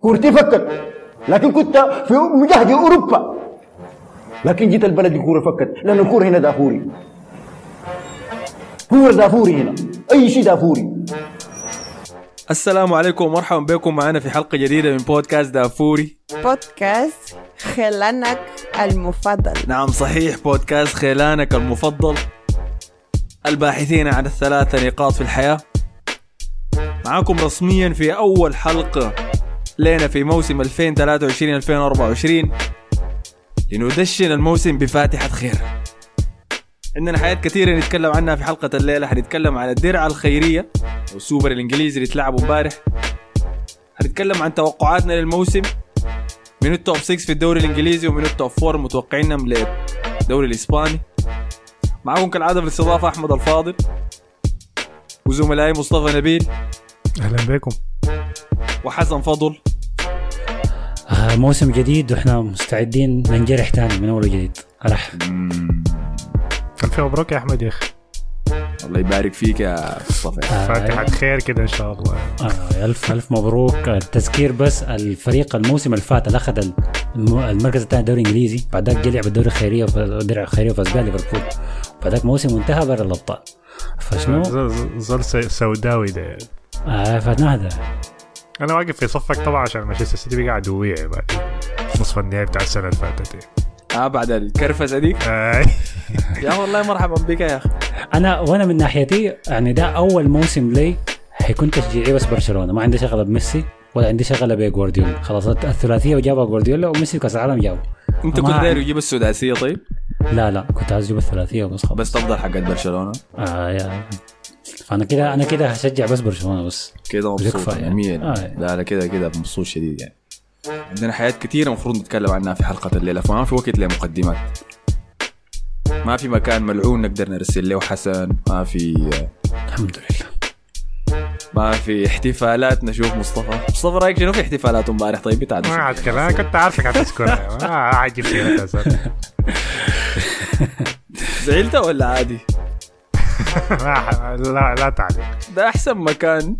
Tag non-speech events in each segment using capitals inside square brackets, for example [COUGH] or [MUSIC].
كورتي فكت لكن كنت في مجهد أوروبا. لكن جيت البلد الكوره فكت. لأن الكورة هنا دافوري. كورة دافوري هنا. أي شيء دافوري. السلام عليكم ومرحبا بكم. معنا في حلقة جديدة من بودكاست دافوري. بودكاست خلانك المفضل. نعم صحيح. بودكاست خيلانك المفضل. الباحثين عن الثلاثة نقاط في الحياة. معاكم رسميا في أول حلقة لنا في موسم 2023-2024 لندشن الموسم بفاتحة خير. عندنا حاجات كثيرة نتكلم عنها في حلقة الليلة. حنتكلم عن الدرع الخيرية والسوبر الإنجليزي اللي اتلعبوا امبارح. حنتكلم عن توقعاتنا للموسم. من ال top 6 في الدوري الإنجليزي ومن ال top 4 متوقعينهم للدوري الإسباني. معكم كالعادة في الاستضافة أحمد الفاضل وزملائي مصطفى نبيل. أهلا بكم. وحسن فضل. آه موسم جديد وإحنا مستعدين ننجرح تاني من أول وجديد. رح ألف مبروك يا أحمد يا أخي. الله يبارك فيك يا مصطفى. آه فاتحة خير كده إن شاء الله. آه ألف ألف مبروك. التذكير بس الفريق الموسم اللي فات اللي أخذ الم- المركز الثاني الدوري الإنجليزي بعدك جه لعب الدوري الخيريه الدرع الخيرية وفاز بها ليفربول. بعدك موسم انتهى برا الأبطال. فشنو؟ زول- س- سوداوي ده. آه فنهدى أنا واقف في صفك طبعا عشان مانشستر سيتي بقى عدوية بعد. نصف النهائي بتاع السنة اللي فاتت. دي. آه بعد الكرفسة دي آي. يا والله مرحبا بك يا أخي. أنا وأنا من ناحيتي يعني ده أول موسم لي حيكون تشجيعي بس برشلونة. ما عندي شغله بميسي ولا عندي شغله بجوارديولا خلاص الثلاثية وجابها جوارديولا وميسي كأس العالم جابه. أنت كنت داير عندي. يجيب السداسية طيب؟ لا لا كنت عايز أجيب الثلاثية وبس خلاص. بس تفضل حقت برشلونة. آه يا فأنا كده أنا كده هشجع بس برشلونة بس. كده مبسوط يعني. يعني. آه. لا لا كده كده مبسوط شديد يعني. عندنا حاجات كثيرة المفروض نتكلم عنها في حلقة الليلة. فما في وقت لمقدمات. ما في مكان ملعون نقدر نرسل له حسن. ما في الحمد لله. ما في احتفالات نشوف مصطفى. مصطفى رأيك شنو في احتفالات امبارح؟ طيب بتاعت ما عاد كلام كنت عارفك حتذكرها ما أساساً. زعلت ولا عادي؟ [LAUGHS] لا لا تعليق. ده أحسن مكان.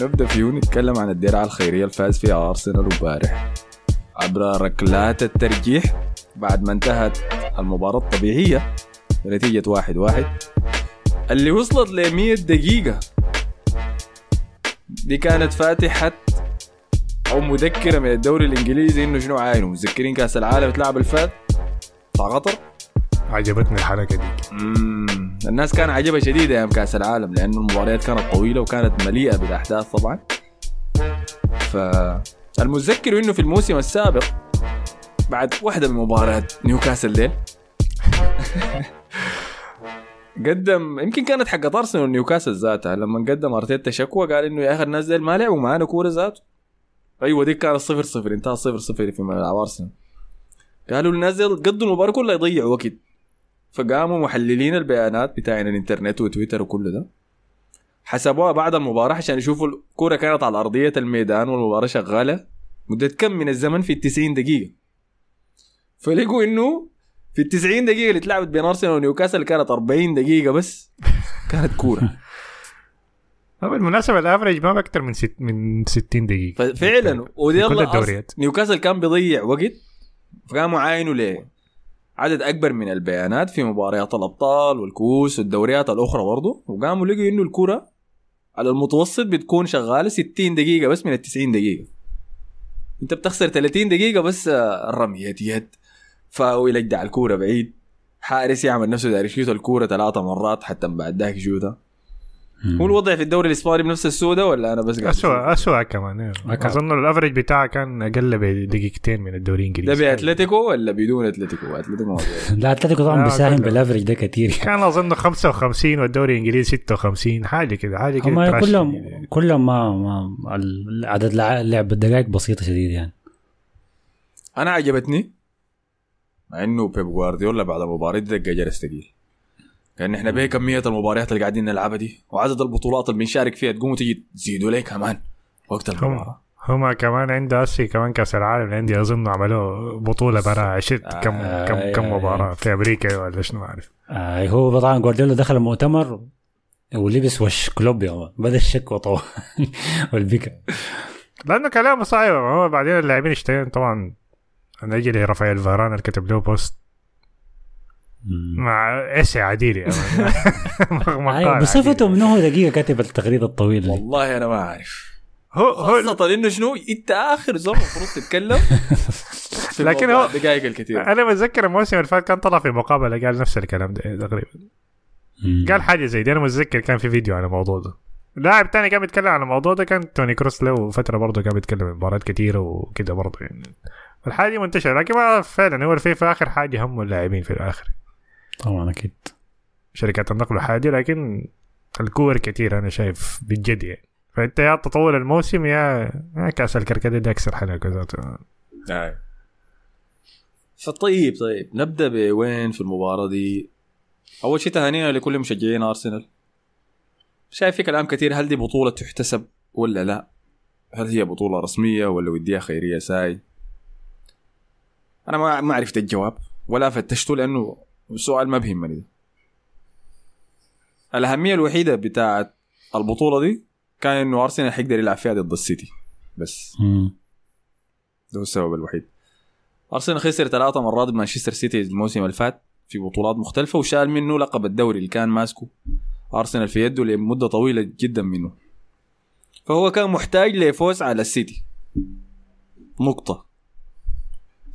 نبدأ فيه نتكلم عن الدرع الخيرية الفاز فيها أرسنال امبارح. عبر ركلات الترجيح بعد ما انتهت المباراة الطبيعية بنتيجه واحد واحد. اللي وصلت ل 100 دقيقة. دي كانت فاتحة أو مذكرة من الدوري الإنجليزي إنه شنو عاينه؟ متذكرين كأس العالم اتلعب الفات؟ بتاع قطر؟ عجبتني الحركة دي. مم. الناس كان عجبها شديد أيام كأس العالم لأنه المباريات كانت طويلة وكانت مليئة بالأحداث طبعا. فالمتذكر إنه في الموسم السابق بعد واحدة من مباريات نيوكاسل ديل [LAUGHS] قدم يمكن كانت حقت أرسنال ونيوكاسل ذاتها لما قدم أرتيتا شكوى قال إنه يا أخي الناس ديل ما لعبوا معانا كورة ذاته. أيوه دي كانت صفر صفر انتهى صفر صفر في ملعب أرسنال. قالوا الناس ديل قضوا المباراة كلها يضيعوا وقت. فقاموا محللين البيانات بتاعين الانترنت وتويتر وكل ده. حسبوها بعد المباراة عشان يشوفوا الكرة كانت على أرضية الميدان والمباراة شغالة مدة كم من الزمن في التسعين دقيقة. فلقوا إنه في التسعين دقيقة اللي اتلعبت بين أرسنال ونيوكاسل كانت 40 دقيقة بس. كانت كورة. [LAUGHS] بالمناسبة الافرج ما بأكثر من ست من 60 دقيقة. ففعلا ودي. أص- نيوكاسل كان بيضيع وقت فقاموا عاينوا ليه؟ عدد أكبر من البيانات في مباريات الأبطال والكؤوس والدوريات الأخرى برضو. وقاموا لقوا إنه الكرة على المتوسط بتكون شغالة 60 دقيقة بس من ال 90 دقيقة. أنت بتخسر 30 دقيقة بس آه، الرمية يد فاول يجدع الكورة بعيد. حارس يعمل نفسه داير يشوت الكورة ثلاثة مرات حتى بعد ذاك يشوتها هو الوضع في الدوري الإسباني بنفس السودة ولا أنا بس قاعد؟ أسوء اسوء كمان. أكثر. أظن الافرج بتاعه كان أقل بدقيقتين من الدوري ده الانجليزي بأتلتيكو ولا بدون أتلتيكو؟ أتلتيكو. [LAUGHS] لا أتلتيكو طبعا بيساهم. بالافرج ده كتير كان أظن 55 والدوري الإنجليزي 56 حاجة كده حاجة كده هم كلهم يعني. كلهم ما, ما عدد لع- لعب الدقائق بسيطة شديد يعني أنا عجبتني مع إنه بيب جوارديولا بعد المباراه دي دق جرس ثقيل كأن إحنا به كميه المباريات اللي قاعدين نلعبها دي وعدد البطولات اللي بنشارك فيها تقوموا تيجي تزيدوا ليه كمان وقت المباراة هم كمان عنده هسي كمان كأس العالم عندي اظن عملوا بطولة برا عشت كم آه، كم آه، كم آه. مباراة في أمريكا ولا شنو ما اعرف آه هو طبعا جوارديولا دخل المؤتمر ولبس وش كلوب يا man. بدا الشكوى [LAUGHS] والبكا لأنه كلامه صحيح هو بعدين اللاعبين اشتغلوا طبعا أنا أجي لرافائيل فاران اللي كتب له post. مع إيش يا عديل يا مان. أيوة، بصفته. منه هو دقيقة كاتب التغريده الطويله. والله أنا ما أعرف. هو هو خاصة إنه شنو؟ أنت آخر زول المفروض تتكلم. [LAUGHS] لكن هو- الدقائق الكثيرة أنا بتذكر الموسم اللي فات كان طلع في مقابلة قال نفس الكلام ده تقريبا. قال حاجة زي دي. أنا متذكر كان في فيديو عن الموضوع ده. لاعب تاني كان بيتكلم عن الموضوع ده كان توني كروس له فترة برضه كان بيتكلم عن مباريات كثيره وكده برضه يعني. الحاجة دي منتشرة لكن ما فعلا هو في في آخر حاجة هم اللاعبين في الآخر. طبعا أكيد. شركات النقل حاجة لكن الكور كثير أنا شايف بجد يعني. فأنت يا تطول الموسم يا يا كأس الكركديه ده أكثر حلقه ذاته آه. فطيب طيب. نبدأ بوين في المباراة دي؟ أول شيء تهانينا لكل مشجعين أرسنال. شايف في كلام كثير هل دي بطولة تحتسب ولا لا؟ هل هي بطولة رسمية ولا وديها خيرية ساي؟ أنا ما ما عرفت الجواب ولا فتشته لأنه سؤال ما بيهمني الأهمية الوحيدة بتاعت البطولة دي كان إنه أرسنال حيقدر يلعب فيها ضد السيتي. بس. ده هو السبب الوحيد. أرسنال خسر ثلاثة مرات بمانشستر سيتي الموسم اللي فات في بطولات مختلفة وشال منه لقب الدوري اللي كان ماسكه أرسنال في يده لمدة طويلة جدا منه. فهو كان محتاج لفوز على السيتي. نقطة.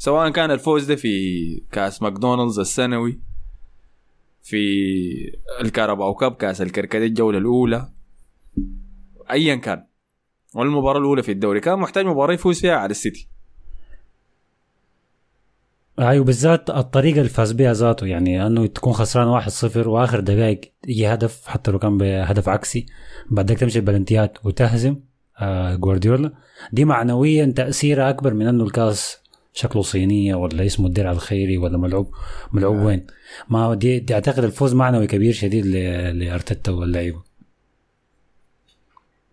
سواء كان الفوز ده في كأس ماكدونالدز السنوي في ال Carabao Cup كأس الكركديه الجولة الأولى أيا كان. والمباراة الأولى في الدوري. كان محتاج مباراة يفوز فيها على السيتي. أيوه بالذات الطريقة اللي فاز بها ذاته يعني أنه تكون خسران 1-0 وآخر دقائق يجي هدف حتى لو كان بهدف عكسي بعدك تمشي البلنتيات وتهزم آه جوارديولا. دي معنويا تاثيرها أكبر من أنه الكاس شكله صينية ولا اسمه الدرع الخيري ولا ملعوب ملعوب وين؟ ما دي, دي أعتقد الفوز معنوي كبير شديد لأرتيتا واللعيبة.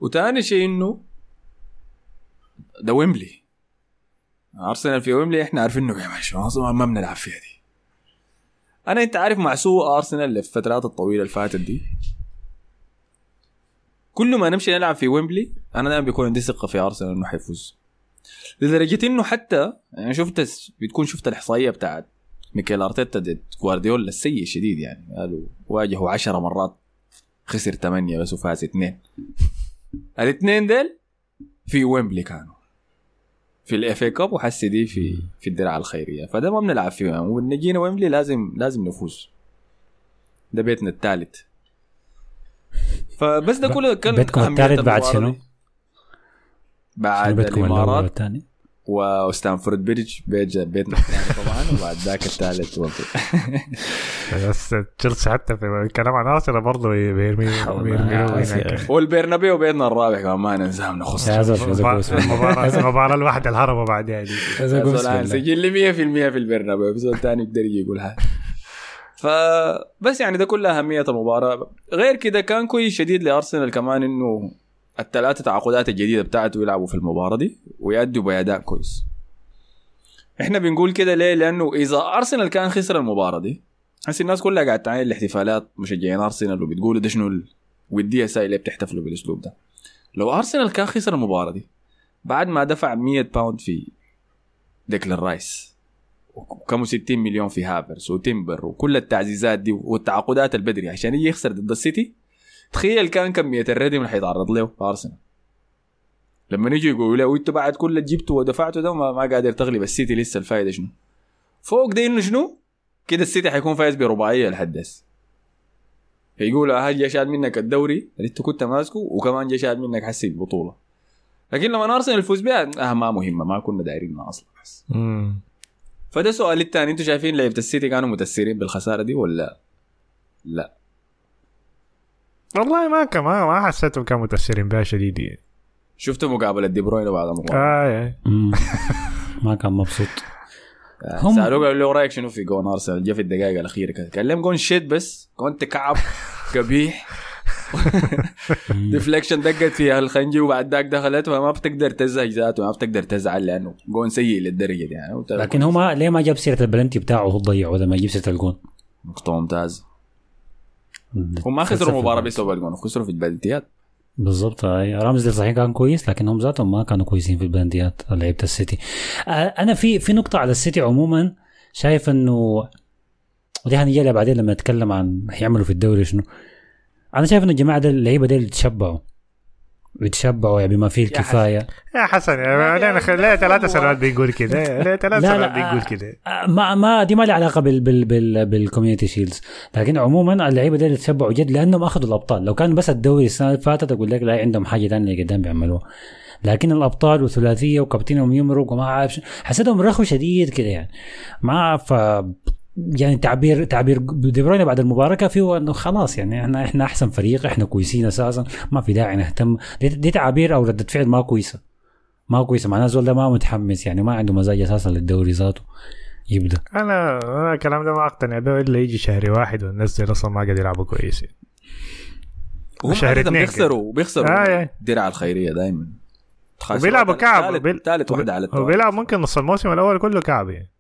وتاني شيء إنه ده ويمبلي. أرسنال في ويمبلي إحنا عارفين إنه أصلا ما بنلعب فيها دي أنا أنت عارف مع سوء أرسنال في الفترات الطويلة اللي فاتت دي. كل ما نمشي نلعب في ويمبلي أنا دائما بيكون عندي ثقة في أرسنال إنه حيفوز. لدرجة إنه حتى يعني شفت بتكون شفت الإحصائية بتاعت ميكيل أرتيتا ضد جوارديولا السيء شديد يعني. قالوا واجهوا عشرة مرات خسر ثمانية بس وفاز اثنين. الاثنين ديل في ويمبلي كانوا. في ال FA Cup وحسي دي في في الدرع الخيرية. فده ما بنلعب فيه. ونجينا ويمبلي لازم لازم نفوز. ده بيتنا الثالث. فبس ده كله كان بيتكم الثالث بعد شنو؟ بعد الإمارات وستامفورد بريدج بيت بيتنا الثاني طبعا وبعد ذاك الثالث [LAUGHS] بس تشيلسي حتى في الكلام عن أرسنال برضه بيرمي. والبرنابيو بيتنا الرابع كمان ما ننساه نخص دي يا زول كويس. والله. سجل لي 100% في البرنابيو بس الثاني يقدر يجي يقول حاجة فبس يعني ده كل أهمية المباراة. غير كده كان كويس شديد لأرسنال كمان إنه الثلاثة تعاقدات الجديدة بتاعته يلعبوا في المباراة دي ويأدوا بأداء كويس. إحنا بنقول كده ليه؟ لأنه إذا أرسنال كان خسر المباراة دي حس الناس كلها قاعد تعاين الاحتفالات مشجعين أرسنال وبتقولوا ده شنو الوديه ساي اللي بتحتفلوا بالأسلوب ده. لو أرسنال كان خسر المباراة دي بعد ما دفع 100 pound في ديكلان رايس وكم 60 مليون في هافرز وتمبر وكل التعزيزات دي والتعاقدات البدري عشان يجي يخسر ضد السيتي تخيل كان كميه الردم اللي حيتعرض له ارسنال لما يجوا يقولوا له وإنتوا بعد كل اللي جبتوا ودفعتوا ده ما, ما قادر تغلب السيتي لسه الفائده شنو؟ فوق ده إنه شنو؟ كده السيتي حيكون فايز برباعية لحد هسه فيقولوا هل جا شال منك الدوري اللي انت كنت ماسكه؟ وكمان جا شال منك حسي البطولة. لكن لما أرسنال يفوز بها آه ما مهمة ما كنا دايرينها أصلا بس. فده سؤال الثاني. أنتوا شايفين لعيبة السيتي كانوا متأثرين بالخسارة دي ولا لا؟ والله ما كان ما, ما حسيتهم كانوا متأثرين بها شديد. يعني شفتوا مقابله دي بروين بعد المباراه آه آه. مم. ما كان مبسوط. هم- سألوه قالوا له رأيك شنو في جون أرسنال؟ جا في الدقائق الأخيرة كده. كان لهم جون shit بس جون تكعب [LAUGHS] قبيح. deflection دقت في أكانجي وبعد ذاك دخلت فما بتقدر تزعج ذاته ما بتقدر تزعل لأنه جون سيء للدرجة دي يعني. لكن هو ما ليه ما جاب سيرة البلنتي بتاعه وهو ضيعه لما يجيب سيرة الجون؟ نقطه ممتازه هم ما خسروا المباراه بسبب الجون خسروا في البلنتيات بالضبط هاي رامزديل صحيح كان كويس لكنهم ذاتهم ما كانوا كويسين في البلنتيات لعيبة السيتي. آه، أنا في في نقطة على السيتي عموما شايف إنه ودي هنجي بعدين لما نتكلم عن هيعملوا في الدوري شنو. أنا شايف إنه الجماعة دي اللعيبة دي يتشبعوا بيتشبعوا يعني بما فيه الكفاية. يا حسن يا علينا خ... ليه ثلاث سنوات بيقول كده. [LAUGHS] ليه ثلاث لا، سنوات لا، بيقول آه، كده. آه، ما ما دي ما لها علاقة بال بال بال بال Community Shield لكن عموما اللعيبة دي يتشبعوا جد لأنهم أخذوا الأبطال. لو كان بس الدوري السنة اللي فاتت أقول لك لا عندهم حاجة ثانية قدام بيعملوها. لكن الأبطال وثلاثية وكابتنهم يمرق وما عارف شنو، حسيتهم رخوا شديد كده يعني. ما ف يعني تعبير تعبير دي بروين بعد المباراه كان فيه إنه خلاص يعني إحنا إحنا أحسن فريق إحنا كويسين أساسا ما في داعي نهتم. دي, دي تعابير أو ردة فعل ما كويسة. ما كويسة. معناه زول ده ما متحمس يعني ما عنده مزاج أساسا للدوري ذاته يبدأ. أنا أنا الكلام ده ما أقتنع به إلا يجي شهر واحد والناس دي أصلا ما قاعد يلعبوا كويس وهم شهر اتنين بيخسروا بيخسروا آه، يعني. الدرع الخيرية دايما. وبيلعبوا كعب. ثالث واحدة على التوالي. وبيلعب ممكن نص الموسم الأول كله كعب يعني.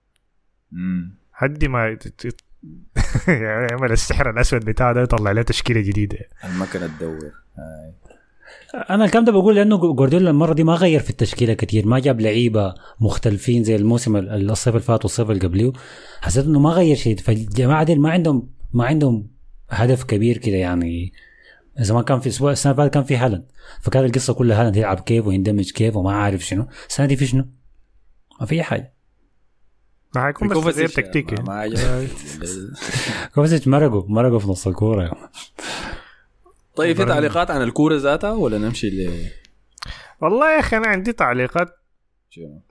مم. حدي ما [LAUGHS] يعني يعمل السحر الأسود بتاعه ده يطلع له تشكيلة جديدة. المكنة تدور. أنا الكلام ده بقول لأنه جوارديولا المرة دي ما غير في التشكيلة كتير ما جاب لعيبة مختلفين زي الموسم ال- الصيف اللي فات والصيف اللي قبليه. حسيت إنه ما غير شيء. فالجماعة دي ما عندهم ما عندهم هدف كبير كده يعني. إذا ما كان في أسبوع السنة اللي فاتت كان في هالاند. فكان القصة كلها هالاند يلعب كيف ويندمج كيف وما عارف شنو. السنة دي في شنو؟ ما في أي حاجة. ما حيكون بس كوفاسيتش تغيير تكتيكي عجبني. كوفاسيتش مرقوا؟ مرقوا في نص الكورة. طيب في تعليقات عن الكورة ذاتها ولا نمشي ل والله يا أخي أنا عندي تعليقات. شنو؟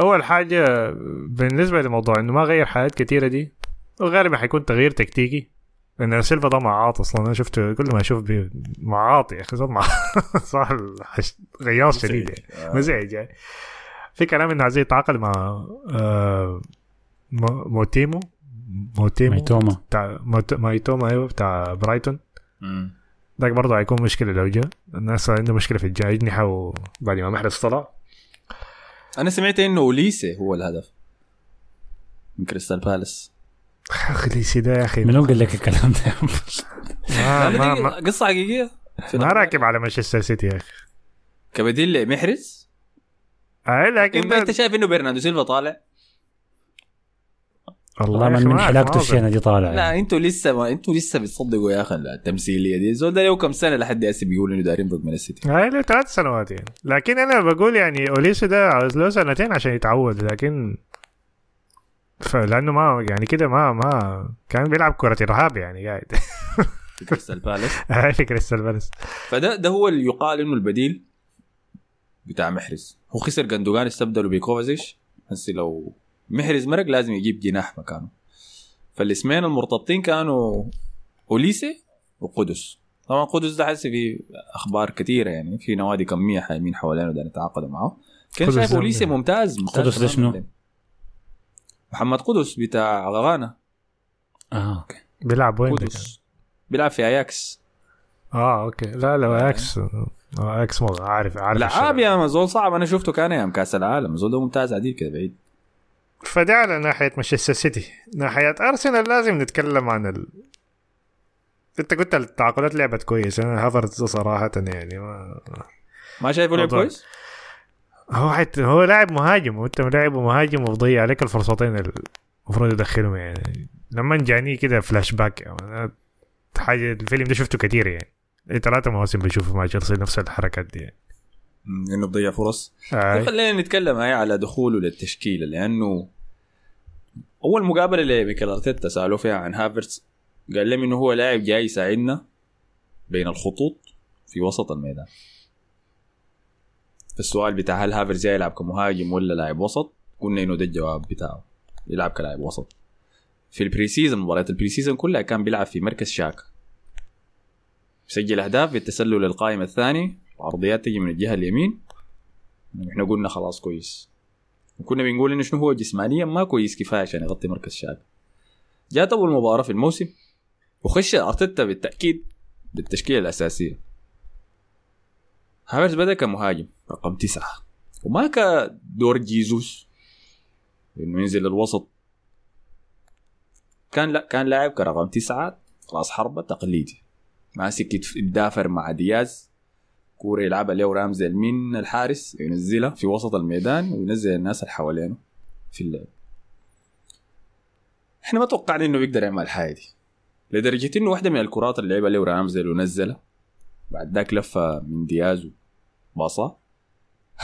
أول حاجة بالنسبة لموضوع إنه ما غير حاجات كتيرة دي وغالبا حيكون تغيير تكتيكي. لأن سيلفا ده معاط أصلا. أنا شفته كل ما أشوف معاط يا أخي صار مع صح الحش- غياص شديد يعني. مزعج يعني. في كلام انه عايز يتعاقد مع آه مو- موتيمو موتيمو ميتوما. بتاع مايتوما أيوه بتاع برايتون. ذاك برضه حيكون مشكلة لو جاء الناس عنده مشكلة في الجاجنحه وبعد ما محرز طلع أنا سمعت إنه أوليسي هو الهدف من كريستال بالاس. أخي ليسي ده يا أخي. من هو قال لك الكلام ده؟ ما ما, قصة حقيقية. ما. راكب على مانشستر سيتي يا أخي. كبديل لمحرز؟ لكن انت انت ده- شايف إنه برناردو سيلفا طالع؟ والله أخي من من حلاقته الشينه دي طالع. لا يعني. أنتوا لسه ما أنتوا لسه بتصدقوا يا أخي التمثيلية دي. زول ده له كم سنة لحد هسه بيقولوا إنه دايرين يمرق من السيتي؟ هاي له ثلاث سنوات يعني. لكن أنا بقول يعني أوليسو ده عاوز له سنتين عشان يتعود لكن فلانه ما يعني كده ما ما كان بيلعب كرة ارهاب يعني قاعد. في كريستال بالاس. هاي [LAUGHS] في كريستال بالاس. فده ده هو اللي يقال إنه البديل بتاع محرز. هو خسر جندوجان استبدلوا بكوفاسيتش هسه لو محرز مرق لازم يجيب جناح مكانه. فالاسمين المرتبطين كانوا أوليسي وقدس. طبعا قدس ده حسي في أخبار كثيرة يعني في نوادي كمية حايمين حوالينه ده يتعاقدوا معه. كان شايف أوليسي؟ ممتاز ممتاز قدس ده. شنو؟ محمد قدس بتاع غانا. آه أوكي. بيلعب وين؟ قدس. بيلعب؟ في أياكس. آه أوكي. لا لا إكس آه، إكس مو عارف عارف لعاب الشغل. يا زول صعب. أنا شفته كان أيام كأس العالم. زول ده ممتاز عديل كده بعيد. فده على ناحية مانشستر سيتي ناحية أرسنال لازم نتكلم عن ال... أنت قلت التعاقدات لعبت كويس. أنا هافرتز صراحة يعني ما... ما شايفه لعب. كويس؟ هو حت... هو لاعب مهاجم. وأنت لاعب مهاجم وضيع عليك الفرصتين المفروض يدخلهم يعني. لما جاني كده فلاش باك يعني أنا حاجة الفيلم ده شفته كتير يعني. إيه ثلاثة مواسم بشوفه مع تشيلسي نفس الحركات دي. يعني. إنه بضيع فرص. آه. خلينا نتكلم هاي على دخوله للتشكيلة لأنه أول مقابلة لميكل أرتيتا سألوه فيها عن هافرتس قال لهم إنه هو لاعب جاي يساعدنا بين الخطوط في وسط الميدان. السؤال بتاع هل هافرتس جاي يلعب كمهاجم ولا لاعب وسط؟ قلنا إنه ده الجواب بتاعه يلعب كلاعب وسط. في ال pre-season مباريات ال pre-season كلها كان بيلعب في مركز شاكا يسجل أهداف بالتسلل القائم الثاني وعرضيات تجي من الجهة اليمين. إحنا قلنا خلاص كويس. وكنا بنقول إنه شنو هو جسمانيا ما كويس كفاية عشان يغطي مركز شاكا جات اول مباراه في الموسم وخش أرتيتا بالتأكيد بالتشكيلة الأساسية. هافرز بدأ كمهاجم رقم تسعة. وما كدور جيزوس انه ينزل الوسط. كان لا كان لاعب كرقم تسعة راس حربة تقليدي. ماسك يتدافر مع دياز. كوره يلعبها له رامزي من الحارس ينزلها في وسط الميدان وينزل الناس اللي حوالينه في اللعب. إحنا ما توقعنا إنه بيقدر يعمل الحاجة دي. لدرجة إنه واحدة من الكرات اللي لعبها له رامسديل ونزلها بعد ذاك لفه من دياز وباصة.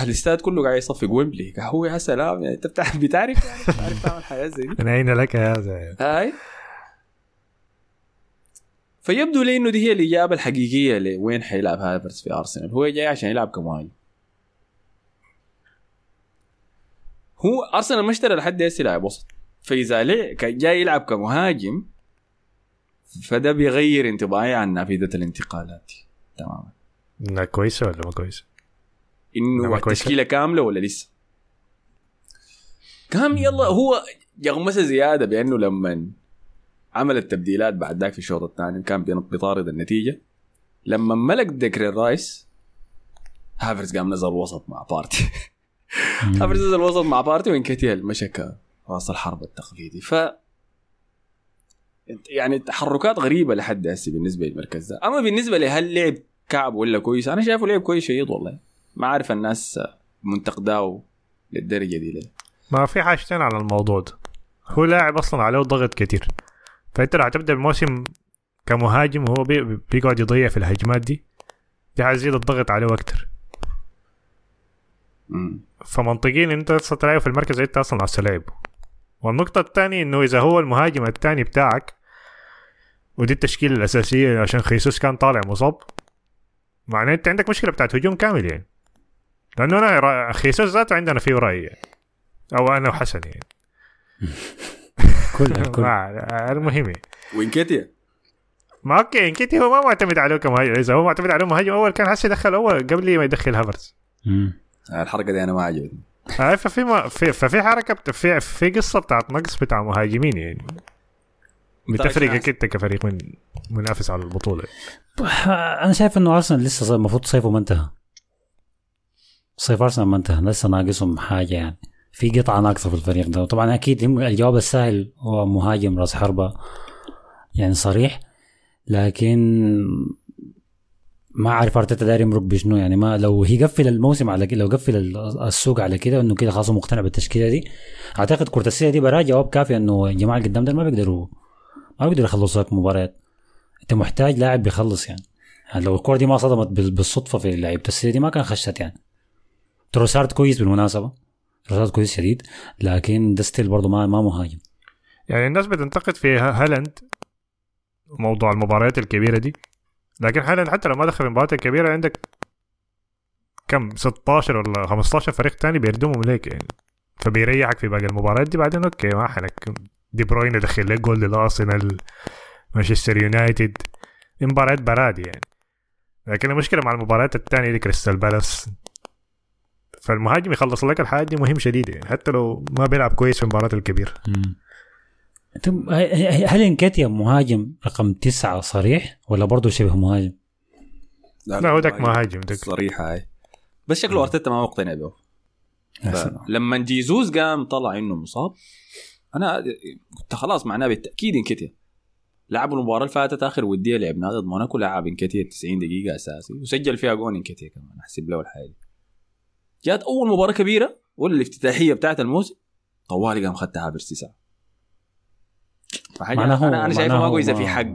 الاستاد كله قاعد يصفق ويمبلي هو يا سلام يعني أنت بتعرف بتعرف يعني بتعرف تعمل حاجات زي دي؟ من اين لك هذا هاي؟ فيبدو لي إنه دي هي الإجابة الحقيقية لوين حيلعب هافرتز في أرسنال. هو جاي عشان يلعب كمهاجم. هو أرسنال ما اشترى لحد هسه لاعب وسط. فإذا كان جاي يلعب كمهاجم فده بيغير انطباعي عن نافذة الانتقالات. تماما. إنها كويسة ولا ما كويسة؟ إنه. التشكيله كاملة ولا لسه؟ كام يلا هو يغمس زيادة بأنه لما عمل التبديلات بعد ذاك في الشوط الثاني كان بيطارد النتيجة. لما ملك ديكرين رايس هافرتز قام نزل وسط مع بارتي. هافرتز نزل وسط مع بارتي وانكيتيا مشى راس الحرب التقليدي. ف يعني تحركات غريبة لحد هسه بالنسبة للمركز ده. أما بالنسبة لهل لعب كعب ولا كويس أنا شايفه لعب كويس شديد والله. ما عارف الناس منتقداه للدرجة دي ليه. ما في حاجتين على الموضوع ده. هو لاعب أصلا عليه ضغط كتير. فانت لو هتبدا الموسم كمهاجم وهو بي- بيقعد يضيع في الهجمات دي. دي حتزيد الضغط عليه أكتر. فمنطقيا انت أصلا تلعب في المركز انت أصلا عايز تلعبه. والنقطة الثانية انه إذا هو المهاجم الثاني بتاعك ودي التشكيلة الأساسية عشان خيسوس كان طالع مصاب معناه انت عندك مشكلة بتاعت هجوم كامل يعني. لأنه أنا خيسوس ذاته عندنا فيه رأي يعني. أو أنا وحسن يعني. [LAUGHS] كلها [LAUGHS] كلها ما- المهم. وانكيتيا ما أوكي انكيتي هو ما معتمد عليه كمهاجم إذا هو معتمد عليه مهاجم أول كان هسه يدخل أول قبل ما يدخل هافرز. الحركة دي أنا ما عجبتني. آه، ففي ما في ففي حركة بت- في في قصة بتاعت نقص بتاع مهاجمين يعني. بتفرقك أنت كفريق من منافس على البطولة. أنا شايف إنه أرسنال لسه صيف- المفروض صيفه ما انتهى صيف أرسنال ما انتهى لسه ناقصهم حاجة يعني. في قطعة ناقصة في الفريق ده. طبعا أكيد الجواب السهل هو مهاجم راس حربة يعني صريح. لكن ما أعرف أرتيتا داير يمرق بشنو يعني ما لو هي قفل الموسم على كده لو قفل ال- السوق على كده إنه كده خلاص مقتنع بالتشكيلة دي. أعتقد كورتسيه دي براه جواب كافي إنه الجماعه اللي قدام ده ما بيقدروا ما بيقدروا يخلصوا لك مباريات أنت محتاج لاعب بيخلص يعني, يعني لو الكوره دي ما صدمت بال- بالصدفة في لعيبة السيتي دي ما كان خشت يعني. تروسارد كويس بالمناسبة. تروسارد كويس شديد لكن ده still برضه ما ما مهاجم. يعني الناس بتنتقد في هالاند موضوع المباريات الكبيرة دي. لكن هالاند حتى لو ما دخل المباريات الكبيرة عندك كم؟ 16 ولا 15 فريق تاني بيردمهم ليك يعني. فبيريحك في باقي المباريات دي. بعدين أوكي ما حنك دي بروين يدخل لك جول للأرسنال مانشستر يونايتد. مباريات برادي يعني. لكن المشكلة مع المباريات الثانية دي كريستال بالاس. فالمهاجم يخلص لك الحاجة دي مهم شديد يعني حتى لو ما بيلعب كويس في المباريات الكبيره هل إنكيتيا مهاجم رقم تسعة صريح ولا برضه شبه مهاجم؟ لا هو داك مهاجم داك. صريحه هاي. بس شكله أرتيتا ما مقتنع به. لما جيزوس قام طلع إنه مصاب أنا كنت خلاص معناه بالتأكيد انكتيا لعبوا المباراة اللي فاتت آخر ودية لعبناها ضد موناكو لعب انكتيا 90 دقيقة أساسي وسجل فيها جون انكتيا كمان أحسب له الحاجة. دي جات أول مباراة كبيرة ولا الافتتاحيه بتاعت الموسم طوالي قام خدتها تسعة. فحاجة أنا أنا شايفه ما كويسه ما- في حق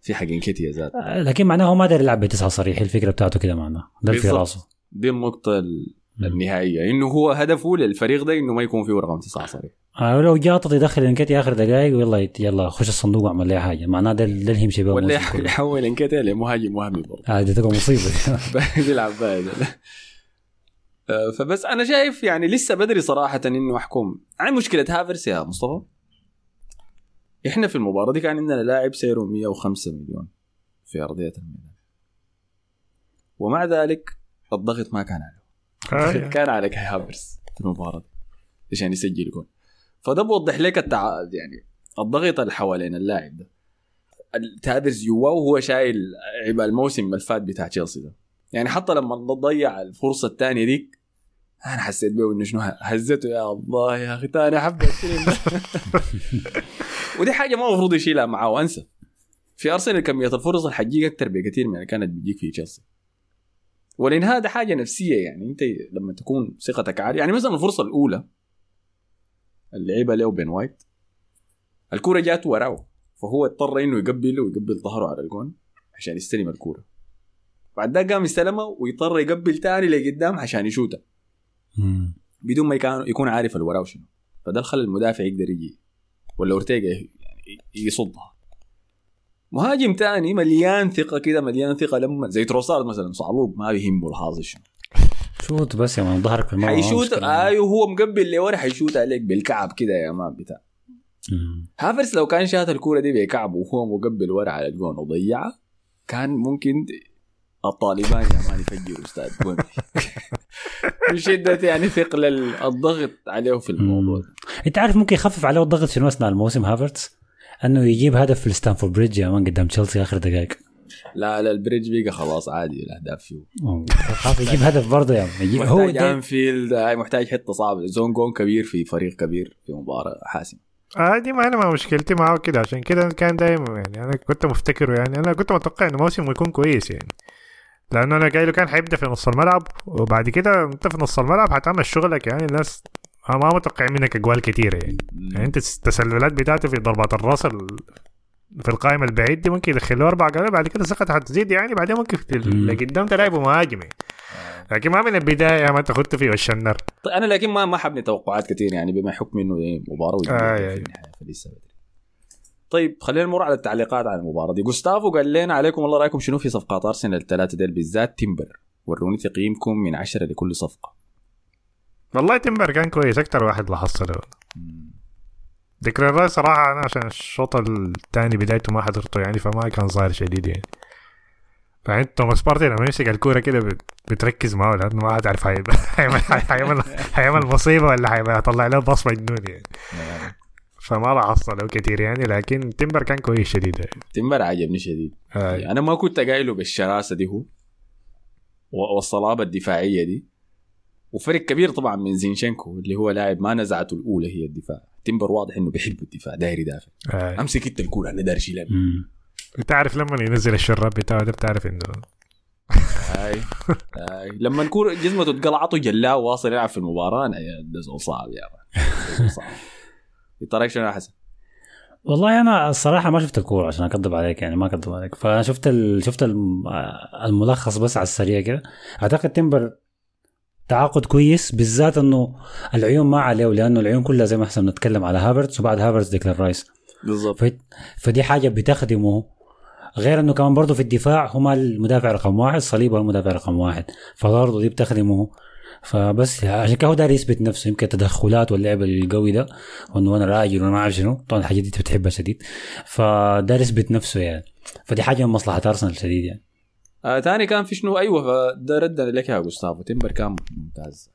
في حق انكتيا ذات آه، لكن معناه هو ما داير يلعب بتسعة صريح الفكرة بتاعته كده معناه. ده في. راسه. دي النقطة ال- النهائية. إنه هو هدفه للفريق ده إنه ما يكون فيه رقم تسعة صريح. آه ولو جاطط يدخل إنكيتيا آخر دقائق ويلا يلا خش الصندوق واعمل لي حاجة. معناه ده اللي يمشي به ولا. يحول انكتيا لمهاجم وهمي برضه. آه دي تبقى مصيبة. [LAUGHS] بيلعب آه، فبس أنا شايف يعني لسه بدري صراحة إنه أحكم. عن مشكلة هافرس يا مصطفى؟ إحنا في المباراة دي كان عندنا لاعب سعره 105 مليون في أرضية الميدان. ومع ذلك الضغط ما كان عليه. آه، [LAUGHS] كان على كاي هافرس في المباراة دي. عشان يسجل جول فده بوضح لك التع... يعني الضغط اللي حوالين اللاعب ده. هافرز جواه وهو شايل عبء الموسم اللي فات بتاع تشيلسي ده. يعني حتى لما ضيع الفرصة الثانية ديك أنا حسيت به إنه شنو هزته. يا الله يا أخي الفيلم ده [LAUGHS] ودي حاجة ما المفروض يشيلها معاه وأنسى. في أرسنال كميه الفرص حتجيك أكثر بكثير من اللي كانت بتجيك في تشيلسي. والانهاء ده حاجة نفسية يعني أنت لما تكون ثقتك عالية. يعني مثلا الفرصة الأولى اللي لعبها له بين وايت الكورة جات وراه فهو اضطر إنه يقبل ويقبل ظهره على الجون عشان يستلم الكورة. بعد ذاك قام يستلمها ويضطر يقبل تاني لقدام عشان يشوتها. بدون ما يكون يكون عارف اللي وراه شنو فده خلى المدافع يقدر يجي ولا أورتيجا يعني يصدها مهاجم تاني مليان ثقة كده مليان ثقة لما زي تروسارد مثلا صعلوك ما بيهمه الحظ شنو شوت بس يا man ظهرك في ما حيشوت. أيوه هو مقبل لورا حيشوت عليك بالكعب كده يا man بتاع. هافرتس لو كان شات الكورة دي بكعبه وهو مقبل ورا على الجون وضيعها كان ممكن الطالبان يا man يفجروا الاستاد [LAUGHS] من شدة يعني ثقل ال- الضغط عليه في الموضوع. أنت عارف ممكن يخفف عليه الضغط شنو أثناء الموسم هافرتس؟ أنه يجيب هدف في الستامفورد بريدج يا man قدام تشيلسي آخر دقائق. لا لا البريدج بيقى خلاص عادي الاهداف فيه. خلاص يجيب هدف برضه يا يجيب هو محتاج أنفيلد هاي محتاج حتة صعبة. زون جون كبير في فريق كبير في مباراة حاسمه آه دي ما أنا ما مشكلتي معاه كده. عشان كده كان دايما يعني أنا كنت مفتكره يعني. أنا كنت متوقع إنه موسمه يكون كويس يعني. لأنه أنا جاي له كان حيبدا في نص الملعب وبعد كده أنت في نص الملعب حتعمل شغلك. يعني الناس ما متوقع منك أجوال كتيره يعني. يعني أنت التسللات بتاعته في ضربات الراس ال- في القائم البعيد دي ممكن يدخلوا أربع جوال بعد كده ثقته حتزيد يعني بعدين ممكن في اللي قدام تلعبه مهاجم يعني. لكن ما من البداية ما تاخدت فيه وش النار طيب أنا لكن ما ما حنبني توقعات كثير يعني بما حكم إنه إيه مباراة ودية آه، في يعني. بدري طيب خلينا نمر على التعليقات على المباراة دي. جوستافو قال لنا عليكم الله رأيكم شنو في صفقات ارسنال الثلاثة ديل بالذات تيمبر؟ وروني تقييمكم من عشرة لكل صفقة. والله تمبر كان كويس أكتر واحد لاحظت له ديكلان رايس صراحة أنا عشان الشوط الثاني بدايته ما حضرته يعني فما كان ظاهر شديد يعني. يعني توماس بارتي لما يمسك الكورة كده بت- بتركز معه لأنه ما عارف حيعمل [LAUGHS] حيعمل حيعمل حيعمل مصيبة ولا حيطلع له بصمة جنون يعني. فما لاحظت له كتير يعني لكن تمبر كان كويس شديد. يعني تيمبر عجبني شديد. آه. أنا ما كنت قايله بالشراسة دي هو والصلابة الدفاعية دي. وفرق كبير طبعا من زينشينكو اللي هو لاعب ما نزعته الأولى هي الدفاع. تيمبر واضح إنه بيحب الدفاع داير يدافع. آه. أمسك انت الكورة أنا داير اشيلها. انت عارف لما ينزل الشراب بتاعه ده بتعرف إنه هاي هاي. لما الكورة جزمته اتقلعت وجلاه واصل يلعب في المباراة زول صعب يا [LAUGHS] صعب. يطرق شنو يا حسن والله أنا الصراحة ما شفت الكورة عشان أكذب عليك يعني ما أكذب عليك. فانا شفت ال... شفت الم... الملخص بس على السريع كده. أعتقد تمبر تعاقد كويس بالذات إنه العيون ما عليه لأنه العيون كلها زي ما إحنا بنتكلم على هافرتس وبعد هافرتس ديكلان رايس. بالضبط. ف... فدي حاجة بتخدمه. غير إنه كمان برضه في الدفاع هو ما المدافع رقم واحد صليبة المدافع رقم واحد. فبرضه دي بتخدمه. فبس عشان كده هو داير يثبت نفسه يمكن التدخلات واللعب القوي ده وإنه أنا راجل وأنا ما أعرف شنو طبعا الحاجات دي أنت بتحبها شديد. فداير يثبت نفسه يعني. فدي حاجة من مصلحة أرسنال شديد يعني. آه تاني كان في شنو؟ أيوه فده رد لك يا جوستافو تمبر كان ممتاز.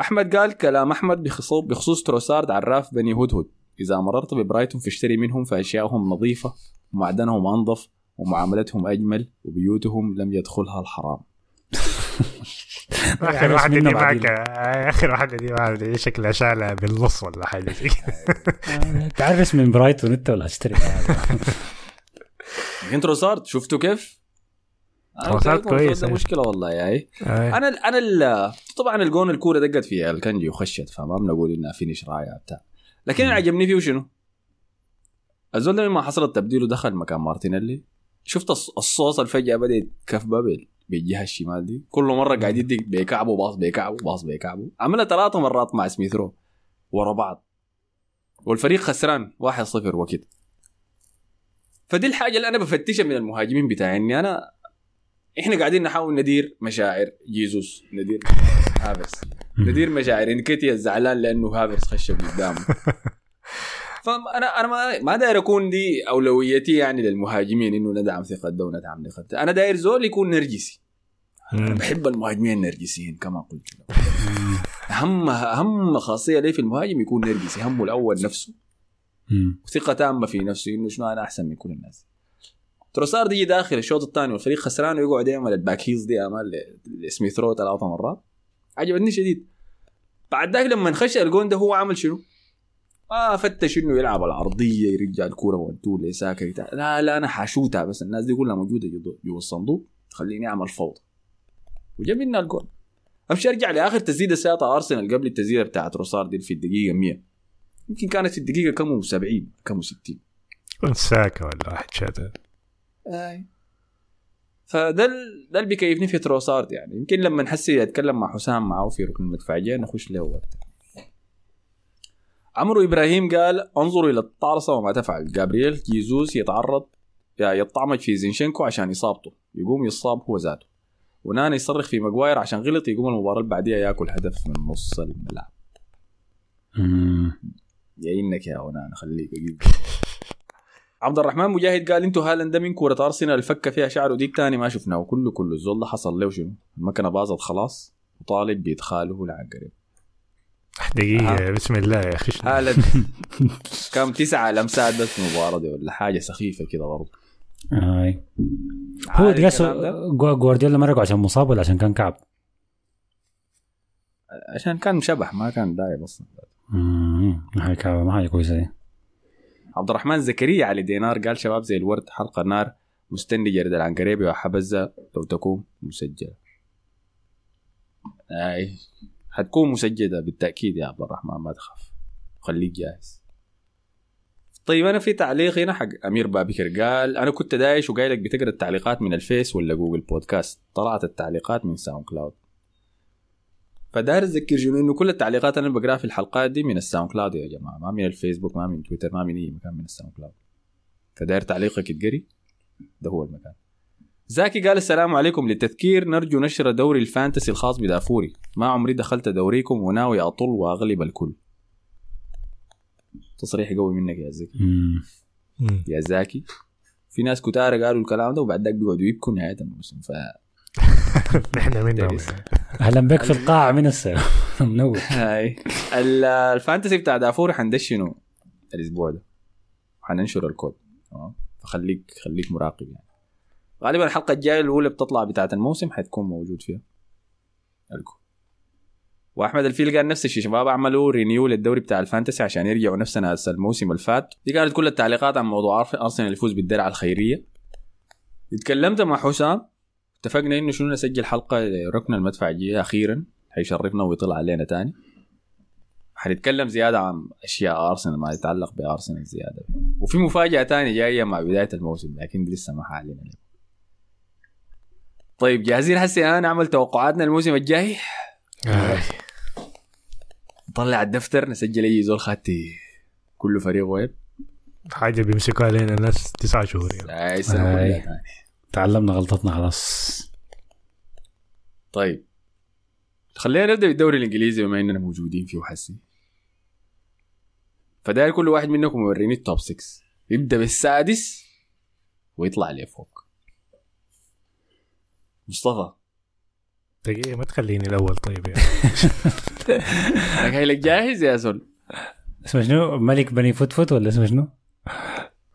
أحمد قال كلام أحمد بخصوص بخصوص تروسارد عراف بني هدهد إذا مررت ببرايتون فاشتري منهم فاشياءهم نظيفة ومعدنهم أنظف ومعاملتهم أجمل وبيوتهم لم يدخلها الحرام. آخر يعني واحدة دي معك. آه، آخر واحدة دي معك شكلها شالها بالنص ولا حاجة زي كده. تعرف من برايتون أنت ولا أشتري لكن تروسارد شفتوا كيف؟ لكم كويس، إيه. مشكلة والله يا هي. آه. أنا أنا ال- طبعا الجون الكورة دقت في أكانجي وخشت فما بنقول إنها finish رائع بتاع لكن اللي عجبني فيه شنو؟ الزول ده لما حصل التبديل ودخل مكان مارتينيلي شفت الص- الصوص الفجأة بدأ يتكفبه بال- بالجهة الشمال دي كل مرة قاعد يدق بكعبه باص بكعبه باص بكعبه عملها ثلاث مرات مع سميثرو ورا بعض. والفريق خسران 1-0 وكده. فدي الحاجة اللي أنا بفتشها من المهاجمين بتاعي إني أنا إحنا قاعدين نحاول ندير مشاعر جيزوس ندير هافرس ندير مشاعر إنكيتيا زعلان لأنه هافرس خش قدامه. [LAUGHS] فانا أنا ما ما داير أكون دي أولويتي يعني للمهاجمين إنه ندعم ثقة ده وندعم ثقة. أنا داير زول يكون نرجسي. أنا بحب المهاجمين النرجسيين كما قلت اهم أهم خاصية لي في المهاجم يكون نرجسي همه الأول نفسه. وثقة تامة في نفسه إنه شنو أنا أحسن من كل الناس. تروسارد يجي داخل الشوط الثاني والفريق خسران ويقعد يعمل ال back heels دي إميل سميث رو ثلاث مرات. عجبتني شديد. بعد ذاك لما خش الجون ده هو عمل شنو؟ ما فتش إنه يلعب العرضيه يرجع الكورة وانتو لساكا لا لا أنا حاشوتها بس الناس دي كلها موجودة جوا- الصندوق. خليني أعمل فوضى. وجاب لنا الجول. أمشي أرجع لآخر تسديدة ساعتها أرسنال قبل التسديدة بتاعت روسار دي في الدقيقة 100 يمكن كانت في الدقيقة كم 70 كم 60 كنت ساكا ولا واحد شاتا أي. فده ده اللي بيكيفني في تروسارد يعني. يمكن لما نحسي أتكلم مع حسام معه في ركن المدفعيه نخش له وقت عمرو إبراهيم قال انظروا إلى الطارصه وما تفعل. جابرييل جيزوس يتعرض يا يطعمج في زينشينكو عشان إصابته. يقوم يصاب هو ذاته. ونانا يصرخ في ماجواير عشان غلط يقوم المباراة اللي بعديها ياكل هدف من نص الملعب. مم. يا ونانا خليك أجيب. عبد الرحمن مجاهد قال أنتوا هالاند من كوره أرسنال الفكه فيها شعره ديك تاني ما شفناه. كله كله الزول ده حصل له شنو؟ المكنة باظت خلاص وطالب بيدخاله لعنقريب دقيقة بسم الله يا أخي؟ هالاند [LAUGHS] كم؟ تسعة لمسات بس في المباراه دي ولا حاجة سخيفة كده برضه. هاي هو جوارديولا مرقوا عشان مصاب ولا عشان كان كعب؟ عشان كان مشبح ما كان دايب أصلا. هاي كعب ما هي كويسة دي. عبد الرحمن زكريا علي دينار قال شباب زي الورد حلقة نار مستني جرد العنقريبي وحبزة لو تكون مسجلة. آي. حتكون مسجله بالتأكيد يا عبد الرحمن ما تخاف. خليك جاهز. طيب أنا في تعليق هنا حق أمير بابكر قال أنا كنت دايش وقايلك بتقرأ التعليقات من الفيس ولا جوجل بودكاست. طلعت التعليقات من ساوند كلاود. فداير اذكر شنو إنه كل التعليقات أنا بقرأها في الحلقات دي من الساوند كلاود يا جماعة ما من الفيسبوك ما من تويتر ما من أي مكان من الساوند كلاود. فداير تعليقك يتقري؟ ده هو المكان. زاكي قال السلام عليكم للتذكير. نرجو نشر دوري ال fantasy الخاص بدافوري. ما عمري دخلت دوريكم وناوي أطل وأغلب الكل. تصريح قوي منك يا زكي. يا زاكي. في ناس كتار قالوا الكلام ده وبعد ذاك بيقعدوا يبكوا نهاية الموسم. ف [LAUGHS] نحن منهم. أهلا بك في القاعه من السنة [LAUGHS] منور هاي. ال- ال fantasy بتاع دافوري حندشنه الأسبوع ده. حننشر الكود. تمام؟ فخليك خليك مراقب يعني. غالبا الحلقة الجاية الأولى بتطلع بتاعه الموسم حتكون موجود فيها. الكود وأحمد الفيل قال نفس الشيء شباب عملوا renew للدوري بتاع ال fantasy عشان يرجعوا نفس ناس الموسم اللي فات دي كانت كل التعليقات عن موضوع أرسنال يفوز بالدرع الخيرية. اتكلمت مع حسام. اتفقنا إنه شنو نسجل حلقة ركن المدفع الجايه أخيرا حيشرفنا ويطلع علينا تاني. حنتكلم زيادة عن أشياء أرسنال ما يتعلق بأرسنال زيادة. وفي مفاجأة تانية جاية مع بداية الموسم لكن لسه ما حاعلن طيب جاهزين هسه الان نعمل توقعاتنا الموسم الجاي؟ آه. نطلع الدفتر نسجل أي زول خاتي كل فريق وين؟ حاجة بيمسكوا علينا الناس تسعة شهور يعني. تاني. تعلمنا غلطتنا خلاص. طيب. خلينا نبدأ بالدوري الإنجليزي بما إننا موجودين فيه حسي فداير كل واحد منكم يوريني التوب 6 يبدأ بالسادس ويطلع لفوق. مصطفى. دقيقة ما تخليني الأول طيب يعني. [LAUGHS] أنا قايل لك جاهز يا زول؟ اسمه شنو؟ ملك بني فتفت ولا اسمه شنو؟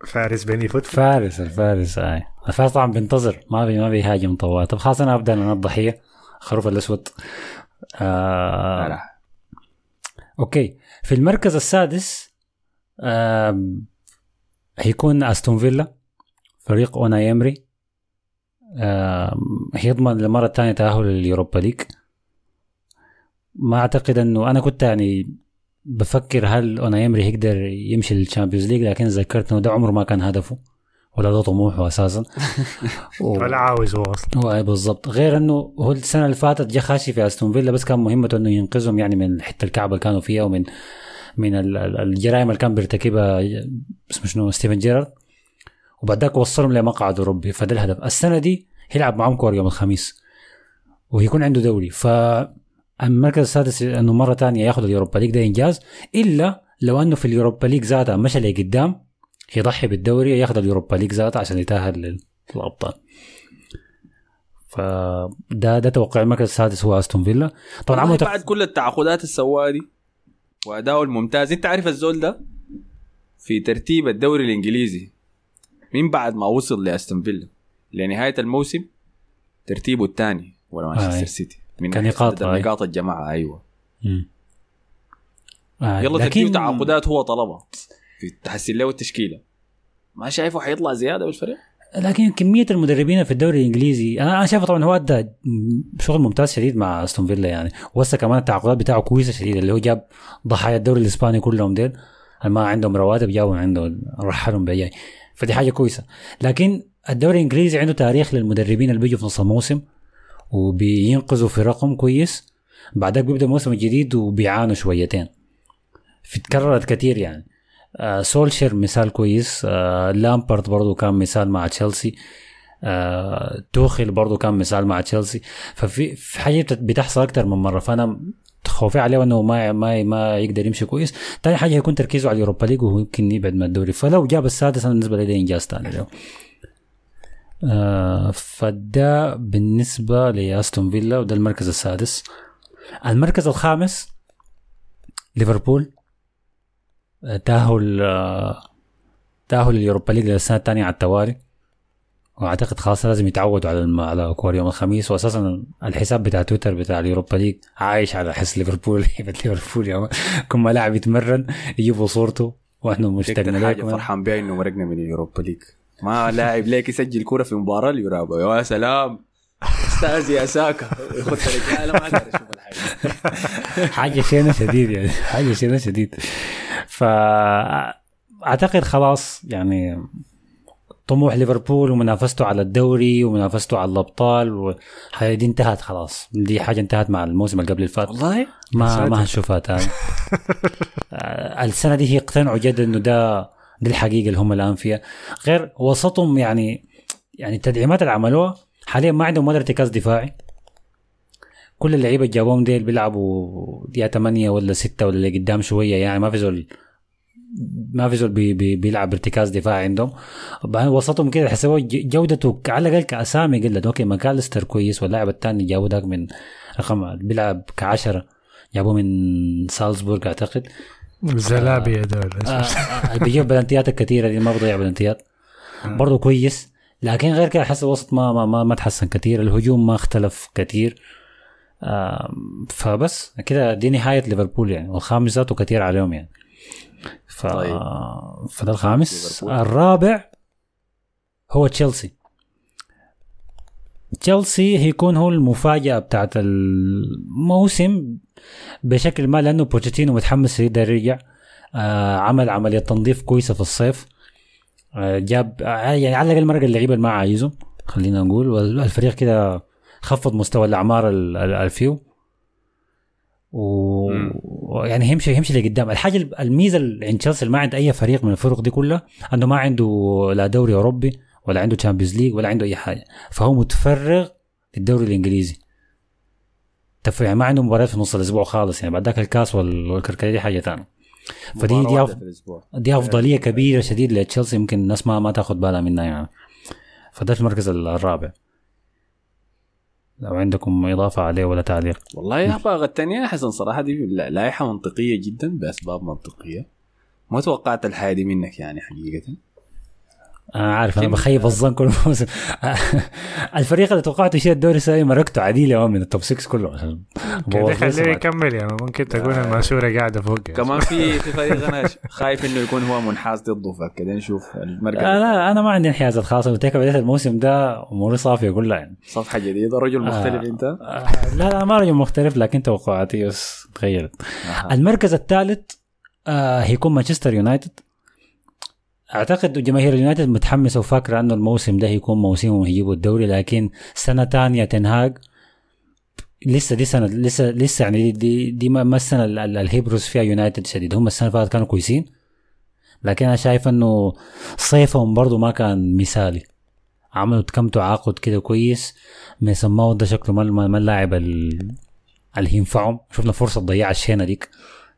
فارس بني فوت فارس الفارس اي الفارس طبعا بينتظر ما بي ما بيهاجم طوال. طب خلاص أنا أبدأ أنا الضحية. الخروف الأسود. آه لا. okay. في المركز السادس آه هيكون أستون فيلا فريق أوناي إيمري هيضمن للمرة الثانية تأهل لل Europa League. ما أعتقد إنه أنا كنت يعني بفكر هل أوناي إيمري هيقدر يمشي لل Champions League لكن ذكرت إنه ده عمره ما كان هدفه ولا ده طموحه أساسا. [LAUGHS] و- ولا عاوز هو أصلا هو بالضبط. غير إنه هو السنة اللي فاتت جا خاشي في أستون فيلا بس كان مهمته إنه ينقذهم يعني من الحته الكعبه اللي كانوا فيها ومن من ال- ال- الجرائم اللي كان بيرتكبها اسمه شنو ستيفن جيرارد. وبعد ذاك وصلهم لمقعد أوروبي. فده الهدف. السنة دي هيلعب معهم كورة يوم الخميس ويكون عنده دوري. ف المركز السادس إنه مرة تانية ياخذ ال Europa League ده إنجاز. إلا لو أنه في ال Europa League ذاتها مشى لقدام يضحي بالدوري ياخذ ال Europa League ذاتها عشان يتأهل للأبطال. فده ده توقع المركز السادس هو أستون فيلا. طبعا عملوا بعد كل التعاقدات اللي سواها دي واداؤه الممتاز. أنت عارف الزول ده؟ في ترتيب الدوري الإنجليزي. من بعد ما وصل لأستون فيلا؟ لنهاية الموسم ترتيبه الثاني ولا مانشستر آه. سيتي. من ناحية آه. نقاط الجماعة أيوه. مم. آه يلا تديه تعاقدات هو طلبها. في تحسن له التشكيلة. ما شايفه حيطلع زيادة بالفريق؟ لكن كمية المدربين في الدوري الإنجليزي أنا أنا شايفه طبعا هو أدى شغل ممتاز شديد مع أستون فيلا يعني. وهسه كمان التعاقدات بتاعه كويسة شديد اللي هو جاب ضحايا الدوري الإسباني كلهم ديل. ما عندهم رواتب جابوا عنده رحلهم بيجي فدي حاجة كويسة. لكن الدوري الإنجليزي عنده تاريخ للمدربين اللي بيجوا في نص الموسم وبينقذوا فرقهم كويس. بعدك بيبدأ الموسم الجديد وبيعانوا شويتين. في تكررت كثير يعني. آه سولشير مثال كويس. آه لامبرد برضو كان مثال مع تشيلسي. آه توخيل برضو كان مثال مع تشيلسي. ففي في حاجة بتحصل أكثر من مرة. فأنا خوفي عليه انه ما ما ما يقدر يمشي كويس. ثاني حاجة يكون تركيزه على الـ Europa League وهو يمكن يبعد من الدوري. فلو جاب السادس أنا بالنسبة لي ده إنجاز ثاني له آه فده بالنسبة لأستون فيلا وده المركز السادس. المركز الخامس ليفربول. آه، تأهل آه، تأهل الـ Europa League للسنة الثانية على التوالي. وأعتقد خلاص لازم يتعودوا على الم... على كورة يوم الخميس واساسا الحساب بتاع تويتر بتاع الـ Europa League عايش على حس ليفربول. [LAUGHS] هيبه ليفربول يوم كل ما لاعب يتمرن يجيبوا صورته وإحنا مشتاقين لكم فرحان بها إنه مرقنا من اليوروبا ليج. ما لاعب ليك يسجل كورة في مباراة اليورابا يا سلام. أستاذ يا ساكا. ياخذ رجالة ما أقدر أشوف الحاجة. [LAUGHS] حاجة شينة شديد يعني. حاجة شينة شديد. فأعتقد خلاص يعني طموح ليفربول ومنافسته على الدوري ومنافسته على الأبطال وهي دي انتهت خلاص. دي حاجة انتهت مع الموسم اللي قبل اللي فات. والله؟ ما ما هنشوفها تاني [LAUGHS] آه، السنة دي يقتنعوا جد إنه ده دي الحقيقة اللي هم الآن فيها. غير وسطهم يعني يعني التدعيمات اللي عملوها حاليا ما عندهم ولا ارتكاز دفاعي. كل اللعيبة اللي جابوهم ديل بيلعبوا يا 8 ولا 6 ولا اللي قدام شوية يعني ما في زول ما في زول بي بي بيلعب ارتكاز دفاعي عندهم وسطهم كده حسبوا جودته على الأقل كأسامي قلت أوكي ماكاليستر كويس واللاعب الثاني جابوه ذاك من رقم بيلعب كعشرة جابوه من سالزبورغ أعتقد. زلابي هذول آه، آه، بيجيب بلنتيات الكثيره دي ما بضيع بلنتيات. برضه كويس. لكن غير كده أحس الوسط ما ما ما, ما تحسن كثير. الهجوم ما اختلف كثير. آه، فبس كده دي نهاية ليفربول يعني. والخامس ذاته كثير عليهم يعني. ف... طيب. فده الخامس. الرابع هو تشيلسي تشيلسي هيكون هو المفاجأة بتاعت الموسم بشكل ما لأنه بوتشيتينو متحمس يقدر يرجع آه عمل عملية تنظيف كويسة في الصيف آه جاب آه يعني على الأقل مرق اللعيبة اللي ما عايزه خلينا نقول والفريق كده خفض مستوى الأعمار ال- ال- الفيو. ويعني يمشي يمشي لقدام. الحاجة الميزة اللي عند تشيلسي اللي ما عند أي فريق من الفرق دي كلها انه ما عنده لا دوري أوروبي ولا عنده Champions League ولا عنده أي حاجة. فهو متفرغ للدوري الإنجليزي. يعني ما عنده مباريات في نص الأسبوع خالص يعني بعد ذاك الكاس وال- والكركدية دي حاجة ثانية فدي دي, أف... دي أفضلية كبيرة شديد لتشيلسي يمكن الناس ما ما تاخذ بالها منها يعني. فده في المركز الرابع. لو عندكم إضافة عليه ولا تعليق. والله يا باغ الثانية حسن صراحة دي لا- لائحة منطقية جدا بأسباب منطقية. ما توقعت الحياة دي منك يعني حقيقة. أنا عارف أنا بخيب الظن كل موسم [LAUGHS] الفريق اللي توقعته يشيل الدوري السنة دي مرقته عديلة من التوب 6 كله. لي خليه. يكمل يعني ممكن تكون الماسورة قاعدة فوق يعني. كمان في [LAUGHS] في فريق أنا خايف إنه يكون هو منحاز ضده فكده نشوف المركز. آه لا أنا ما عندي انحيازات قلت لك بديت الموسم ده أموري صافية كلها يعني. صفحة جديدة رجل مختلف أنت؟ آه لا لا ما رجل مختلف لكن توقعاتي بس تغيرت. المركز الثالث آه هيكون مانشستر يونايتد. أعتقد جماهير اليونايتد متحمسة وفاكرة أنه الموسم ده هيكون موسمهم يجيبوا الدوري لكن سنة ثانية تنهاج لسه دي سنة لسه لسه يعني دي دي, ما السنة ال- ال- اللي هيبرز فيها يونايتد شديد. هم السنة اللي فاتت كانوا كويسين لكن أنا شايف إنه صيفهم برضو ما كان مثالي. عملوا كم تعاقد كده كويس ميسون ماونت ده شكله ما اللاعب ال- اللي ينفعهم. شفنا فرصة ضياع الشينه ديك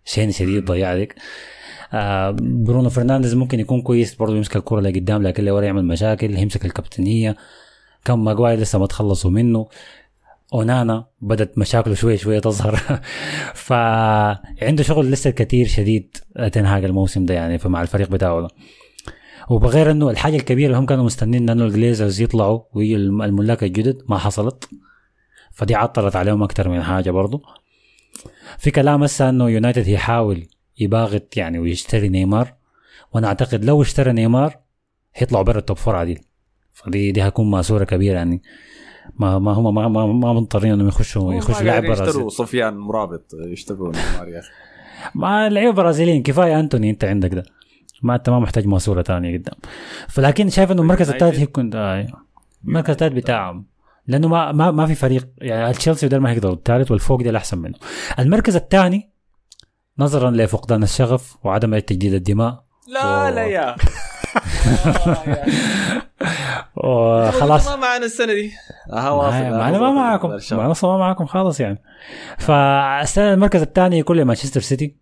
شينه شديد ضياع ديك. برونو فرنانديز ممكن يكون كويس برضه يمسك الكرة لقدام لكن اللي ورا يعمل مشاكل يمسك الكابتنية. كم ماجواي لسه ما تخلصوا منه. أونانا بدت مشاكله شوية شوية تظهر. [LAUGHS] فعنده شغل لسه كتير شديد تنهاج الموسم ده يعني مع الفريق بتاعه ده. وبغير إنه الحاجة الكبيرة اللي هم كانوا مستنين إنه الجليزرز يطلعوا ويجوا الم- الملاك الجدد ما حصلت. فدي عطلت عليهم أكثر من حاجة برضو. في كلام هسه إنه يونايتد يحاول يباغت يعني ويشتري نيمار. وأنا أعتقد لو اشترى نيمار هيطلعوا برا ال top four عديل فدي دي هتكون مأسورة كبيرة يعني. ما ما هم ما ما, ما مضطرين إنهم يخشوا يخشوا لاعب يشتروا برازيلي سفيان أمرابط يشتروا نيمار يا أخي. ما لعيبة برازيليين كفاية أنتوني أنت عندك ده. ما أنت ما محتاج مأسورة ثانية قدام فلكن شايف إنه المركز. الثالث يكون آه المركز الثالث بتاعهم. لأنه ما ما ما في فريق. يعني تشيلسي ده ما هيقدروا الثالث والفوق ده احسن منه. المركز الثاني نظرا لفقدان الشغف وعدم تجديد الدماء. لا لا يا. [LAUGHS] [LAUGHS] وخلاص ما معنا السنة دي. آه واصل ما ما أنا ما معاكم ما أنا ما معاكم خالص يعني. فالسنه المركز الثاني يكون لمانشستر سيتي.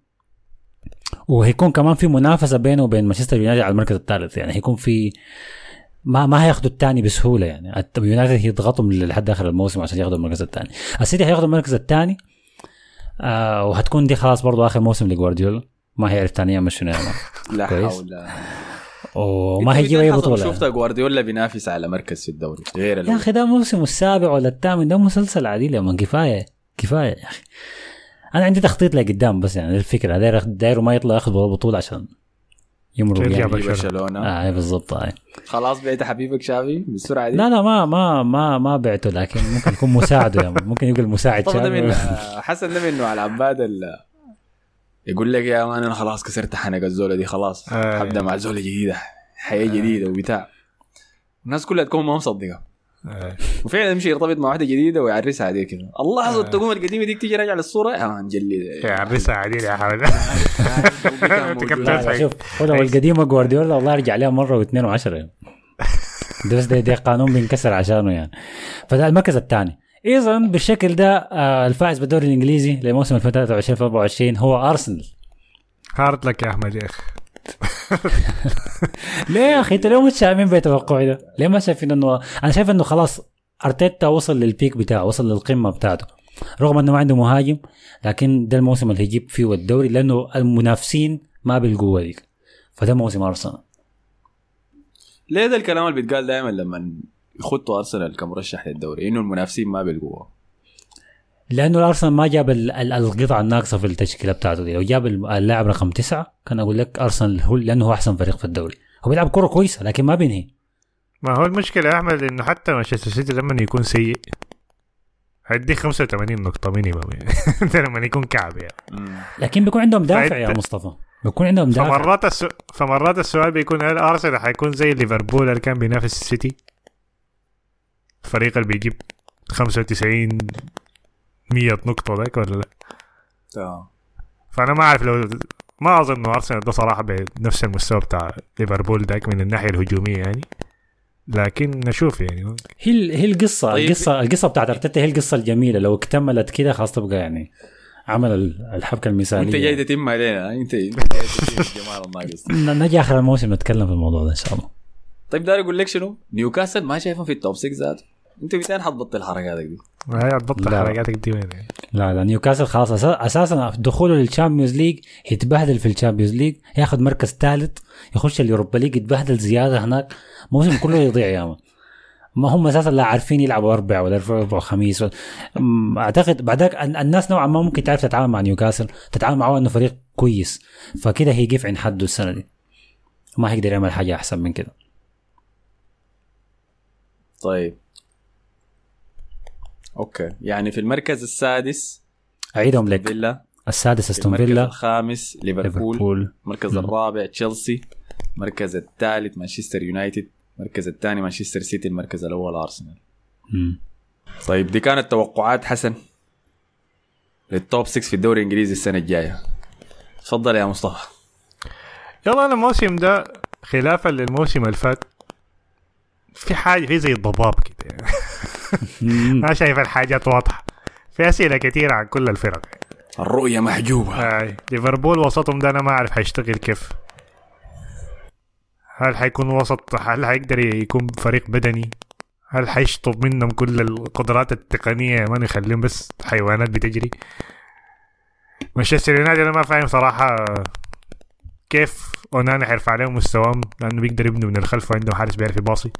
وهيكون كمان في منافسة بينه وبين مانشستر يونايتد على المركز الثالث. يعني هيكون في ما ما هياخدوا الثاني بسهولة يعني. يونايتد هيضغطهم لحد آخر الموسم عشان ياخدوا المركز الثاني. السيتي هياخدوا المركز الثاني. آه وهتكون دي خلاص برضو آخر موسم لجوارديولا. ما هيعرف ثاني يعمل شنو يعمل لا. حول. ولا وما هيجيب أي بطولة. شفت جوارديولا بينافس على مركز في الدوري غير يا. أخي ده موسم السابع ولا الثامن. ده مسلسل عديل يا من. كفاية كفاية يا أخي. أنا عندي تخطيط لقدام بس يعني الفكرة. داير داير ما يطلع ياخذ بطولة عشان يمرق ترجع يعني. برشلونة آه بالضبط آه. خلاص بعت حبيبك شافي بالسرعة دي لا لا ما ما ما ما بعته لكن ممكن يكون مساعده يعني ممكن يبقى المساعد طب ده من شافي حسن ده منه على عباد ال- يقول لك يا مان أنا خلاص كسرت حنك الزولة دي خلاص آه. حبدا مع زولة جديدة حياة جديدة وبتاع الناس كلها تكون ما مصدقة آه. وفعلا يمشي يرتبط مع واحدة جديدة ويعرسها عليه كده الله حظ تقوم القديمة ديك تيجي راجع للصورة؟ آه نجلد. يا عرسها عديل يا تدفع؟ شوف هو لو القديمة جوارديولا والله رجع عليها مرة واثنين وعشرة. يعني. ده بس ده, ده قانون بينكسر عشانه يعني. فده المركز الثاني. اذا بالشكل ده آه الفائز بالدوري الإنجليزي لموسم 2023 2024 هو أرسنال. هارد لك يا أحمد يا أخي. ليه يا أخي أنت ليه متشائمين بتوقعي ده؟ ليه ما شايفين انه أنا شايف إنه خلاص أرتيتا وصل للبيك بتاعه وصل للقمة بتاعته. رغم إنه ما عنده مهاجم لكن ده الموسم اللي هيجيب فيه الدوري لأنه المنافسين ما بالقوه ديك فده موسم أرسنال. ليه ده الكلام اللي بيتقال دائما لما يخطوا أرسنال كمرشح للدوري؟ إنه المنافسين ما بالقوه لأنه الأرسنال ما جاب ال- ال- القطعة الناقصة في التشكيلة بتاعته دي. لو جاب اللاعب رقم تسعة كان أقول لك أرسنال هو لأنه هو أحسن فريق في الدوري. هو بيلعب كره كويسة لكن ما بينهي. ما هو المشكلة يا أحمد إنه حتى مانشستر سيتي لما يكون سيء هيديك 85 نقطة minimum يعني. [LAUGHS] لما يكون كعب يعني. لكن بيكون عندهم دافع يا مصطفى. بيكون عندهم دافع. فمرات السو... فمرات السؤال بيكون هل أرسنال حيكون زي ليفربول؟ اللي كان بينافس السيتي؟ الفريق اللي بيجيب 95 100 نقطة ذاك ولا لا. فأنا ما أعرف لو ما أظن إنه أرسنال ده صراحة بنفس المستوى بتاع ليفربول ذاك من الناحية الهجومية يعني لكن نشوف يعني هي ال- هي القصة طيب. القصة القصة بتاعت ارتيتا هي القصة الجميله لو اكتملت كده خلاص تبقى يعني عمل ال- الحبكه المثاليه انت جاي تتم علينا انت انت جاي تتم جمال الناقص نجي اخر الموسم نتكلم في الموضوع ده ان شاء الله طيب داري أقول لك شنو؟ نيوكاسل ما شايفهم في ال top 6 ذاته انت متى حتبطل حركاتك دي؟ هاي هتبطل. حركاتك دي وين؟ يعني لا لا نيوكاسل خلاص. أساسا دخوله لل Champions League يتبهدل في ال Champions League ياخذ مركز ثالث يخش ال Europa League يتبهدل زيادة هناك. الموسم كله [LAUGHS] يضيع يا ما هم أساسا لا عارفين يلعبوا أربع ولا أربع وخميس أعتقد بعدك ال- الناس نوعا ما ممكن تعرف تتعامل مع نيوكاسل تتعامل معه إنه فريق كويس. فكده هيقف عند حده السنة دي. ما هيقدر يعمل حاجة أحسن من كده. طيب. أوكي. يعني في المركز السادس أعيدهم لك. فيلا السادس أستون المركز فيلا الخامس ليفربول ليفربول. المركز الرابع تشيلسي المركز الثالث مانشستر يونايتد المركز الثاني مانشستر سيتي المركز الأول أرسنال. مم. طيب دي كانت توقعات حسن لل top 6 في الدوري الإنجليزي السنة الجاية. تفضل يا مصطفى. يلا أنا الموسم ده خلافا للموسم اللي فات. في حاجة في زي الضباب كده. يعني. [LAUGHS] ما شايف الحاجات واضحة. في أسئلة كثيره عن كل الفرق. الرؤية محجوبة. آه. ليفربول وسطهم ده أنا ما أعرف حيشتغل كيف. هل حيكون وسط؟ هل حيقدر يكون فريق بدني؟ هل حيشطب منهم كل القدرات التقنية؟ ما يخليهم بس حيوانات بتجري. مانشستر يونايتد أنا ما فاهم صراحة كيف أونانا حيرفع عليهم مستواهم لأنه بيقدر يبنوا من الخلف وعنده حارس بيعرف يباصي.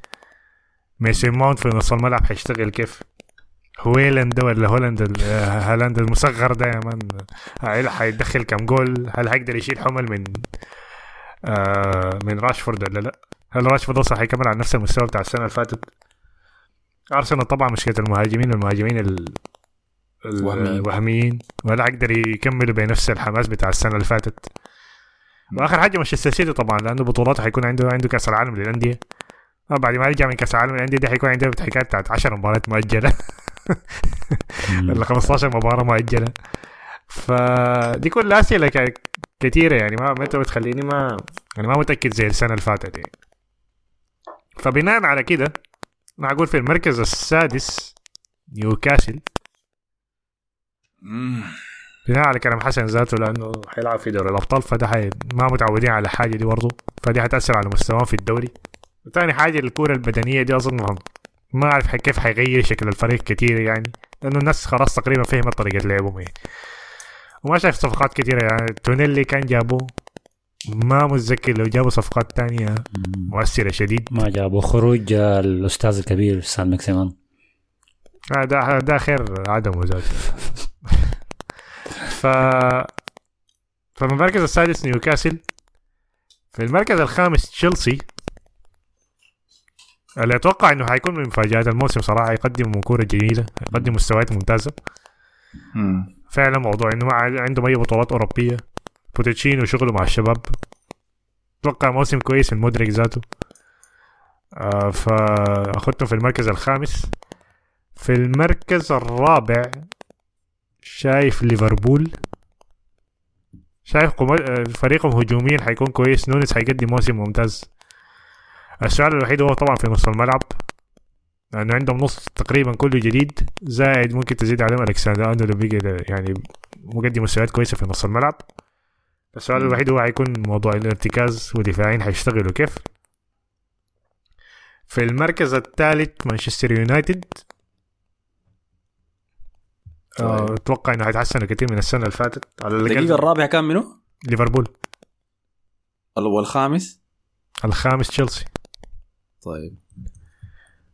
ميسون ماونت في نص الملعب حيشتغل كيف هويلاند ده ولا هولند ال- آه، هالاند المصغر ده يا مان. هل حيدخل كم جول؟ هل حيقدر يشيل حمل من آه من راشفورد ولا لا؟ هل راشفورد أصلا حيكمل على نفس المستوى بتاع السنة اللي فاتت؟ أرسنال طبعا مشكله المهاجمين المهاجمين ال ال- الوهميين. ولا حيقدر يكملوا بنفس الحماس بتاع السنة اللي فاتت. وآخر حاجة مانشستر سيتي طبعا لأنه بطولاته حيكون عنده عنده كأس العالم للأندية. بعد ما يرجع من كاس العالم للانديه دي حيكون عنده حكايه بتاعت 10 مباريات مؤجلة. ولا [LAUGHS] 15 مباراة مؤجلة. فدي كلها أسئلة ك- كتيرة يعني ما ما بتخليني ما يعني ما متأكد زي السنة اللي فاتت يعني. فبناء على كده أنا أقول في المركز السادس نيوكاسل. بناء على كلام حسن ذاته لأنه حيلعب في دوري الأبطال فده حي... ما متعودين على الحاجة دي برضه فدي حتاثر على مستواهم في الدوري. وثاني حاجة الكورة البدنية دي أظن ما- ح- كيف حيغير شكل الفريق كتير يعني لأنه الناس خلاص تقريبا فهمت طريقة لعبهم يعني. وما شايف صفقات كتيرة يعني تونيلي كان جابوه ما متذكر لو جابوا صفقات تانية. مؤثرة شديد. ما جابوا. خروج الأستاذ الكبير سان مكسيمان. آه ده ده خير عدمه ذاته. [LAUGHS] ف فمن المركز السادس نيوكاسل. في المركز الخامس تشيلسي. اللي أتوقع إنه حيكون من مفاجآت الموسم صراحة يقدم كورة جميلة يقدم مستويات ممتازة. مم. فعلا موضوع إنه ما عندهم اي بطولات أوروبية. بوتشيتينو شغله مع الشباب. أتوقع موسم كويس من مودريك ذاته. آه فاخذتهم في المركز الخامس. في المركز الرابع شايف ليفربول. شايف. آه، فريقهم هجوميا حيكون كويس. نونس حيقدم موسم ممتاز. السؤال الوحيد هو طبعا في نص الملعب لأنه عندهم نص تقريبا كله جديد زائد ممكن تزيد عليهم الكسندر ارنولد بيجي يعني مقدم مستويات كويسة في نص الملعب السؤال. الوحيد هو حيكون موضوع الارتكاز ودفاعين حيشتغلوا كيف في المركز الثالث مانشستر يونايتد آه، طيب. أتوقع إنه حيتحسنوا كثير من السنة اللي فاتت على الدقيقة الاقل الرابع كان منه؟ ليفربول والخامس؟ الخامس تشيلسي طيب.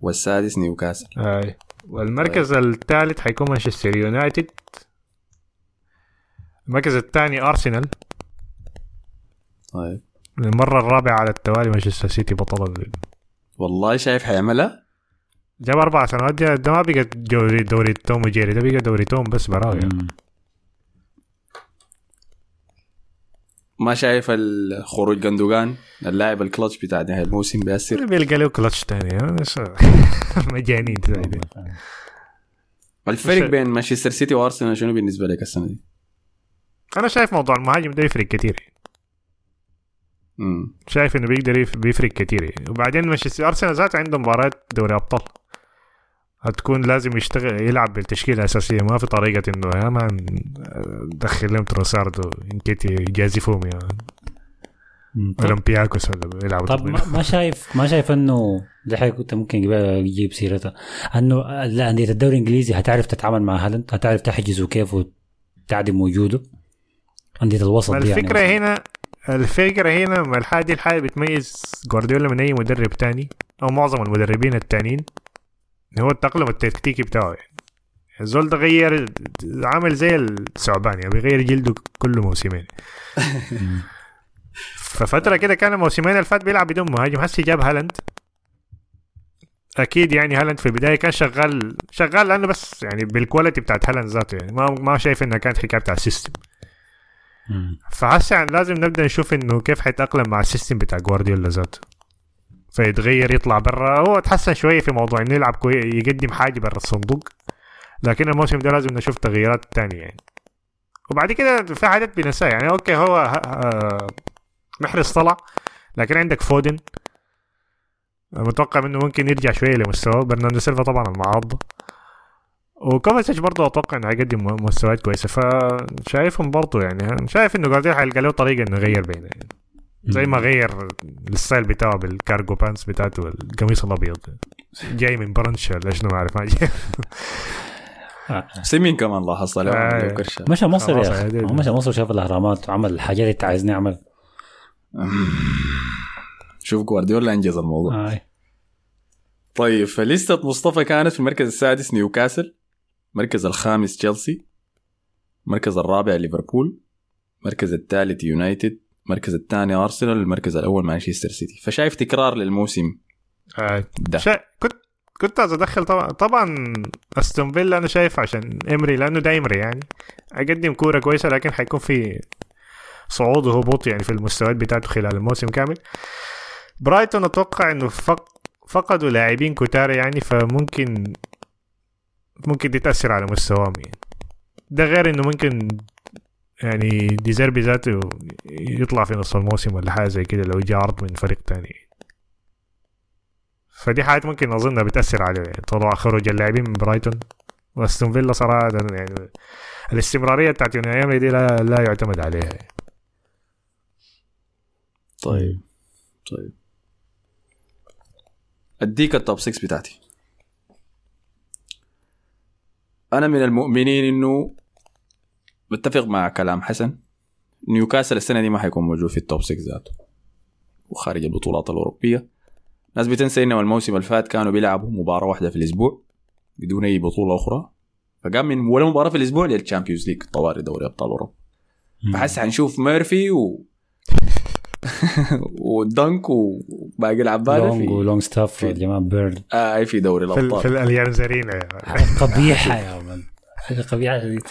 والسادس نيوكاسل. آه. والمركز الثالث حيكون مانشستر يونايتد. المركز الثاني أرسنال. طيب. المرة الرابعة على التوالي مانشستر سيتي بطل ال- والله شايف حيعملها؟ جاب أربع سنوات ده ما بقى دوري دوري توم وجيري ده بقى دوري توم بس براوي. ما شايف الخروج جندوجان اللاعب الكلتش بتاع نهاية الموسم بيأثر بيلقى له كلتش بس- [LAUGHS] مجانين دي. الفرق بين مانشستر سيتي وأرسنال شنو بالنسبة لك السنة دي؟ أنا شايف موضوع المهاجم ده يفرق كتير مم. شايف إنه بيقدر يف- بيفرق كتير يعني. وبعدين مانشستر أرسنال ذاته عنده مباراة دوري أبطال هتكون لازم يشتغل يلعب بالتشكيلة الأساسية. ما في طريقة إنه يا مان دخل لهم تروسارد وإنكيتي يجازفهم يا أولمبياكوس ولا يلعبوا طب. ما قشايف ما شايف إنه دي حاجة كنت ممكن يجيب- يجيب سيرتها. إنه أندية الدوري الإنجليزي هتعرف تتعامل مع هالاند هتعرف تحجزه كيف وتعدم وجوده أندية الوسط دي يعني الفكرة هنا الفكرة هنا ما الحاجة دي الحاجة بتميز جوارديولا من أي مدرب تاني أو معظم المدربين التانيين. هو التأقلم التكتيكي بتاعه. يعني الزول ده غير عامل زي الثعبان يعني بيغير جلده كل موسمين. مم. [LAUGHS] ففترة كده كان الموسمين اللي فات بيلعب بدون مهاجم. هسي جاب هالاند. أكيد يعني هالاند في البداية كان شغال شغال لأنه بس يعني بال quality بتاعت هالاند ذاته يعني ما ما شايف إنها كانت حكاية بتاع ال system. فهسه يعني لازم نبدأ نشوف إنه كيف حيتأقلم مع ال system بتاع جوارديولا ذاته. فيتغير يطلع برا. هو تحسن شوية في موضوع إنه يلعب كوي يقدم حاجة برا الصندوق. لكن الموسم ده لازم نشوف تغييرات تانية يعني. وبعد كده في حاجات بنساها يعني. okay هو آه، محرز طلع. لكن عندك فودن. متوقع منه ممكن يرجع شوية لمستواه. برناردو سيلفا طبعا المعارضة. وكوفاسيتش برضه أتوقع إنه هيقدم مستويات كويسة. فشايفهم برضه يعني شايف إنه جوارديولا حيلقى له طريقة إنه يغير بينه يعني. زي ما غير ال style بتاعه بال cargo pants بتاعته والقميص الأبيض. جاي من brunch ولا شنو ما أعرف ما [LAUGHS] سيمين كمان لاحظت له آه. مشى مصر يا أخي. مشى مصر شاف الأهرامات وعمل الحاجات اللي انت عايزني أعمل. [LAUGHS] شوف جوارديولا انجز الموضوع. آه. طيب في ليستة مصطفى كانت في المركز السادس نيوكاسل المركز الخامس تشيلسي المركز الرابع ليفربول المركز الثالث يونايتد المركز الثاني أرسنال المركز الأول مانشستر سيتي. فشايف تكرار للموسم؟ آه ده. شا... كنت كنت عايز ادخل طبعا طبعا أستون فيلا أنا شايف عشان امري لأنه ده امري يعني. أقدم كورة كويسة لكن حيكون في صعود وهبوط يعني في المستويات بتاعته خلال الموسم كامل. برايتون أتوقع إنه فق... فقدوا لاعبين كتار يعني فممكن ممكن دي تأثر على مستواهم يعني. ده غير إنه ممكن يعني ديزيربي ذاته يطلع في نص الموسم ولا حاجة زي كده لو جاء عرض من فريق تاني. فدي حاجات ممكن أظنها بتأثر على طلوع خروج اللاعبين من برايتون. وأستون فيلا صراحة يعني الاستمرارية بتاعت أوناي إيمري دي لا, لا يعتمد عليها يعني. طيب. طيب. أديك ال top 6 بتاعتي. أنا من المؤمنين إنه بتفق مع كلام حسن. نيوكاسل السنة دي ما حيكون موجود في ال top 6 ذاته. وخارج البطولات الأوروبية. ناس بتنسى إنه الموسم اللي فات كانوا بيلعبوا مباراة واحدة في الأسبوع بدون أي بطولة أخرى. فقام من ولا مباراة في الأسبوع لل Champions League طوالي دوري أبطال أوروبا. فهسه حنشوف ميرفي و [LAUGHS] ودنك وباقي العباده لونج في ولونج ستاف في- والجماعه بيرد. آه في دوري في, ال- الأبطال. في زرينه يعني. حاجة قبيحة يا من حاجة قبيحة شديد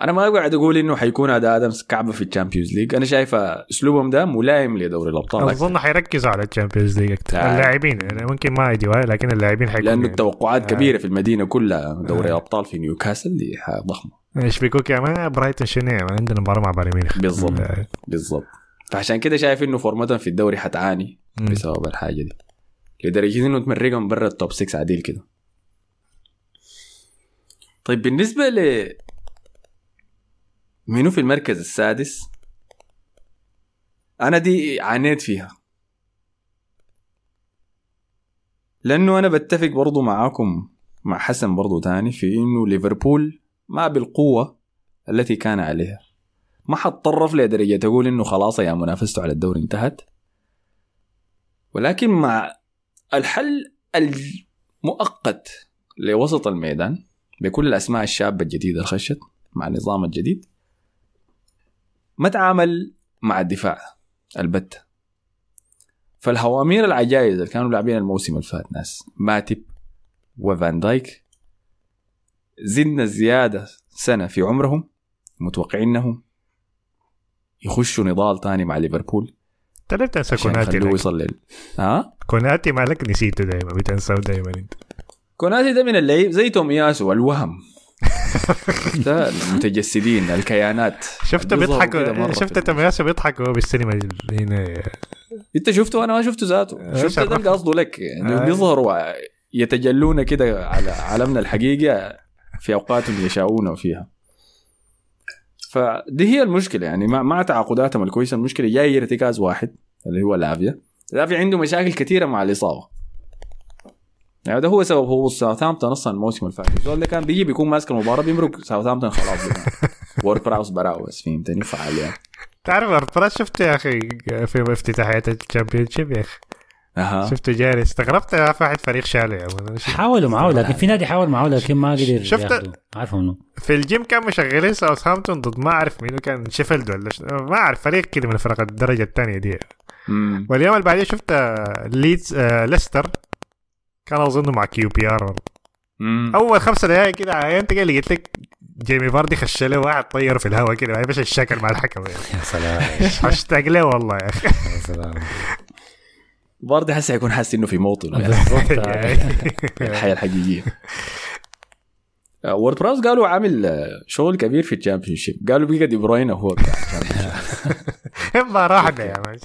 أنا ما قاعد أقول إنه حيكون أداء ادمز كعبة في الشامبيونز ليج أنا شايف أسلوبهم ده ملائم لدوري الأبطال. أظن حيركزوا على الشامبيونز ليج أكثر آه. اللاعبين يعني ممكن ما يجوا لكن اللاعبين حيكونوا لأنه يعني. التوقعات آه. كبيرة في المدينة كلها دوري الأبطال في نيوكاسل دي ضخمة يشبكوك يا مان برايتون شنو يا مان عندنا مباراة مع بايرن ميونخ بالضبط. آه. بالضبط فعشان كده شايف إنه فورمتهم في الدوري حتعاني. بسبب الحاجة دي لدرجة إنه تمرقهم برا التوب 6 عديل كده طيب بالنسبة ل منو في المركز السادس؟ أنا دي عانيت فيها. لأنه أنا بتفق برضو معاكم مع حسن برضو تاني في إنه ليفربول ما بالقوة التي كان عليها. ما حتطرف لدرجه تقول إنه خلاص يا منافسته على الدوري انتهت. ولكن مع الحل المؤقت لوسط الميدان بكل الأسماء الشابة الجديدة الخشت مع النظام الجديد ما تعامل مع الدفاع البتة فالهوامير العجائز اللي كانوا لاعبين الموسم اللي فات ناس ماتب وفان دايك زدنا زيادة سنة في عمرهم متوقعين إنهم يخشوا نضال تاني مع ليفربول. انت ليه بتنسى كوناتي؟ يوصل لل ها؟ كوناتي مالك نسيته دايما بتنساه دايما أنت. كوناتي ده من اللعيب زي تومياسو الوهم المتجسدين الكيانات. شفته بيظهروا بيضحك كده مرة شفت في- تمياسو بيضحك وهو بالسينما هنا. انت شفته؟ أنا ما شفته ذاته. آه، شفت. شرف. ده قصده لك. يعني آه. بيظهروا يتجلون كده على عالمنا الحقيقي في اوقات يشاؤون فيها. فدي هي المشكلة. يعني مع, مع تعاقداتهم الكويسة المشكلة جاي ارتكاز واحد اللي هو لافيا. لافيا عنده مشاكل كثيرة مع الإصابة. يعني ده هو سبب هبوط ساوثهامبتون أصلا الموسم اللي فات الزول ده كان بيجي بيكون ماسك المباراة بيمرق ساوثهامبتون خلاص [LAUGHS] وورد براوس براو بس فهمتني؟ فعال يعني. تعرف ارتراس شفته يا أخي في افتتاحيات الشامبيون شيب يا أخي. أها. شفته جاري استغربت يا واحد فريق مان. حاولوا معاه لكن في نادي حاول معاه لكن ما قدر شفت- ياخده عارف منه في الجيم كان مشغلين ساوثهامبتون ضد ما أعرف مين كان شيفيلد ولا. ما أعرف فريق كده من فرق الدرجة الثانية دي. مم. واليوم اللي بعديه شفت آه، ليدز آه ليستر. كان أظن مع كيو بي ار. أول خمسة دقائق كده عينت كده لقيت لك جيمي فاردي خش له واحد طير في الهواء كده. ما مش الشكل مع الحكم. يعني. [LAUGHS] يا سلام. اشتاق له والله يا أخي. يا سلام. برضه حاسس يكون حاسس إنه في موطن. [LAUGHS] [LAUGHS] يعني. الحياة الحقيقية. آه، وورد براوس قالوا عامل آه، شغل كبير في الشامبيون شيب قالوا بقى دي بروين هو بتاع الشامبيون مباراة واحدة يا مان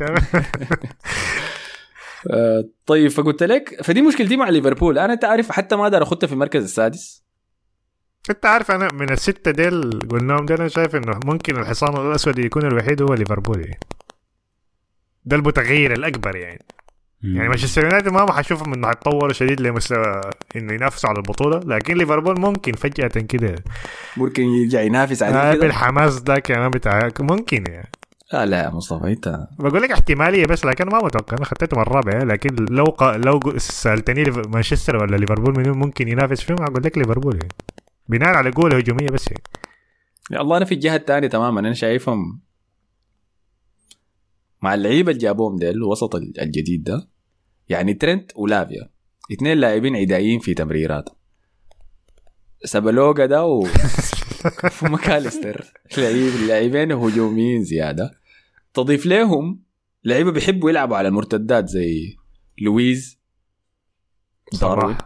آه، طيب فقلت لك فدي مشكلتي مع ليفربول. أنا أنت عارف حتى ما أقدر اخدها في المركز السادس. أنت عارف أنا من الستة ديل قلناهم ديل أنا شايف إنه ممكن الحصان الأسود يكون الوحيد هو ليفربول. يعني. ده المتغير الأكبر يعني. يعني مانشستر يونايتد ما حشوفهم إنه حيتطوروا شديد لمستوى إنه ينافسوا على البطولة لكن ليفربول ممكن فجأة كده. ممكن يرجع ينافس آه عليه كده. بالحماس ده كمان بتاع ممكن يعني. لا لا يا مصطفى انت بقول لك احتمالية بس لكن ما متوقع. أنا خطيتهم الرابع لكن لو ق... لو سألتني مانشستر ولا ليفربول من ممكن ينافس فيهم؟ أقول لك ليفربول. يعني. بناء على قوه هجومية بس. يعني يا الله أنا في الجهة الثانية تماما. أنا شايفهم مع اللعيبة اللي جابوهم ديل الوسط الجديد ده يعني ترنت ولافيا. اثنين لاعبين عدائيين في تمريراتهم سوبوسلاي ده و [LAUGHS] وماكاليستر. لعيب لاعبين هجوميين زيادة. تضيف لهم لعيبة بيحبوا يلعبوا على المرتدات زي لويز داروين.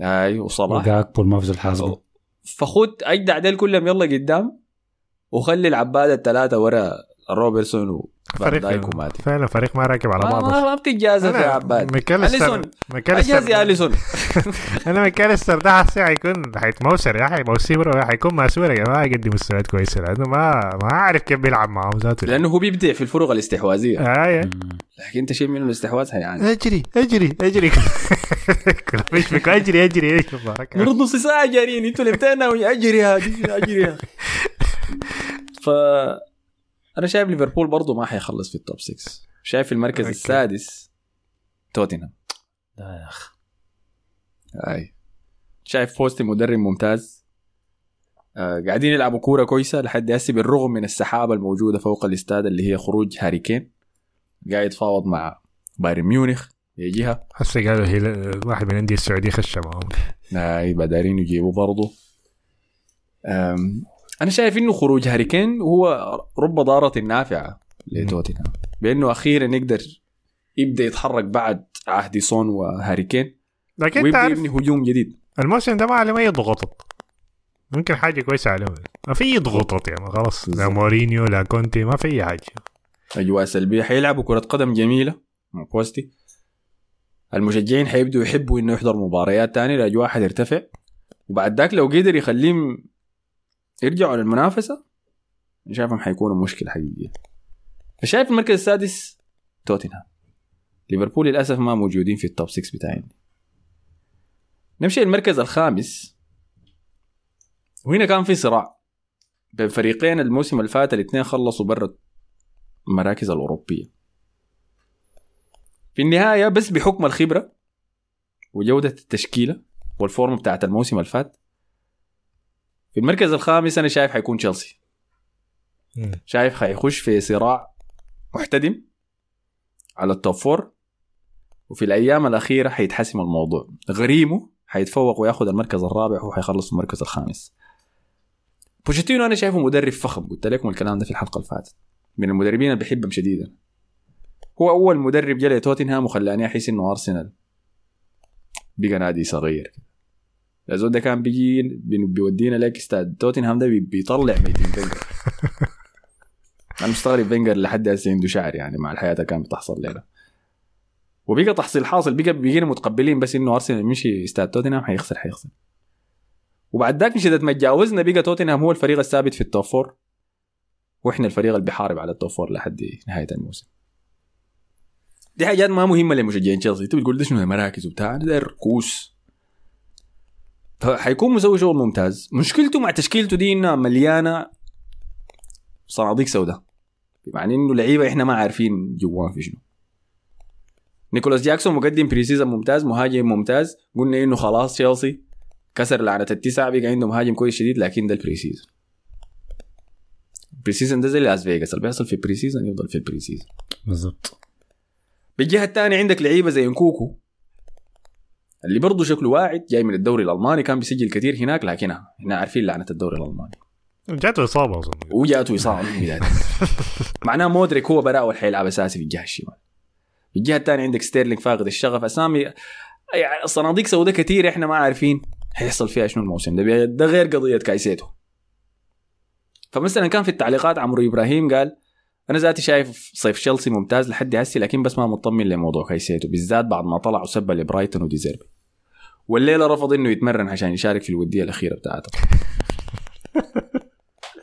أي وصلاح. وجاكبو المفز الحاسبة. فخد أجدع ديل كلهم يلا قدام وخلي العباده الثلاثة ورا روبرتسون فريق وماتي فعلا. فريق ما راكب على ما, بعضه. ما, ما بتتجازف يا عباد. اجهز يا أليسون. [LAUGHS] أنا ماكاليستر ده حسي حيكون حيتموسر يا أخي موسيبر حيكون ماسور يا جماعة. يقدم مستويات كويسة. لأنه ما ما عارف كيف بيلعب معهم ذاته. لأنه هو بيبدع في الفرق الاستحواذية. آه لكن أنت شيء منه الاستحواذ يعني. أجري أجري أجري. [LAUGHS] مش بك أجري أجري إيش مبارك مرض نص ساعة جارين أنتوا اللي بتاعنا أجري يا أجري اجري يا أخي ف أنا شايف ليفربول برضه ما حيخلص في ال top 6 شايف في المركز okay. السادس توتنهام. لا يا أخي. أي. شايف بوستي مدرب ممتاز. آه قاعدين يلعبوا كورة كويسة لحد هسه بالرغم من السحابة الموجودة فوق الاستاد اللي هي خروج هاري كين. قاعد يتفاوض مع بايرن ميونخ. يجيها هسه قالوا هي واحد من الانديه السعودية خش معهم أي دايرين يجيبوا برضه أنا شايف إنه خروج هاري كين هو رب ضارة نافعة. لتوتنهام. بإنه أخيرا يقدر يبدأ يتحرك بعد عهد سون وهاري كين. لكن أنت ويبدأ عارف يبني هجوم جديد. الموسم ده ما عليهم اي ضغوطات ممكن حاجة كويسة عليهم ما في اي ضغوطات يعني خلاص. لا. مورينيو لا كونتي ما في أي حاجة. اجواء سلبية. حيلعبوا كرة قدم جميلة. مع بوستي. المشجعين حيبدوا يحبوا إنه يحضر مباريات تانية الاجواء حترتفع. وبعد ذاك لو قدر يخليهم يرجعوا للمنافسة؟ شايفهم حيكونوا مشكلة حقيقية. فشايف المركز السادس توتنهام. ليفربول للأسف ما موجودين في ال top 6 بتاعي نمشي المركز الخامس. وهنا كان في صراع بين فريقين الموسم اللي فات الاثنين خلصوا برا المراكز الأوروبية. في النهاية بس بحكم الخبرة وجودة التشكيلة وال form بتاعت الموسم اللي فات في المركز الخامس أنا شايف حيكون تشيلسي. شايف حيخش في صراع محتدم على ال top four وفي الأيام الأخيرة حيتحسم الموضوع. غريمه حيتفوق وياخذ المركز الرابع وحيخلص في المركز الخامس. بوشيتينو أنا شايفه مدرب فخم قلت لكم الكلام ده في الحلقة اللي فاتت. من المدربين اللي بحبهم شديدا. هو أول مدرب جاء لتوتنهام وخلاني أحس إنه أرسنال. بقى نادي صغير. الزول ده كان بيجي بي- بيودينا لك استاد. توتنهام ده بي- بيطلع ميتين فينجر. [LAUGHS] أنا مستغرب فينجر لحد هسه عنده شعر يعني مع الحياة اللي كانت بتحصل لنا. وبقى تحصيل حاصل بقى بيجينا متقبلين بس إنه أرسنال مشي استاد توتنهام حيخسر حيخسر. وبعد ذاك شدة ما تجاوزنا بقى توتنهام هو الفريق الثابت في ال top four وإحنا الفريق اللي بيحارب على ال top four لحد نهاية الموسم. دي حاجات ما مهمة لمشجعين تشيلسي. انت بتقول ده شنو؟ المراكز وبتاع. ده ركوس. فحيكون مسوي شغل ممتاز. مشكلته مع تشكيلته دي إنها مليانة صناديق سوداء. بمعنى إنه لعيبة إحنا ما عارفين جواهم في شنو. نيكولاس جاكسون مقدم pre-season ممتاز مهاجم ممتاز. قلنا إنه خلاص تشيلسي كسر لعنة التسعه بقى عنده مهاجم كويس شديد لكن ده ال pre-season ال pre-season ده زي لاس فيغاس اللي بيحصل في ال pre-season يفضل في ال pre-season بالضبط. بالجهة الثانية عندك لعيبة زي نكونكو اللي برضه شكله واعد جاي من الدوري الألماني كان بيسجل كثير هناك لكن إحنا عارفين لعنة الدوري الألماني. جاته إصابة أظن. وجاته إصابة [LAUGHS] معناه مودريك هو براء والحيلعب أساسي في الجهة الشمال. في الجهة الثانية عندك ستيرلينج فاقد الشغف. أسامي يعني صناديق سوداء كثير إحنا ما عارفين حيحصل فيها شنو الموسم ده. ده غير قضية كايسيتو. فمثلا كان في التعليقات عمرو إبراهيم قال أنا ذاتي شايف صيف تشيلسي ممتاز لحد هسي لكن بس ما مطمن لموضوع كايسيتو بالذات بعد ما طلع وسب لبرايتون وديزيربي. والليلة رفض إنه يتمرن عشان يشارك في الودية الأخيرة بتاعته. [LAUGHS]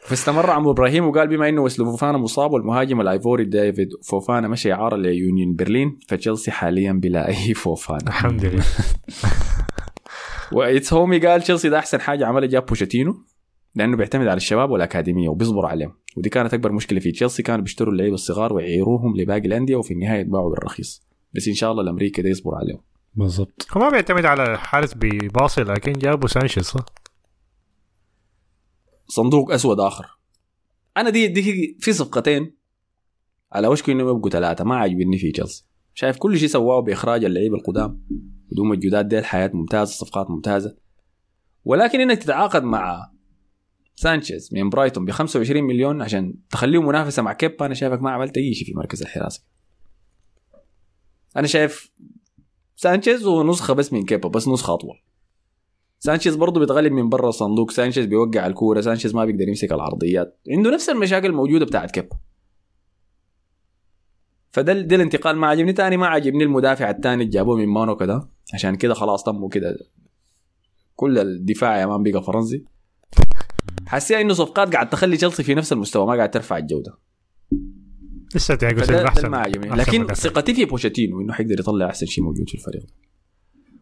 فاستمر عمرو إبراهيم وقال بما إنه ويسلي فوفانا مصاب والمهاجم الآيفوري ديفيد فوفانا مشي إعارة ليونيون برلين فتشيلسي حاليا بلا أي [LAUGHS] فوفانا. الحمد لله. [LAUGHS] وايتس هومي قال تشيلسي ده أحسن حاجة عملها جاب بوشيتينو. لأنه بيعتمد على الشباب والأكاديمية وبيصبر عليهم. ودي كانت أكبر مشكلة في تشيلسي كانوا بيشتروا اللعيبة الصغار ويعيروهم لباقي الأندية وفي النهاية يتباعوا بالرخيص. بس إن شاء الله الامريكي ده يصبر عليهم. بالضبط. هو ما بيعتمد على حارس بيباصي لكن جابوا سانشيز صح؟ صندوق أسود آخر. أنا دي دي في صفقتين على وشك انهم يبقوا ثلاثة ما عاجبني في تشيلسي. شايف كل شيء سواه بإخراج اللعيبة القدام بدون الجداد ديل حياة ممتازة صفقات ممتازة. ولكن إنك تتعاقد مع سانشيز من برايتون ب 25 مليون عشان تخليه منافسة مع كيبا أنا شايفك ما عملت أي شيء في مركز الحراسة. أنا شايف سانشيز ونسخه بس من كيبا بس نسخة أطول. سانشيز برضه بيتغلب من برا الصندوق سانشيز بيوقع الكورة. سانشيز ما بيقدر يمسك العرضيات. عنده نفس المشاكل الموجودة بتاعت كيبا فده ده الانتقال. ما عجبني تاني ما عجبني المدافع الثاني اللي جابوه من موناكو ده. عشان كده خلاص تموا كده. كل الدفاع يا man بقى فرنسي. [LAUGHS] حسيت إنه صفقات قاعد تخلي تشيلسي في نفس المستوى ما قاعد ترفع الجودة. لسه تياجو سيلفا احسن ما عجبني أحسن لكن. ثقتي في بوشيتينو إنه حيقدر يطلع أحسن شيء موجود في الفريق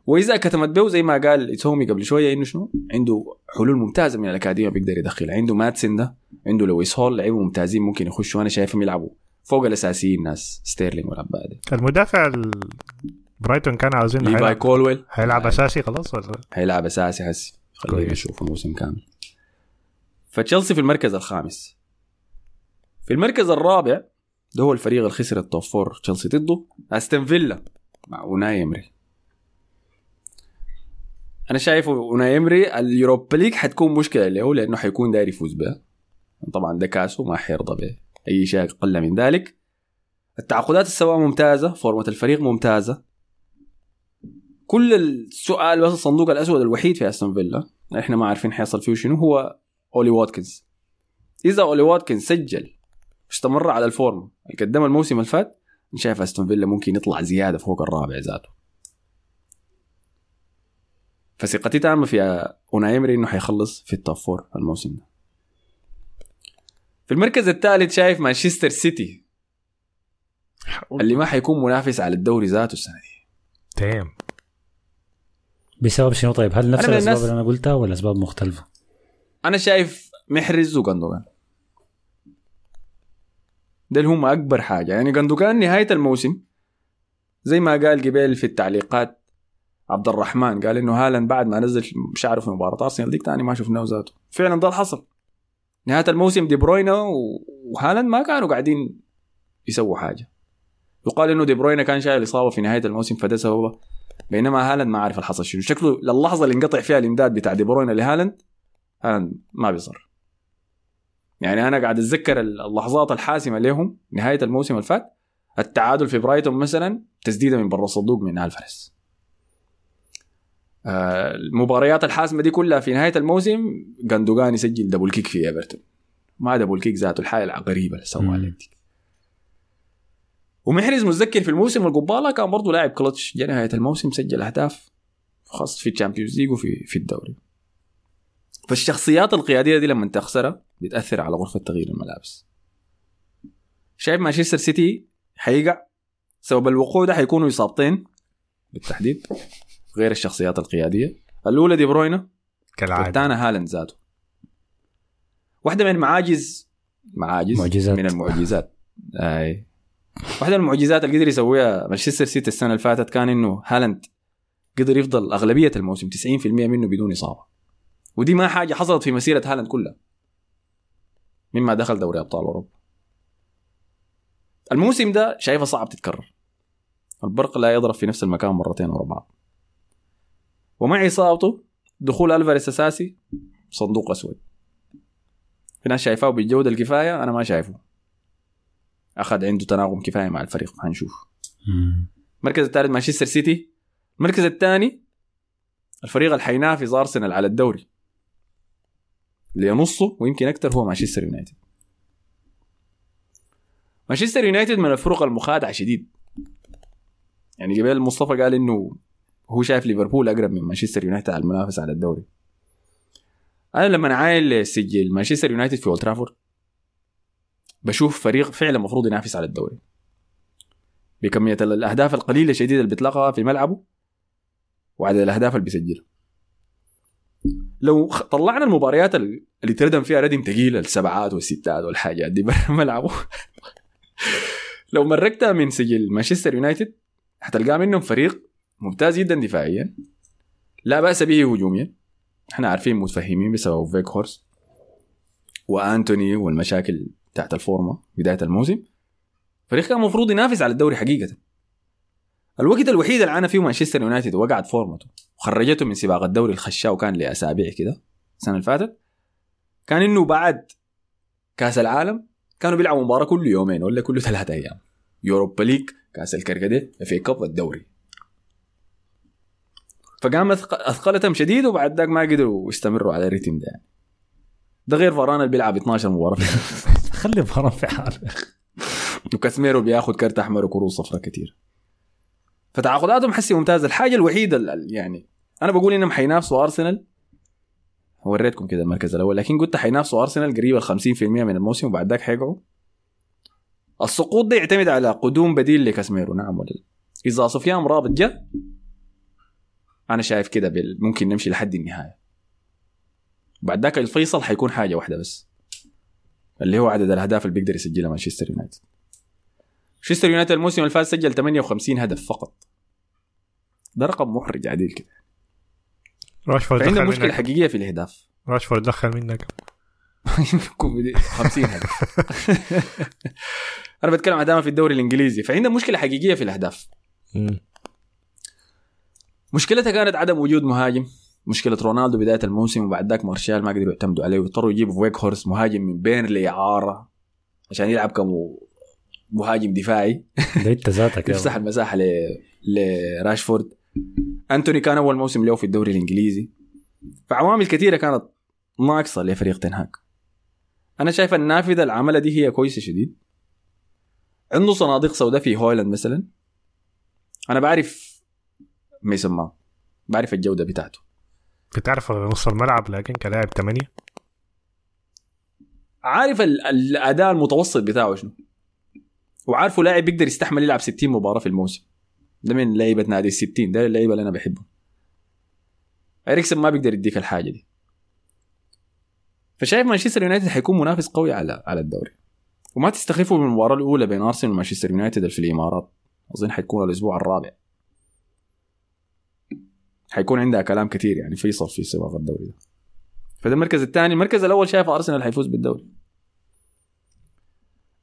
وإذا كتمت به زي ما قال إتسومي قبل شوية إنه شنو؟ عنده حلول ممتازة من الأكاديمية بيقدر يدخل عنده ماتسن ده عنده لويس هول لعيبة ممتازين ممكن يخشوا. أنا شايفهم يلعبوا فوق الأساسيين ناس ستيرلينج والعباد المدافع ال- برايتون كان عاوزين ليفاي كولويل. هيلعب أساسي خلاص ولا؟ هيلعب أساسي حسي. خلينا. نشوف الموسم كامل. فتشيلسي في المركز الخامس. في المركز الرابع ده هو الفريق اللي خسر التوب فور تشيلسي ضده. أستون فيلا. مع أوناي إمري. أنا شايف أوناي إمري ال Europa League حتكون مشكلة له لأنه حيكون داير يفوز بها طبعا ده كاسه ما حيرضى باي شيء أقل من ذلك. التعاقدات السواء ممتازة form ة الفريق ممتازة. كل السؤال بس الصندوق الأسود الوحيد في أستون فيلا إحنا ما عارفين حيصل فيه شنو هو أولي واتكنز. إذا أولي واتكنز سجل استمر على ال form اللي قدمها الموسم اللي فات أنا شايف أستون فيلا ممكن يطلع زيادة فوق الرابع ذاته. فثقتي تامة في أوناي إمري إنه حيخلص في ال top four الموسم ده. في المركز الثالث شايف مانشستر سيتي اللي ما حيكون منافس على الدوري ذاته السنة دي. تمام بسبب شنو طيب؟ هل نفس الأسباب اللي أنا قلتها ولا أسباب مختلفة؟ أنا شايف محرز وغندوغان. ده اللي هم أكبر حاجة. يعني غندوغان نهاية الموسم زي ما قال قبل في التعليقات عبد الرحمن قال إنه هالاند بعد ما نزل شعره في مباراة أرسنال ديك تاني ما شفناه ذاته. فعلا ده حصل نهاية الموسم دي بروينا وهالاند ما كانوا قاعدين يسووا حاجة. يقال إنه دي بروينا كان شايل إصابة في نهاية الموسم فده سببه. بينما هالاند ما عارف الحصل شنو. شكله للحظة اللي انقطع فيها الإمداد بتاع دي بروينا لهالاند هالاند ما بيصر يعني أنا قاعد أتذكر اللحظات الحاسمة لهم نهاية الموسم اللي فات التعادل في برايتون مثلا تسديدة من برا الصندوق من الفارس آه، المباريات الحاسمة دي كلها في نهاية الموسم غاندوغان يسجل double kick في إيفرتون. ما double kick ذاته الحاله الغريبه اللي سواها دي ومحرز متذكر في الموسم القبالة كان برضه لاعب كلتش. جاء نهاية الموسم سجل أهداف خاصة في ال Champions League وفي في الدوري. فالشخصيات القيادية دي لما تخسرها بتأثر على غرفة تغيير الملابس. شايف مانشستر سيتي حيقع سبب الوقوع ده حيكونوا إصابتين بالتحديد غير الشخصيات القيادية. الأولى دي بروينا كالعادة. والثانيه هالاند ذاته. واحدة من المعاجز معاجز معجزات. من المعجزات. أي. واحدة من المعجزات اللي قدر يسويها مانشستر سيتي السنة اللي فاتت كان إنه هالاند قدر يفضل أغلبية الموسم 90% منه بدون إصابة. ودي ما حاجة حصلت في مسيرة هالاند كلها. مما دخل دوري أبطال أوروبا. الموسم ده شايفه صعب تتكرر. البرق لا يضرب في نفس المكان مرتين ورا بعض. ومع اصابته دخول ألفاريس أساسي صندوق أسود. في ناس شايفاه بالجودة الكفاية أنا ما شايفه. أخذ عنده تناغم كفاية مع الفريق حنشوف. المركز الثالث مانشستر سيتي. المركز الثاني الفريق اللي حينافس أرسنال على الدوري. لنصه ويمكن أكثر هو مانشستر يونايتد. مانشستر يونايتد من الفرق المخادعة شديد. يعني قبل مصطفى قال إنه هو شايف ليفربول أقرب من مانشستر يونايتد على المنافسه على الدوري. أنا لما عايل سجل مانشستر يونايتد في أولد ترافورد بشوف فريق فعلا المفروض ينافس على الدوري. بكمية الأهداف القليلة شديدة اللي بيطلقها في ملعبه وعدد الأهداف اللي بيسجلها. لو طلعنا المباريات ال- اللي تردم فيها ردم ثقيله السبعات والستات والحاجات دي [LAUGHS] برا ملعبه لو مرقتها من سجل مانشستر يونايتد حتلقاه منهم فريق ممتاز جدا دفاعيا. لا بأس به هجوميا. إحنا عارفين متفهمين بسبب فيك هورس وأنتوني والمشاكل بتاعت الفورمة بداية الموسم. فريق كان المفروض ينافس على الدوري حقيقة. الوقت الوحيد اللي عانى فيه مانشستر يونايتد وقعت فورمته. وخرجته من سباق الدوري الخشاء وكان لأسابيع كده السنة اللي فاتت. كان إنه بعد كأس العالم كانوا بيلعبوا مباراة كل يومين ولا كل ثلاثة أيام. يوروبا ليج كأس الكركديه في كب الدوري. فقام أثقلتهم شديد وبعد ذاك ما قدروا يستمروا على الريتم ده يعني. ده غير فران اللي بيلعب 12 مباراة [LAUGHS] خلي فرن في حاله. وكاسميرو بياخذ كرت أحمر وكروت صفراء كتير. فتعاقداتهم حسي ممتازه الحاجة الوحيدة ال- ال- يعني أنا بقول إنهم حينافسوا أرسنال. وريتكم كده المركز الأول لكن قلت حينافسوا أرسنال قريب ال 50% من الموسم وبعد ذاك حيقعوا السقوط ده يعتمد على قدوم بديل لكاسميرو نعم ولا لا. إذا سفيان رابط جاء أنا شايف كده ممكن نمشي لحد النهاية. بعد ذاك الفيصل حيكون حاجة واحدة بس اللي هو عدد الأهداف اللي بيقدر يسجلها مانشستر يونايتد. مانشستر يونايتد الموسم اللي فات سجل 58 هدف فقط. ده رقم محرج عديل كده. راشفورد دخل مشكلة منك. حقيقية في الاهداف راشفورد دخل منك. 50 هدف. [LAUGHS] أنا بتكلم عن في الدوري الإنجليزي. فعنده مشكلة حقيقية في الأهداف. مشكلتها كانت عدم وجود مهاجم. مشكلة رونالدو بداية الموسم وبعد ذاك مارشال ما قدروا يعتمدوا عليه واضطروا يجيبوا فيخهورست مهاجم من بيرنلي اعاره عشان يلعب كمهاجم دفاعي. [LAUGHS] ده انت ذاتك يا [LAUGHS] يفسح المساحة ل... لراشفورد أنتوني كان أول موسم له في الدوري الإنجليزي. فعوامل كثيرة كانت ناقصة لفريق تنهاك أنا شايف النافذة العمله دي هي كويسة شديد. عنده صناديق سوداء في هويلاند مثلا. أنا بعرف ميسون ماونت. بعرف الجودة بتاعته. بتعرف نص الملعب لكن كلاعب ثمانية عارف ال- الأداء المتوسط بتاعه شنو؟ وعارفه لاعب بيقدر يستحمل يلعب 60 مباراة في الموسم. ده من لعيبة نادي ال 60 ده اللعيبة اللي أنا بحبه اريكسن ما بيقدر يديك الحاجة دي. فشايف مانشستر يونايتد حيكون منافس قوي على على الدوري. وما تستخفوا من المباراة الأولى بين أرسنال ومانشستر يونايتد في الإمارات. أظن حيكون الأسبوع الرابع. حيكون عندها كلام كثير يعني فيصل في سباق الدوري ده. فده المركز الثاني. المركز الأول شايف أرسنال حيفوز بالدوري.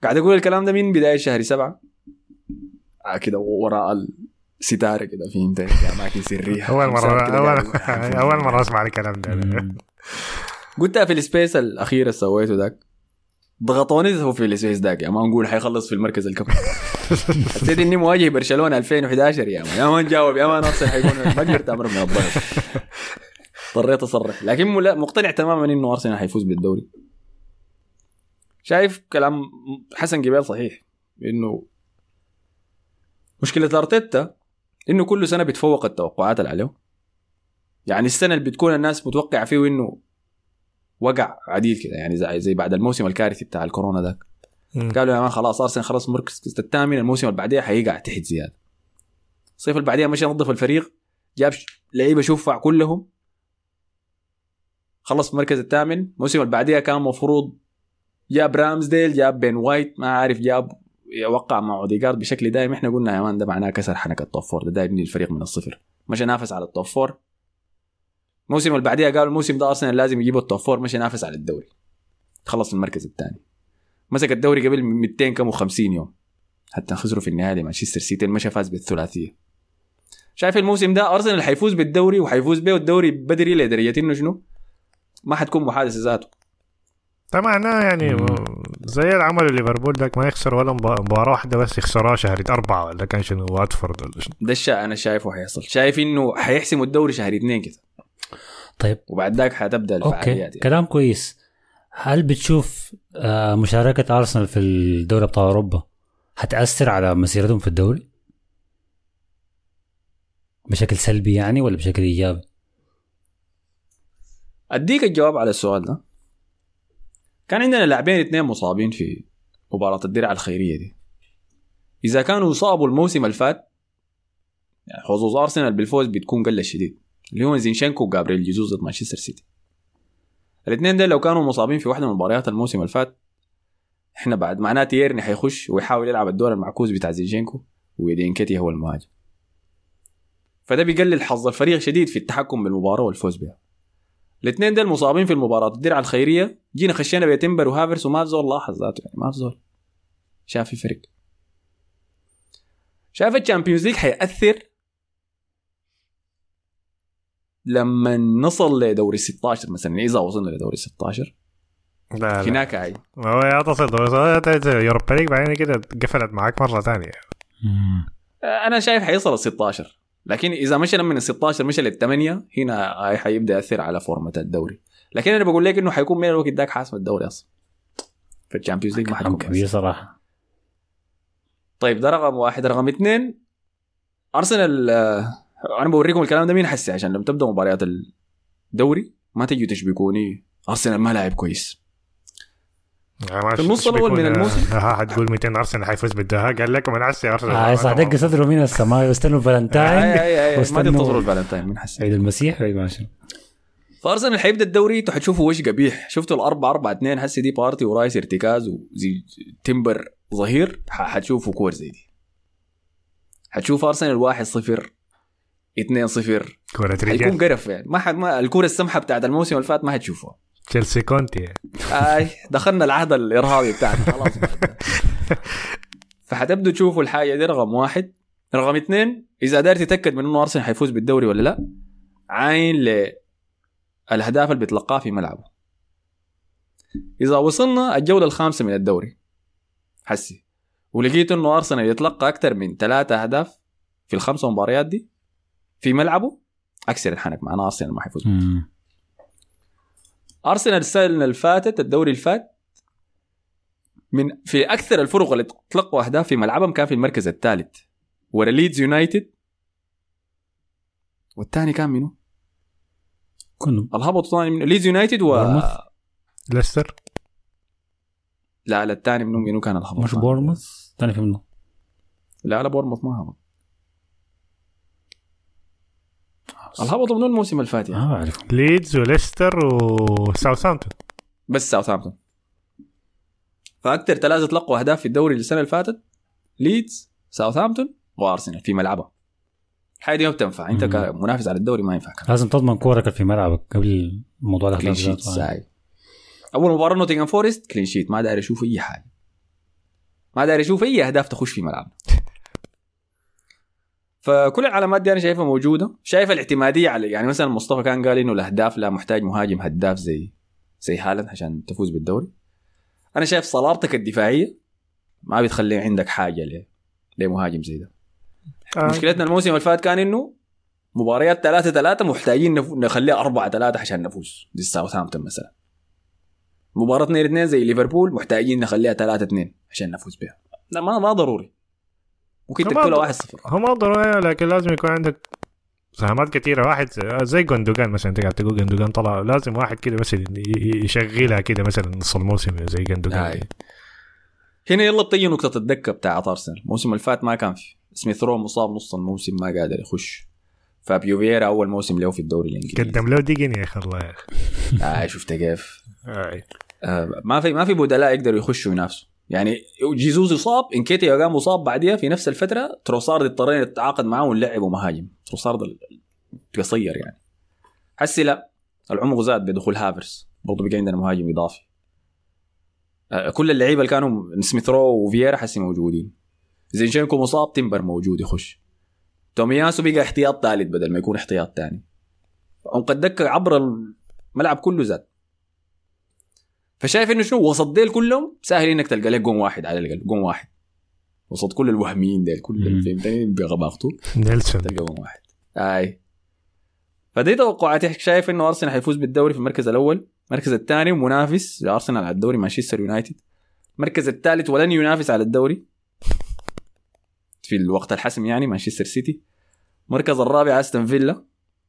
قاعد أقول الكلام ده من بداية شهر سبعة؟ آه كده وراء الستارة كده في اماكن سريه أمثال كده أول قاعد- [LAUGHS] أول مرة أسمع الكلام ده. قلتها في ال space الأخير اللي سويته ذاك ضغطوني هو في ال space ذاك يا ما نقول حيخلص في المركز الكم حسيت [LAUGHS] إني مواجه برشلونة 2011 يا man يا ما نجاوب يا ما نفسي حيكون. ما قدرت أمر من الضغط. [LAUGHS] اضطريت أصرح. لكن مقتنع تماما إنه أرسنال حيفوز بالدوري. شايف كلام حسن جبال صحيح إنه مشكلة أرتيتا إنه كل سنة بيتفوق التوقعات اللي عليه يعني السنة اللي بتكون الناس متوقعة فيه إنه وقع عديد كده يعني زي, زي بعد الموسم الكارثي بتاع الكورونا ذاك. قالوا يا مان خلاص ارسنال خلاص مركز الثامن الموسم اللي بعديه حيقع تحت زيادة. الصيف اللي بعديه مشى نظف الفريق جاب لعيبة شفع كلهم خلص المركز الثامن الموسم اللي بعديه كان مفروض جاب رامزديل جاب بين وايت ما عارف جاب يوقع مع اوديجارد بشكل دائم. إحنا قلنا يا man ده معناه كسر حنك ال top four ده يبني الفريق من الصفر. مشى نافس على ال top four الموسم اللي بعديها قالوا الموسم ده ارسنال لازم يجيبوا ال top four مشى ينافس على الدوري. خلص المركز الثاني. مسك الدوري قبل 200 كم و50 يوم. حتى خسروا في النهاية لمانشستر سيتي مشى فاز بالثلاثية. شايف الموسم ده أرسنال حيفوز بالدوري وحيفوز به الدوري بدري لدرجة إنه شنو؟ ما حتكون محادثة ذاته. ده معناه يعني زي العمل ليفربول ذاك ما يخسر ولا مبا- مباراة واحدة بس يخسرها شهر أربعة ولا كان شنو؟ واتفورد ولا شنو؟ ده الشيء أنا شايفه حيحصل شايف إنه حيحسموا الدوري شهر اثنين كده. طيب. وبعد ذاك حتبدأ okay. الفعاليات يعني. كلام كويس. هل بتشوف آه، مشاركة أرسنال في الدوري أبطال أوروبا هتأثر على مسيرتهم في الدوري؟ بشكل سلبي يعني ولا بشكل إيجابي؟ أديك الجواب على السؤال ده. كان عندنا لاعبين اثنين مصابين في مباراة الدرع الخيرية دي. إذا كانوا يصابوا الموسم اللي فات يعني حظوظ أرسنال بالفوز بتكون قلة شديد. اللي هو زينشينكو وجابريل جيزوس ضد مانشستر سيتي. الاثنين دول لو كانوا مصابين في واحدة من مباريات الموسم اللي فات إحنا بعد معناه تيرني حيخش ويحاول يلعب الدور المعكوس بتاع زينشينكو ويدينكتي هو المهاجم. فده بيقلل حظ الفريق شديد في التحكم بالمباراة والفوز بها. الاثنين دول مصابين في المباراة. الدرع الخيرية. جينا خشينا بتمبر وهافرس وما في زول لاحظ ذاته. يعني ما في زول شاف في فرق شايف ال Champions League حيأثر لما نصل لدوري 16 مثلا. إذا وصلنا لدوري 16 لا لا. هناك هاي ما هو يا تصل دوري Europa League بعدين كده قفلت معاك مرة ثانية. أنا شايف حيصل ال 16 لكن إذا مشى من ال 16 مشى للثمانيه هنا هاي حيبدأ يأثر على form ة الدوري. لكن أنا بقول لك إنه حيكون من الوقت ذاك حاسم الدوري أصلا. في ال Champions League ما حيكون كبير. صراحة. طيب ده رقم واحد. رقم اثنين أرسنال آه، أنا بوريكم الكلام ده مين حسي عشان لما تبدأ مباريات الدوري ما تجوا تشبكوني أرسنال ما لاعب كويس. يعني في النص الأول من الموسم. ها حتقول 200 ارسنال حيفوز بالدهاء قال لكم أنا عسي ارسنال آه صح دق صدره من السماء واستنوا اي فالنتاين اي اي ما تنتظروا الفالنتاين مين حسي عيد المسيح وعيد ماشي فارسنال حيبدا الدوري أنتوا حتشوفوا وش قبيح شفتوا الأربعة أربعة اثنين هسي دي بارتي ورايس ارتكاز وزي تمبر ظهير ح- حتشوفوا كور زي دي حتشوف ارسنال 1 0 2 0 كرة حيكون رجال قرف يعني ما حد ما الكوره السمحه بتاعت الموسم اللي فات ما حتشوفوها تشيلسي كونتي. أي دخلنا العهد الإرهابي بتاعنا خلاص. [LAUGHS] فحتبدوا تشوفوا الحاجة دي رقم واحد. رقم اثنين إذا قدرت تتأكد من إنه أرسنال حيفوز بالدوري ولا لا عاين للاهداف اللي بيتلقاها في ملعبه. إذا وصلنا الجولة الخامسة من الدوري. حسي. ولقيت إنه أرسنال يتلقى أكثر من ثلاثة أهداف في الخمسه مباريات دي في ملعبه أكسر الحنك معنا أرسنال ما حيفوز. أرسنال السنة اللي فاتت الدوري اللي فات من في أكثر الفرق اللي تلقوا أهداف في ملعبهم كان في المركز الثالث ورا ليدز يونايتد والثاني كان منو؟ كلهم الهبط ثاني من ليدز يونايتد و؟ ليستر. لا لا الثاني منو منو كان الهبط؟ مش بورنموث؟ ثاني في منه لا لا بورنموث ما هبط. الهبط منو الموسم اللي فات يعني ما اعرف ليدز وليستر وساوثهامبتون بس ساوثهامبتون. فاكثر ثلاثة تلقوا أهداف في الدوري السنة اللي فاتت ليدز ساوثهامبتون وأرسنال في ملعبها الحاجة دي ما بتنفع. أنت مم. كمنافس على الدوري ما ينفع لازم تضمن كورك في ملعبك قبل موضوع clean الأهداف sheet أول مباراة نوتنغهام فورست clean sheet ما داير أشوف أي حاجة. ما داير أشوف أي أهداف تخش في ملعب فكل العلامات دي أنا شايفها موجودة. شايف الاعتمادية على يعني مثلا مصطفى كان قال إنه الاهداف لا محتاج مهاجم هداف زي زي هالاند عشان تفوز بالدوري. أنا شايف صلابتك الدفاعية ما بتخلي عندك حاجة لمهاجم زي ده. آه. مشكلتنا الموسم اللي فات كان إنه مباريات ثلاثة ثلاثة محتاجين نف- نخليها أربعة ثلاثة عشان نفوز. دي ساوثهامبتون مثلا. مباراة 2 2 زي ليفربول محتاجين نخليها 3 2 عشان نفوز بها. لا ما ما ضروري. ممكن ما تقتلها ضر- 1 0 هو ما ضروري لكن لازم يكون عندك مساهمات كثيرة واحد زي جوندوجان مثلا أنت قاعد تقول جوندوجان طلع. لازم واحد كده ي- يشغلها كده مثلا نص الموسم زي جوندوجان هاي. هنا يلا بتجي نقطة الدكة بتاعت أرسنال الموسم اللي فات ما كان في. سميث رو مصاب نص الموسم ما قادر يخش. فابيو فييرا أول موسم له في الدوري الإنجليزي. قدم له ديجن يا أخي الله يا أخي. [LAUGHS] آه شفت كيف. آه، ما في ما في بدلاء يقدروا يخشوا ينافسوا يعني جيزوز يصاب انكيتيا قام مصاب بعديها في نفس الفترة تروسارد اضطرينا نتعاقد معاه ونلعبه مهاجم. تروسارد قصير يعني. حسي لا العمق زاد بدخول هافرس برضه بقى عندنا مهاجم إضافي. آه، كل اللعيبة اللي كانوا سميث رو وفييرا حسي موجودين. زينشينكو مصاب تمبر موجود يخش. تومياسو بقى احتياط ثالث بدل ما يكون احتياط ثاني. عمق الدكه عبر الملعب كله زاد. فشايف إنه شنو وسط ديل كلهم سهل إنك تلقى لك جون واحد على الأقل جون واحد. وسط كل الوهميين ديل مم. فهمتني بغباغته نيلسون تلقى جون واحد. أي. فدي توقعاتي شايف إنه أرسنال حيفوز بالدوري في المركز الأول المركز الثاني منافس لأرسنال على الدوري مانشستر يونايتد المركز الثالث ولن ينافس على الدوري في الوقت الحسم يعني مانشستر سيتي المركز الرابع استون فيلا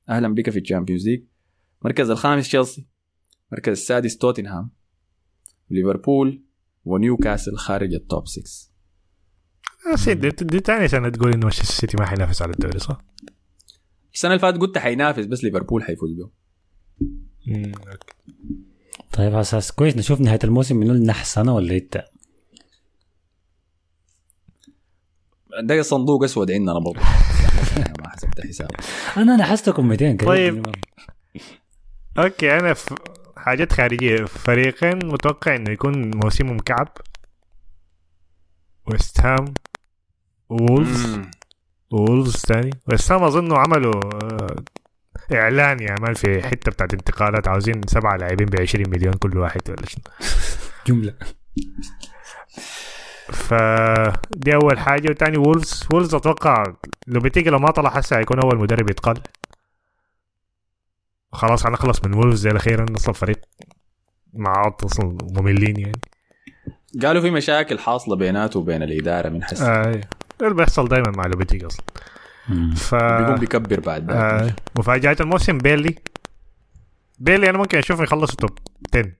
أهلا بك في ال Champions League المركز الخامس تشيلسي المركز السادس توتنهام ليفربول ونيوكاسل خارج ال top 6 آه، سيد دي, دي تاني سنة تقول إنه مانشستر سيتي ما حينافس على الدوري صح؟ السنة اللي فاتت قلت حينافس بس ليفربول حيفوز به. طيب على أساس كويس نشوف نهاية الموسم منو النحس أنا ولا انت ده صندوق أسود عندنا برضه [LAUGHS] ما حسبت حساب أنا نحستكم 200 كده طيب. أوكي أنا في حاجات خارجية. فريقين متوقع إنه يكون موسمهم كعب. ويست هام وولفز. وولفز تاني. ويست هام أظنه عملوا آه، إعلان يا man في حتة بتاعت انتقالات. عاوزين سبعة لاعبين ب 20 مليون كل واحد ولا شنو. [LAUGHS] جملة. فدي أول حاجة. وتاني وولفز وولفز أتوقع لوبيتيجي لو ما طلع حسا هيكون أول مدرب يتقال. خلاص هنخلص من وولفز الاخيرا أصلا فريق مع أصلا مملين يعني. قالوا في مشاكل حاصلة بيناته وبين الإدارة من حسي. آه ده اللي بيحصل دايما مع لوبيتيجي أصلا. ف بيقوم بيكبر بعد آه مفاجآت الموسم بيرنلي. بيرنلي أنا ممكن أشوفه يخلص top 10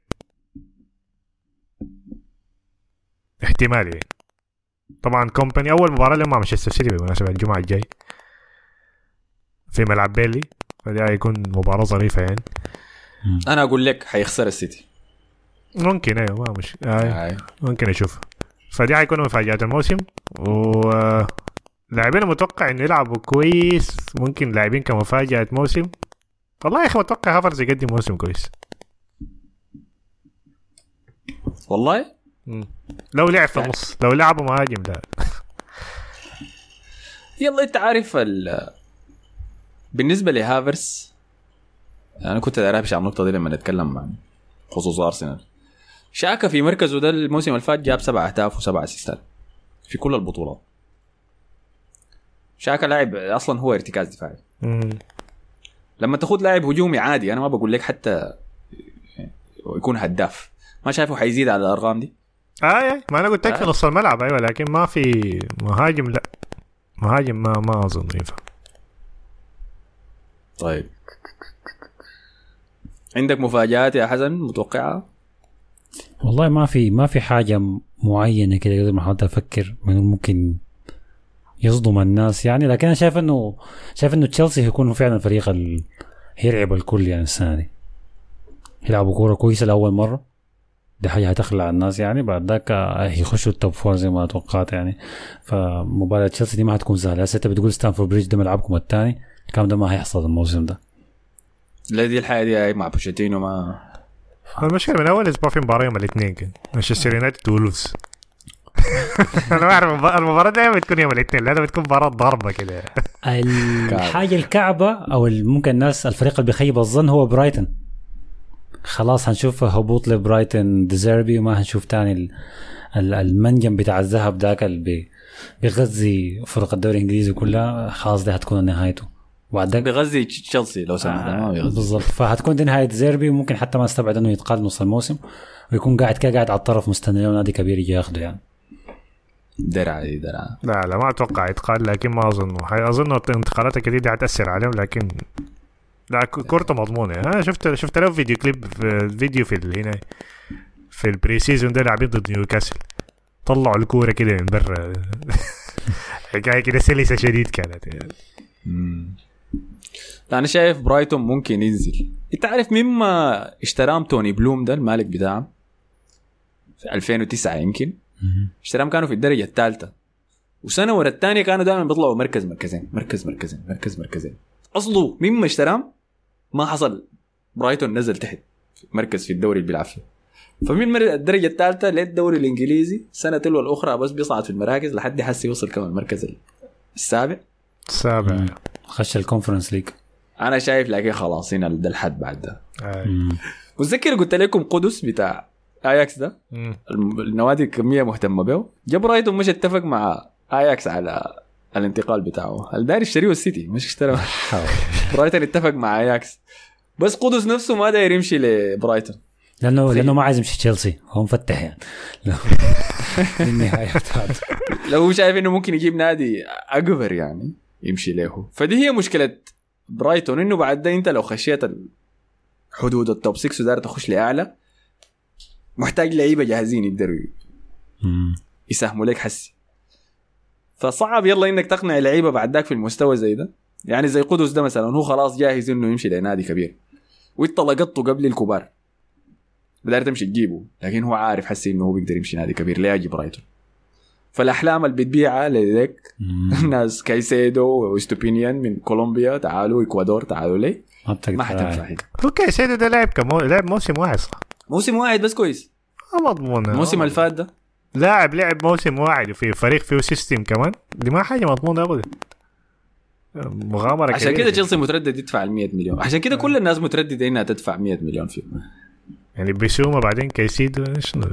احتمال يعني. طبعا كومباني أول مباراة لهم مع مانشستر سيتي بالمناسبة الجمعة الجاي. في ملعب بيرنلي. فدي هيكون مباراة ظريفة يعني. أنا أقول لك حيخسر السيتي. ممكن أيوه ما مش آه آه. ممكن أشوف. فدي حيكونوا مفاجآت الموسم. و لاعبين متوقع إنه يلعبوا كويس. ممكن لاعبين كمفاجأة موسم. والله يا أخي متوقع هافرز يقدم موسم كويس. والله؟ مم. لو لعب في النص. لو لعبوا مهاجم لا. يلا أنت عارف ال بالنسبة لهافرس أنا كنت داير على النقطة دي لما نتكلم عن خصوص أرسنال. شاكا في مركزه ده الموسم اللي فات جاب سبع أهداف وسبع اسيستات في كل البطولات. شاكا لاعب أصلا هو ارتكاز دفاعي. لما تاخذ لاعب هجومي عادي أنا ما بقول لك حتى يكون هداف. ما شايفه حيزيد على الأرقام دي؟ آه آه ما أنا قلت لك في آه. نص الملعب أيوه لكن ما في مهاجم لا. مهاجم ما ما أظن ينفع. طيب. عندك مفاجآت يا حسن؟ متوقعة؟ والله ما في ما في حاجة معينة كده ما حاولت أفكر من ممكن يصدم الناس يعني لكن أنا شايف إنه شايف إنه تشيلسي هيكون فعلا الفريق اللي هيرعب الكل يعني السنة دي. يلعبوا كورة كويسة لأول مرة. دي حاجة هتخلع الناس يعني بعد ذاك هيخشوا ال top four زي ما توقعت يعني. فمباراة تشيلسي دي ما هتكون سهلة. هسه أنت بتقول ستامفورد بريدج ده ملعبكم الثاني. الكلام ده ما هيحصل الموسم ده. لا دي الحياة دي هاي مع بوشيتينو ما المشكلة من أول أسبوع في مباراة يوم الاثنين كان مانشستر يونايتد وولفز. [LAUGHS] أنا ما اعرف المب- المباراة دايما بتكون يوم الاثنين لانها بتكون مباراة ضربة كده. الحاجة الكعبة أو ال- ممكن الناس الفريق اللي بيخيب الظن هو برايتن خلاص هنشوف هبوط لبرايتن ديزيربي وما هنشوف تاني ال- ال- المنجم بتاع الذهب ذاك اللي بي- بيغذي فرق الدوري الإنجليزي كلها. خلاص دي هتكون نهايته. وبعد ذاك بيغذي تشيلسي لو سمحت. ما بيغذي بالضبط. فهتكون دي نهاية ديزيربي وممكن حتى ما استبعد إنه يتقال نص الموسم ويكون قاعد كده قاعد على الطرف مستني نادي كبير يجي ياخده يعني. درعة دي درعة لا لا ما أتوقع يتقال لكن ما أظن. حي- أظن الانتقالات الجديدة حتأثر عليهم لكن لا كورته مضمونة. أنا شفت شفت له video clip في فيديو في هنا في ال pre-season ده لاعبين ضد نيوكاسل. طلعوا الكورة كده من برا. حكاية كده سلسة شديد كانت يعني. أنا شايف برايتون ممكن ينزل. أنت عارف مما اشتراهم توني بلوم ده المالك بتاعهم في 2009 يمكن. اشتراهم كانوا في الدرجة الثالثة. وسنة ورا الثانية كانوا دائما بيطلعوا مركز مركزين مركز مركزين مركز مركزين. أصله مما اشتراهم ما حصل. برايتون نزل تحت. مركز في الدوري اللي بيلعب فيه فمن الدرجة الثالثة؟ للدوري الإنجليزي. سنة تلو الأخرى بس بيصعد في المراكز لحد حسي وصل كمان المركز السابع. السابع خش ال Conference League. أنا شايف لكن خلاص هنا ده الحد بعد ده. متذكر قلت لكم قدس بتاع آياكس ده؟ النوادي الكمية مهتمة به. جا برايتون مش اتفق مع آياكس على الانتقال بتاعه. الداير يشتريه السيتي مش اشترى. [LAUGHS] برايتون اتفق مع آياكس. بس قدس نفسه ما داير يمشي لبرايتون. لأنه لأنه ما عايز يمشي تشيلسي. هو مفتح يعني. [LAUGHS] النهايه بتاعته. لو هو شايف إنه ممكن يجيب نادي أكبر يعني يمشي له. فدي هي مشكلة برايتون انه بعد ده انت لو خشيت حدود ال top 6 وداير تخش لأعلى محتاج لعيبة جاهزين يقدروا. يساهموا لك حسي. فصعب يلا إنك تقنع لعيبة بعد ذاك في المستوى زي ده. يعني زي قدس ده مثلا هو خلاص جاهز إنه يمشي لنادي كبير. وإنت لقطته قبل الكبار. داير تمشي تجيبه لكن هو عارف حسي إنه هو بيقدر يمشي نادي كبير. ليه يجي برايتون. فالأحلام اللي بتبيعها لذيك مم. [LAUGHS] ناس كايسيدو واستوبينيان من كولومبيا تعالوا إكوادور تعالوا لي. ما بتقدر. ما حتنفع هنا. هو كايسيدو ده لعب كمو... لعب موسم واحد صح؟ موسم واحد بس كويس. ما مضمون الموسم اللي فات ده. لاعب لعب موسم واحد وفي فريق فيه system كمان. دي ما حاجة مضمونة ابدا. مغامرة عشان كبيرة. كده تشيلسي متردد يدفع ال 100 مليون. عشان كده كل الناس مترددة إنها تدفع 100 مليون فيه يعني. بيسوما بعد كايسيدو شنو؟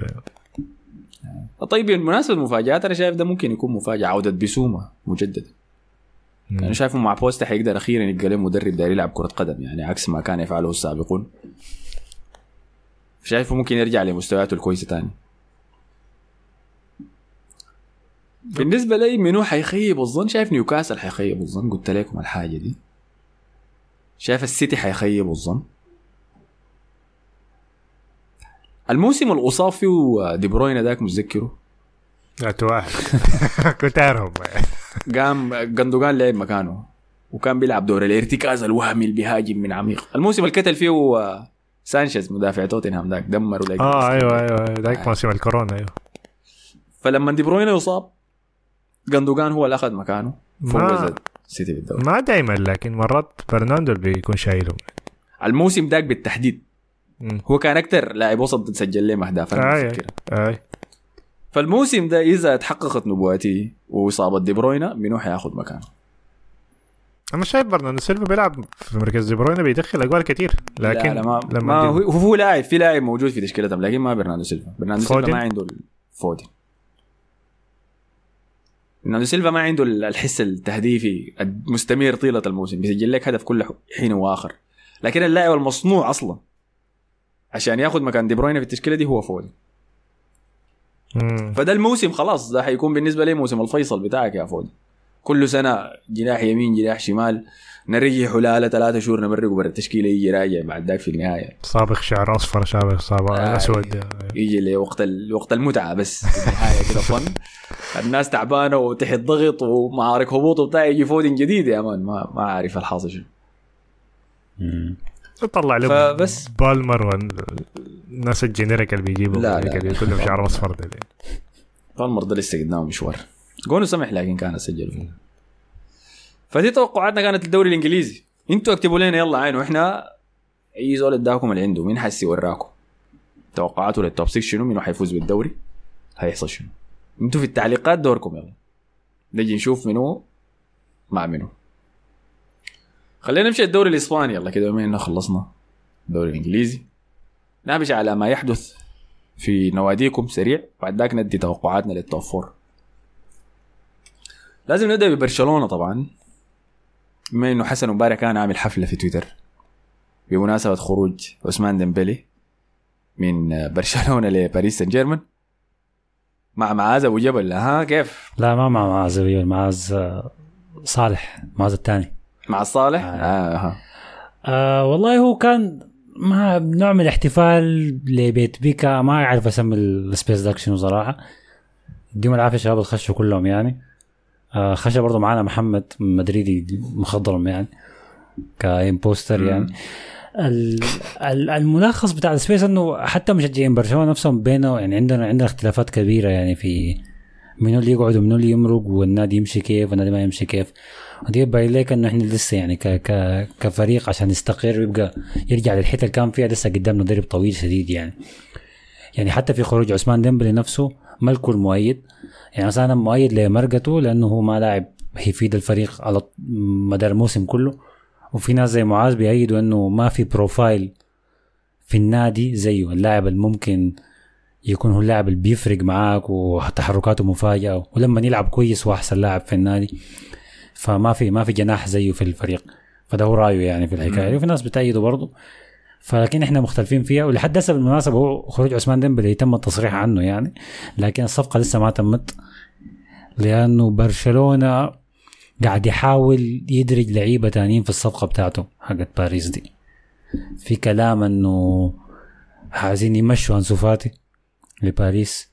طيب بالمناسبه المفاجات أنا شايف ده ممكن يكون مفاجأة عودة بيسوما مجددا. أنا شايفه مع بوستا حيقدر أخيرا يبقى له مدرب داير يلعب كرة قدم يعني عكس ما كان يفعله السابقون. شايفه ممكن يرجع لمستوياته الكويسة تاني. بالنسبة لي منو حيخيب الظن؟ شايف نيوكاسل حيخيب الظن؟ قلت لكم الحاجة دي. شايف السيتي حيخيب الظن؟ الموسم الاتصاب فيه دي بروين ذاك متذكره [LAUGHS] كنت اعرف قام جندوجان لعب مكانه وكان بيلعب دور الارتكاز الوهمي اللي بيهاجم من عميق. الموسم اللي كتل فيه آه، سانشيز مدافع توتنهام ذاك دمر ولا آه أيوه أيوه ذاك موسم الكورونا أيوه. فلما دي بروين اتصاب جندوجان هو اللي أخذ مكانه ما- فوز السيتي بالدوري. ما دائما لكن مرات برناندو اللي بيكون شايله الموسم ذاك بالتحديد. هو كان أكثر لاعب وسط تسجل له اهداف أنا متذكر آي. فالموسم ده إذا تحققت نبواتي وإصابة دي بروينا منو حياخذ مكانه؟ أنا شايف برناردو سيلفا بيلعب في مركز دي بروين بيدخل أقوال كتير لكن لا لا ما, لما ما هو, هو لاعب في لاعب موجود في تشكيلتهم لكن ما برناردو سيلفا. برناردو سيلفا؟ ما عنده الفودن برناردو سيلفا ما عنده الحس التهديفي المستمر طيلة الموسم بيسجل لك هدف كل حين وآخر. لكن اللاعب المصنوع أصلا عشان ياخذ مكان دي بروين في التشكيلة دي هو فودن مم. فده الموسم خلاص ده حيكون بالنسبة لي موسم الفيصل بتاعك يا فودن كل سنة جناح يمين جناح شمال نريح لا ثلاثة شهور نمرقه برا التشكيلة يجي راجع بعد ذاك في النهاية. صابغ شعر أصفر شابغ صابغ آه، أسود. يجي لوقت ال... وقت المتعة بس في النهاية كده فن. الناس تعبانة وتحت ضغط ومعارك هبوط وبتاع يجي فودن جديد يا مان. ما ما عارف الحاصل شنو. طلع له فبس- بالمر والناس الجينيريك اللي بيجيبوا لا، لا. اللي كلهم شعر أصفر ده فالمر ده لسه قدامه مشوار. جونه سمح لكن كان سجل فدي توقعاتنا كانت للدوري الإنجليزي. أنتوا اكتبوا لنا يلا عين وإحنا أي زول اداكم اللي عنده مين حسي وراكم؟ توقعاته للتوب 6 شنو؟ مين حيفوز بالدوري؟ هيحصل شنو؟ أنتوا في التعليقات دوركم يلا. نجي نشوف منو مع منو. خلينا نمشي الدوري الإسباني. يلا كده بما إننا خلصنا الدوري الإنجليزي نمشي على ما يحدث في نواديكم سريع. بعد ذاك ندي توقعاتنا لل top four لازم نبدأ ببرشلونة طبعا بما إنه حسن مبارك كان عامل حفلة في تويتر بمناسبة خروج عثمان ديمبلي من [LAUGHS] برشلونة لباريس سان جيرمان مع معاذ أبو جبل. ها كيف؟ لا ما مع معاذ أبيض، معاذ آه، صالح معاذ الثاني. مع الصالح آه. آه. آه. والله هو كان ما نوع من الاحتفال لبيت بيكا ما أعرف أسمي ال space داك شنو صراحة يديهم العافية شباب الخشوا كلهم يعني آه خشى برضه معانا محمد مدريدي مخضرم يعني ك imposter يعني ال- ال- الملخص بتاع ال space إنه حتى مشجعين برشلونة نفسهم بينه يعني عندنا عندنا اختلافات كبيرة يعني في منو اللي يقعد ومنو اللي يمرق والنادي يمشي كيف والنادي ما يمشي كيف باين لك انه إحنا لسه يعني ك ك كفريق عشان يستقر ويبقى يرجع للحتة اللي كان فيها لسه قدامنا درب طويل شديد يعني. يعني حتى في خروج عثمان ديمبلي نفسه ما الكل مؤيد. يعني مثلا مؤيد لمرقته لأنه هو ما لاعب هيفيد الفريق على مدار الموسم كله. وفي ناس زي معاذ بيأيدوا إنه ما في profile في النادي زيه اللاعب الممكن يكون هو اللاعب اللي بيفرق معاك وتحركاته مفاجئة ولما يلعب كويس هو أحسن لاعب في النادي. فما في ما في جناح زيه في الفريق. فده هو رأيه يعني في الحكاية. وفي ناس بتأيده برضه. فلكن إحنا مختلفين فيها. ولحد هسه بالمناسبة هو خروج عثمان ديمبلي تم التصريح عنه يعني. لكن الصفقة لسه ما تمت. لأنه برشلونة قاعد يحاول يدرج لعيبة تانيين في الصفقة بتاعته حقت باريس دي. في كلام إنه عايزين يمشوا أنسو فاتي لباريس.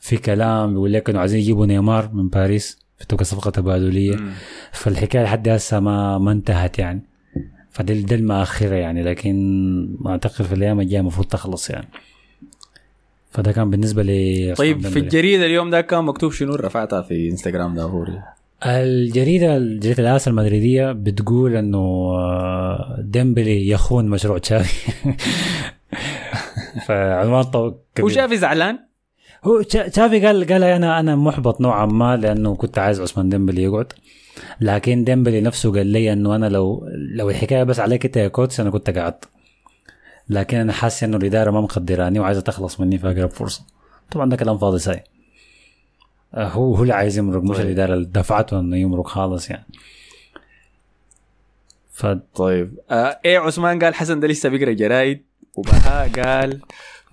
في كلام بيقول لك إنه عايزين يجيبوا نيمار من باريس. في تبقى صفقة تبادلية. مم. فالحكاية لحد هسه ما ما انتهت يعني. فده ده المؤخرة يعني لكن ما أعتقد في الأيام الجاية المفروض تخلص يعني. فده كان بالنسبة ل طيب في الجريدة اليوم ده كان مكتوب شنو رفعتها في إنستغرام دافوري الجريده جريده الآس المدريدية بتقول إنه آه، ديمبلي يخون مشروع تشافي. [LAUGHS] فعنوان طو- كبير. هو شافي زعلان؟ هو تشا- تشافي قال قال أنا أنا محبط نوعا ما لأنه كنت عايز عثمان ديمبلي يقعد. لكن ديمبلي نفسه قال لي إنه أنا لو لو الحكاية بس عليك أنت يا coach أنا كنت قعدت لكن أنا حاسس إنه الإدارة ما مقدراني وعايزة تخلص مني في أقرب فرصة. طبعا ده كلام فاضي ساي. آه، هو هو اللي عايز يمرق مش طيب. الإدارة اللي دفعته إنه يمرق خالص يعني. ف طيب. آه إيه عثمان قال حسن ده لسه بيقرأ جرايد وبهاء قال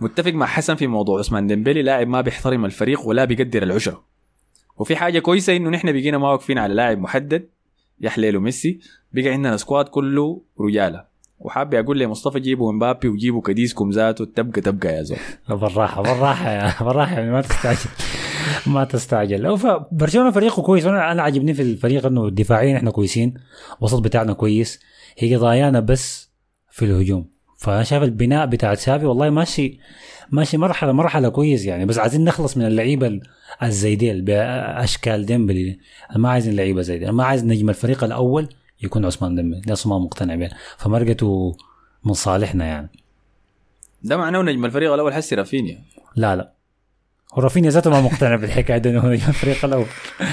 متفق مع حسن في موضوع عثمان ديمبلي لاعب ما بيحترم الفريق ولا بيقدر العشرة. وفي حاجة كويسة إنه نحن بقينا ما واقفين على لاعب محدد يا حليله ميسي بقى عندنا squad كله رجالة. وحاب أقول لمصطفى جيبوا مبابي وجيبوا كديسكم ذاته تبقى تبقى يا زول. [LAUGHS] بالراحة بالراحة يا [LAUGHS] بالراحة يعني ما تستعجل. ما تستعجل. هو ف- برشلونة فريقه كويس. وأنا أنا عاجبني في الفريق إنه دفاعيا إحنا كويسين وسط بتاعنا كويس. هي قضايانا بس في الهجوم. فأنا شايف البناء بتاع تشافي والله ماشي ماشي مرحلة مرحلة كويس يعني بس عايزين نخلص من اللعيبة ال- الزي ديل بأشكال ديمبلي. ما عايزين لعيبة زي دي ما عايز نجم الفريق الأول يكون عثمان ديمبلي ده ما مقتنع بيه فمرقته من صالحنا يعني. ده معناه نجم الفريق الأول حسي رافينيا. لا لا. هو رافينيا ذاته ما مقتنع بالحكاية دي إنه يجي الفريق الأول. لا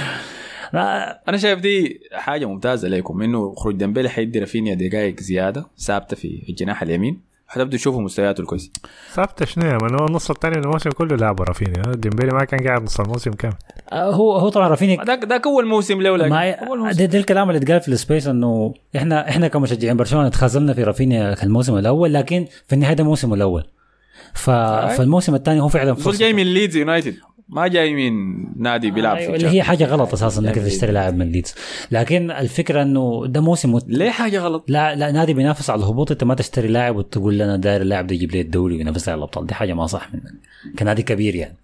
أنا شايف دي حاجة ممتازة لكم إنه خروج ديمبلي حيدي رافينيا دقائق زيادة ثابتة في الجناح اليمين. حتبدوا تشوفوا مستوياته الكويسه ثابتة شنو يا من هو النص الثاني من الموسم كله لعبه رافينيا. ديمبلي ما كان قاعد نص الموسم كامل. آه، هو هو طبعا رافينيا. ذاك ذاك أول موسم له لكن ما أول موسم. ده, ده الكلام اللي اتقال في ال space إنه إحنا إحنا كمشجعين برشلونة اتخاذلنا في رافينيا الموسم الأول لكن في النهاية ده موسمه الأول. ف... فالموسم الثاني هو فعلا زول جاي من ليدز يونايتد ما جاي من نادي بيلعب أيوة في اللي هي حاجة غلط أساسا إنك يعني- تشتري لاعب من ليدز. لكن الفكرة إنه ده موسم مت... ليه حاجة غلط؟ لا لا نادي بينافس على الهبوط. أنت ما تشتري لاعب وتقول لنا داير اللاعب ده يجيب لي الدوري وينافس على الأبطال. دي حاجة ما صح منك كنادي كبير يعني.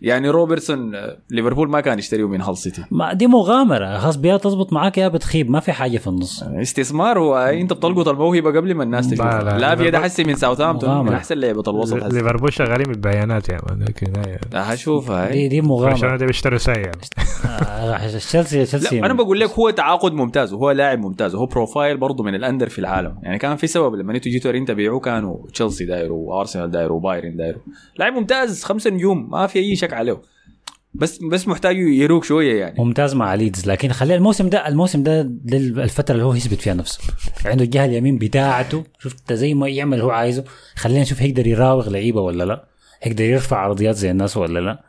يعني روبرتسون آه، ليفربول ما كان يشتريه من هال سيتي. ما دي مغامرة. خلاص يا بتزبط معاك يا بتخيب. ما في حاجة في النص. استثمار هو انت بتلقط الموهبة قبل ما الناس تشوف. لا، لا، لا في ده حسي من ساوثهامبتون. من. أحسن لعبه الوسط حسي. ليفربول شغالين بالبيانات يا man لكن هشوفها دي هاي. دي مغامرة. ده بيشتروا ساي يعني. [LAUGHS] آه، تشيلسي تشيلسي. أنا بقول لك هو تعاقد ممتاز وهو لاعب ممتاز وهو profile برضه من الأندر في العالم. يعني كان في سبب لما أنتوا جيتوا انت بيعوه كانوا تشيلسي دايره وأرسنال دايره وبايرن دايره لاعب ممتاز خمسة نجوم ما في أي شك عليه. بس بس محتاج يروق شوية يعني. ممتاز مع ليدز. لكن خلي الموسم ده الموسم ده, الفترة اللي هو يثبت فيها نفسه. عنده الجهة اليمين بتاعته. شفت زي ما يعمل اللي هو عايزه. خلينا نشوف هيقدر يراوغ لعيبة ولا لا. هيقدر يرفع عرضيات زي الناس ولا لا.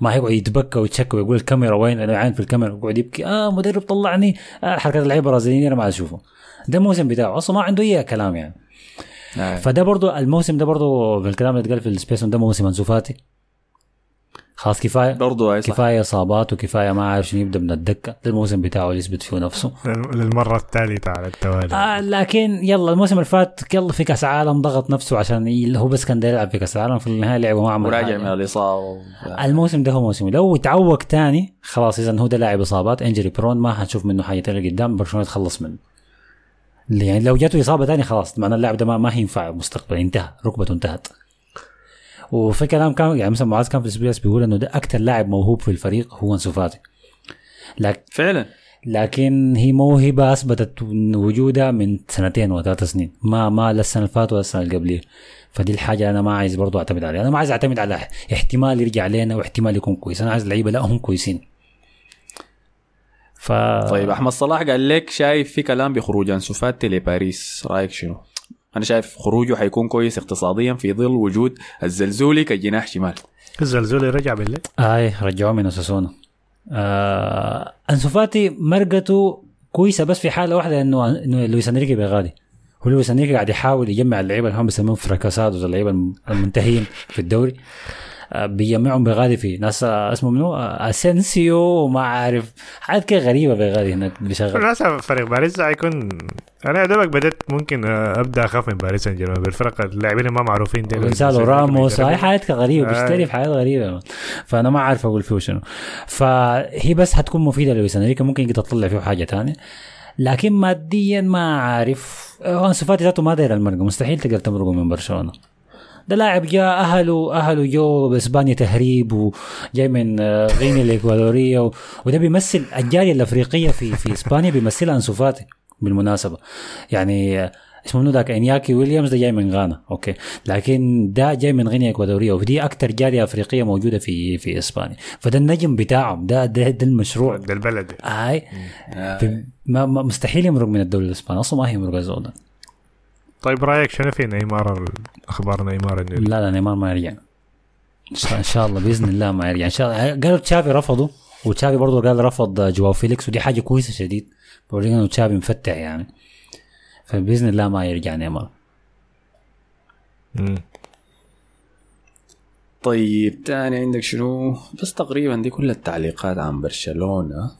ما هيقعد يتبكى ويتشكى ويقول الكاميرا وين؟ أنا عين في الكاميرا. ويقعد يبكي. آه مدرب طلعني. آه حركات اللعيبة البرازيليين أنا ما أشوفه. ده الموسم بتاعه. أصلا ما عنده أي كلام يعني. آه. فده برضو الموسم ده برضو بالكلام اللي اتقال في ال space ده موسم أنسو فاتي. خلاص كفايه برضه كفاية إصابات وكفاية ما عارف شنو يبدأ من الدكة ده الموسم بتاعه اللي يثبت فيه نفسه. للمرة الثالثه على التوالي. آه لكن يلا الموسم اللي فات يلا في كأس عالم ضغط نفسه عشان هو بس كان داير يلعب في كأس العالم في النهايه لعبه ما عمل وراجع. من الإصابة. الموسم ده هو موسم. لو تعوق تاني خلاص اذا هو ده لاعب إصابات. إنجري برون ما حنشوف منه حاجة تاني قدام برشلونة يتخلص منه. اللي يعني لو جاته إصابة تاني خلاص معنى اللاعب ده ما, ما هينفع مستقبلا انتهى ركبته انتهت. وفي كلام كان يعني مثلا معاذ كان في السبيس بيقول إنه ده أكثر لاعب موهوب في الفريق هو أنسو فاتي. لكن فعلا. لكن هي موهبة أثبتت وجودها من سنتين وثلاث سنين. ما ما لا السنة اللي فاتت ولا السنة اللي قبليه فدي الحاجة أنا ما عايز برضو أعتمد عليها. أنا ما عايز أعتمد على احتمال يرجع لنا واحتمال يكون كويس. أنا عايز لعيبة لا هم كويسين. ف طيب أحمد صلاح قال لك شايف في كلام بخروج انسو فاتي لباريس. رأيك شنو؟ أنا شايف خروجه حيكون كويس اقتصاديا في ظل وجود الزلزولي كجناح شمال. الزلزولي رجع بالليل؟ آي رجعوه من أساسونا. آه أنسو فاتي مرقته كويسة بس في حالة واحدة إنه إنه لويس أنريكي بيغادي هو لويس أنريكي قاعد يحاول يجمع اللعيبة اللي هم بيسموهم fracasados اللعيبة الم- المنتهين في الدوري. بيجمعهم بغادي في ناس آه، اسمه منو؟ آه، أسينسيو وما عارف حاجات كده غريبة بغادي هناك بيشغل للاسف فريق باريس حيكون أنا دوبك بديت ممكن آه، أبدأ أخاف من باريس سان جيرمان. بالفرق اللاعبين ما معروفين دي جونسالو راموس. هاي حاجات غريبة. بيشتري في حاجات غريبة. فأنا ما عارف أقول فيه شنو. فهي بس حتكون مفيدة لويس إنريكي ممكن يقدر تطلع فيه حاجة تانية. لكن ماديا ما عارف هو انسو فاتي ذاته ما داير المرقه مستحيل تقدر تمرقه من برشلونة. ده لاعب جاء أهله أهله جو بإسبانيا تهريب وجاي من آه، غينيا الإكوادورية وده بيمثل الجالية الأفريقية في في إسبانيا بيمثلها أنسو فاتي بالمناسبة. يعني آه، اسمه منو ذاك؟ إنياكي ويليامز ده جاي من غانا. أوكي. لكن ده جاي من غينيا الاكوادوريه ودي أكثر جالية أفريقية موجودة في في إسبانيا. فده النجم بتاعهم. ده ده, ده المشروع. ده البلد. هاي في- ما مستحيل يمرق من الدوري الإسباني. أصلا ما الزول ده. طيب رأيك شنو في نيمار؟ أخبار نيمار انه لا لا نيمار ما يرجع. إن شاء- إن شاء الله بإذن الله ما يرجع. إن شاء الله. قالوا تشافي رفضه وتشافي برضه قال رفض جواو فيليكس ودي حاجة كويسة شديد. بورينا إنه تشافي مفتح يعني. فبإذن الله ما يرجع نيمار. طيب تاني عندك شنو؟ بس تقريبا دي كل التعليقات عن برشلونة. آه،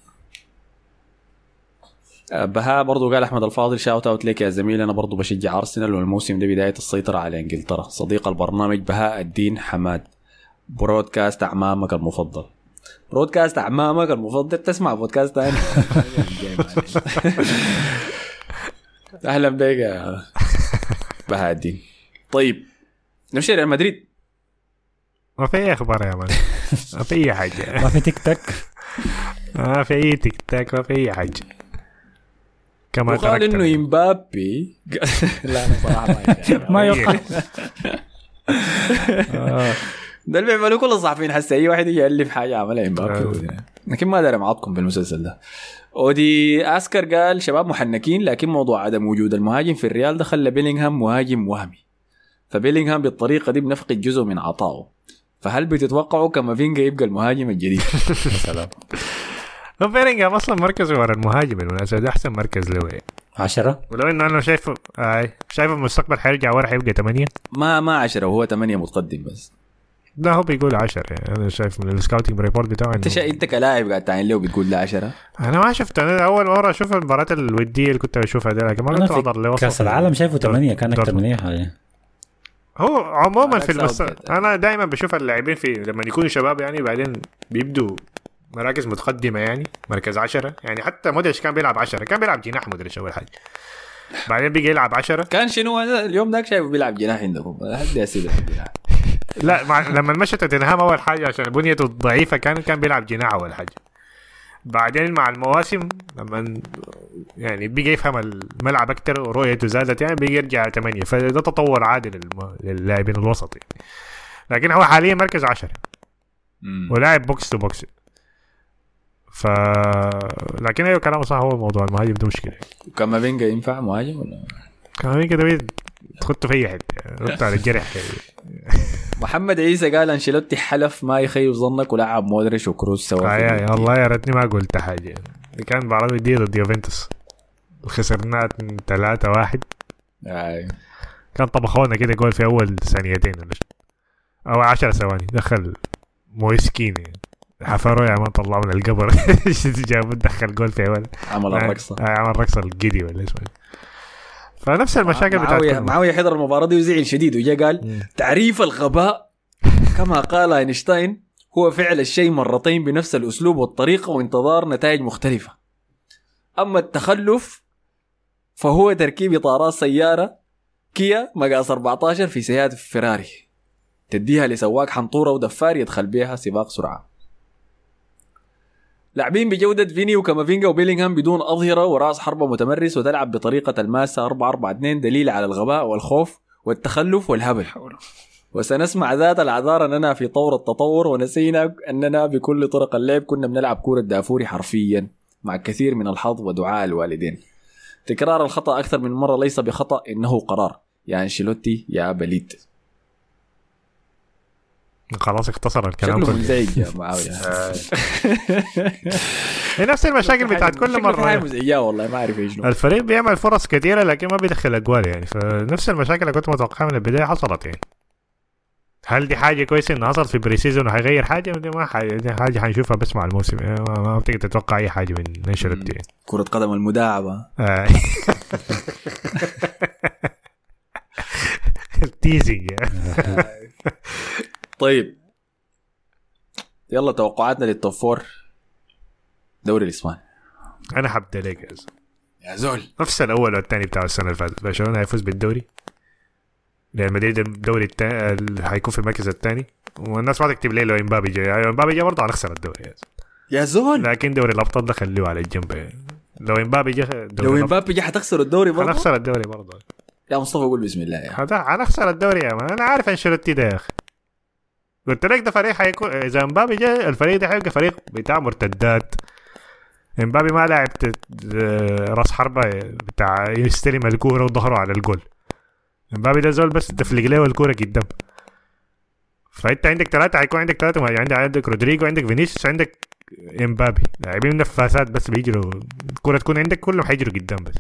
بهاء برضو قال أحمد الفاضل shout out لك يا زميلي أنا برضو بشجع ارسنال والموسم ده بداية السيطرة على إنجلترا. صديق البرنامج بهاء الدين حماد. برودكاست أعمامك المفضل. برودكاست أعمامك المفضل؟ تسمع بودكاست ثاني أهلا بك يا بهاء الدين. طيب نمشي ريال مدريد. ما في أي أخبار يا مان ما في أي حاجة. [LAUGHS] ما في تيك تاك ما في أي تيك تاك ما في أي حاجة. كما وقال تركت إنه إمبابي. [LAUGHS] لا أنا صراحة ما يوقع ده اللي بيعملوه كل الصحفيين هسه أي واحد يجي يألف حاجة عملها آه. امبابي لكن ما داري معاكم بالمسلسل ده. ودي أسكر قال شباب محنكين لكن موضوع عدم وجود المهاجم في الريال ده خلى بيلينغهام مهاجم وهمي. فبيلينغهام بالطريقة دي بنفقد جزء من عطائه. فهل بتتوقعوا كافينجا يبقى المهاجم الجديد؟ [LAUGHS] سلام. بيرينغهام أصلا مركزه ورا المهاجم بالمناسبه ده احسن مركز له يعني. عشرة؟ ولو إنه أنا شايفه آي شايفه المستقبل حيرجع ورا حيبقى 8 ما ما عشرة وهو ثمانية متقدم بس. لا هو بيقول 10 يعني أنا شايف من ال scouting report بتاعه أنت شا... أنت كلاعب قاعد تعين له بتقول لا عشرة؟ أنا ما شفت. أنا أول مرة أشوف المباريات الودية اللي كنت بشوفها دي لكن ما كنت احضر لوسط كأس العالم شايفه ثمانية كان أكثر. من اي هو عموما في المس... أنا دائما بشوف اللاعبين في لما يكونوا شباب يعني بعدين بيبدوا مراكز متقدمة يعني مركز عشرة. يعني حتى مودريتش كان بيلعب عشرة كان بيلعب جناح مودريتش أول حاجة. بعدين بيجي يلعب عشرة. كان شنو هذا؟ اليوم ذاك شايفه بيلعب جناح عندكم اسئله في الجناح لا مع... لما مشى توتنهام أول حاجة عشان بنيته ضعيفة كان كان بيلعب جناح أول حاجة. بعدين مع المواسم لما يعني بيجي يفهم الملعب أكثر ورؤيته زادت يعني بيجي يرجع ثمانية فده تطور عادي للم... للاعبين الوسط يعني. لكن هو حاليا مركز عشرة. ولاعب box to box ف لكن أيوه كلامه صح هو موضوع المهاجم ده مشكلة كافينجا ينفع مهاجم ولا كده بيت تخطه في أي حتة ربط على الجرح. محمد عيسى قال أنشيلوتي حلف ما يخيب ظنك ولعب مودريتش وكروز سوا آه. والله يا ريتني ما قلت حاجة. دي كان مباراه وديه ضد يوفنتوس خسرناها 3 واحد آه. كان طبخونا كده جول في أول ثانيتين. أو 10 ثواني دخل مويس كين يعني. حفروا يا man طلعوا من القبر. [LAUGHS] جابوا دخل جول في عمل. الرقصة. آه عمل رقصه ال griddy ولا اسمه. فنفس المشاكل بتاعت معاوية كل- معاوية حضر المباراة دي وزعل شديد وجا قال تعريف الغباء. كما قال أينشتاين هو فعل الشيء مرتين بنفس الأسلوب والطريقة وانتظار نتائج مختلفة. أما التخلف فهو تركيب اطارات سيارة كيا مقاس 14 في سيارة فيراري. تديها لسواق حنطورة ودفار يدخل بيها سباق سرعة. لاعبين بجودة فيني وكامافينجا وبيلينغهام بدون أظهرة وراس حربة متمرس وتلعب بطريقة الماسة 4 4 2 دليل على الغباء والخوف والتخلف والهبل. وسنسمع ذات العذار أننا في طور التطور ونسينا أننا بكل طرق اللعب كنا بنلعب كورة دافوري حرفيا مع الكثير من الحظ ودعاء الوالدين. تكرار الخطأ أكثر من مرة ليس بخطأ إنه قرار. يا أنشيلوتي يا بليد خلاص اختصر الكلام شكله كله مزعج يا [LAUGHS] معاوية هي نفس المشاكل بتاعت كل مرة مزعجة والله ما أعرف إيش نوع. الفريق بيعمل فرص كثيره لكن ما بيدخل أجوال يعني فنفس المشاكل اللي كنت متوقعها من البداية حصلت يعني هل دي حاجة كويسة انه حصل في pre season وهيغير حاجة دي ما حاجة دي حاجة حنشوفها بس مع الموسم يعني ما, بتقدر تتوقع أي حاجة من أنشيلوتي يعني. كرة قدم المداعبة آه. [LAUGHS] ال teasing. [LAUGHS] طيب. يلا توقعاتنا لل top four دوري الإسباني. أنا حبدا ليك يا زلمة. يا زول. نفس الأول والثاني بتاع السنة اللي فاتت. برشلونة هيفوز بالدوري. ريال مدريد الدوري التا... ال- حيكون في المركز الثاني والناس ما تكتب ليه لو إمبابي جاي. يعني إمبابي جاي برضه هنخسر الدوري يعني. يا زول. لكن دوري الأبطال ده خليه على الجنب. يعني. لو إمبابي دوري لو إمبابي جه حتخسر الدوري برضه؟ هنخسر الدوري برضه. يا مصطفى قول بسم الله يا هذا هنخسر الدوري يا مان. أنا عارف أنشيلوتي ده يا أخي. قلت لك ده فريق حيكون إذا امبابي جاء الفريق ده حيبقى فريق بتاع مرتدات. امبابي ما لاعب راس حربة بتاع يستلم الكورة وظهره على الجول. امبابي ده زول بس تفلق له الكورة قدام. فأنت عندك ثلاثة حيكون عندك ثلاثة مهاجمين. عندك عندك رودريجو عندك فينيسيوس عندك إمبابي. لاعبين نفاثات بس بيجروا. الكورة تكون عندك كلهم حيجروا قدام بس.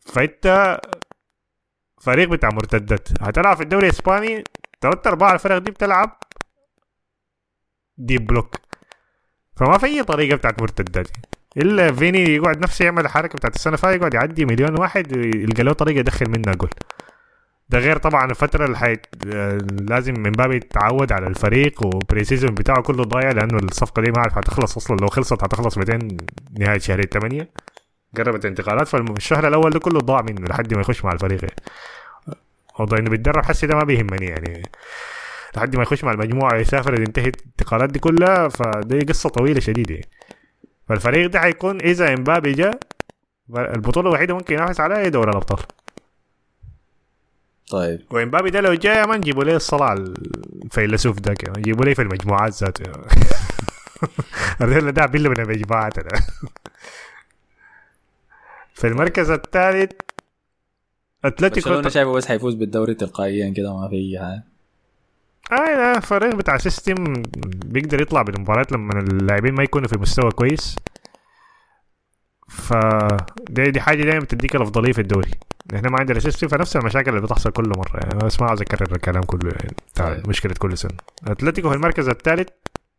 فأنت فريق بتاع مرتدات. هتلعب في الدوري الإسباني ثلاثة أربعة الفرق دي بتلعب deep block فما في أي طريقة بتاعت مرتدات إلا فيني يقعد نفسه يعمل الحركة بتاعت السنة فاتت يقعد يعدي مليون واحد يلقى له طريقة يدخل منها جول. ده غير طبعا الفترة اللي. آه، لازم من باب يتعود على الفريق وبريسيزون بتاعه كله ضايع لأنه الصفقة دي ما عارف هتخلص أصلا. لو خلصت هتخلص بعدين نهاية شهر 8 قربت الانتقالات فالشهر الأول ده كله ضاع منه لحد ما يخش مع الفريق. موضوع إنه بيتدرب حسي ده ما بيهمني يعني. لحد ما يخش مع المجموعة يسافر ينتهي الانتقالات دي كلها فدي قصة طويلة شديدة. فالفريق ده حيكون إذا إمبابي جاء البطولة الوحيدة ممكن ينافس عليها هي دوري الأبطال. طيب. وإمبابي ده لو جاء ما نجيبوا ليه الصلاة الفيلسوف ده كمان نجيبوا ليه في المجموعات ذاته؟ الرجل ده المجموعات أنا. في المركز الثالث أتلتيكو برشلونة شايفه بس حيفوز بالدوري تلقائيا كده ما في أي حاجة. اي لا فريق بتاع سيستم بيقدر يطلع بالمباريات لما اللاعبين ما يكونوا في مستوى كويس. ف دي, دي حاجة دايما بتديك الأفضلية في الدوري. إحنا ما عندنا system فنفس المشاكل اللي بتحصل كل مرة. يعني بس ما عاوز اكرر الكلام كله يعني بتاع طيب. مشكلة كل سنة. أتلتيكو في المركز الثالث.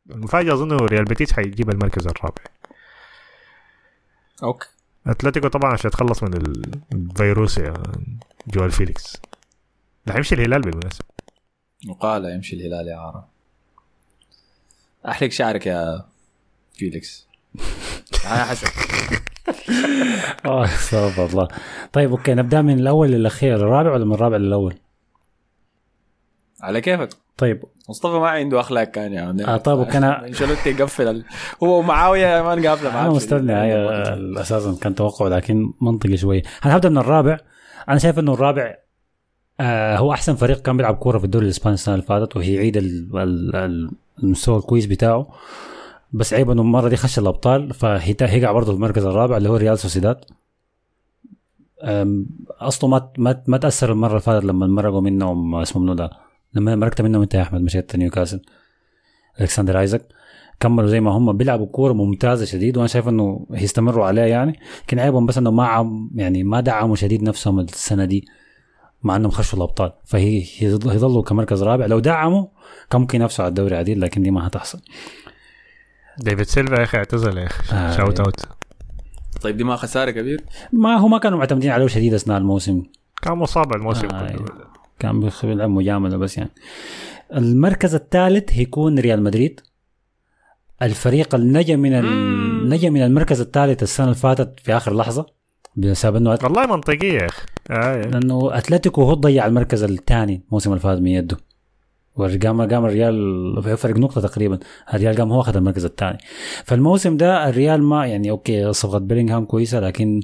المفاجأة أظن ريال بيتيس حيجيب المركز الرابع. okay. أتلتيكو طبعا عشان يتخلص من الفيروس يا جواو فيليكس. ده حيمشي الهلال بالمناسبة. وقال يمشي الهلال يا عارة أحلق شعرك يا فيليكس. [LAUGHS] أنا حسن [LAUGHS] آه استغفر الله. طيب okay نبدأ من الأول للأخير الرابع ولا من الرابع للأول؟ على كيفك؟ طيب. مصطفى ما عنده أخلاق كان عم آه طيب [LAUGHS] وكان أنشيلوتي يقفل ال... هو ومعاوية ما قافله معاه أنا مستني هاي أساسا كان توقع لكن منطقي شوية أنا هبدا من الرابع أنا شايف إنه الرابع آه هو أحسن فريق كان بيلعب كورة في الدوري الإسباني السنة اللي فاتت ال- ال- المستوى الكويس بتاعه. بس عيب إنه المرة دي خش الأبطال فهيقع برضه في المركز الرابع اللي هو ريال سوسيداد. أصله ما ما ما تأثر المرة اللي فاتت لما مرقوا منهم اسمه منو ده؟ لما مرقت منهم انت يا أحمد مشيت نيوكاسل. ألكسندر آيزاك. كملوا زي ما هم بيلعبوا كورة ممتازة شديد وأنا شايف إنه هيستمروا عليها يعني. لكن عيبهم بس إنه ما عم يعني ما دعموا شديد نفسهم السنة دي مع إنهم خشوا الأبطال. فهي هيضلوا كمركز رابع. لو دعموا كان ممكن ينافسوا على الدوري عديل لكن دي ما هتحصل. ديفيد سيلفا يا أخي اعتزل يا أخي. آه، shout out طيب دي ما خسارة كبير؟ ما هو ما كانوا معتمدين عليه شديد أثناء الموسم. كان مصاب الموسم آه، كله. كان بيلعب مجاملة بس يعني. المركز الثالث هيكون ريال مدريد. الفريق اللي نجا من. نجا من المركز الثالث السنة اللي فاتت في آخر لحظة. بسبب إنه. والله منطقية يا أخي. آه. لأنه أتلتيكو هو ضيع المركز الثاني الموسم اللي فات من يده وقام قام الريال فرق نقطة تقريبا. الريال قام هو اخذ المركز الثاني. فالموسم ده الريال ما يعني okay صفقة بيلينغهام كويسة لكن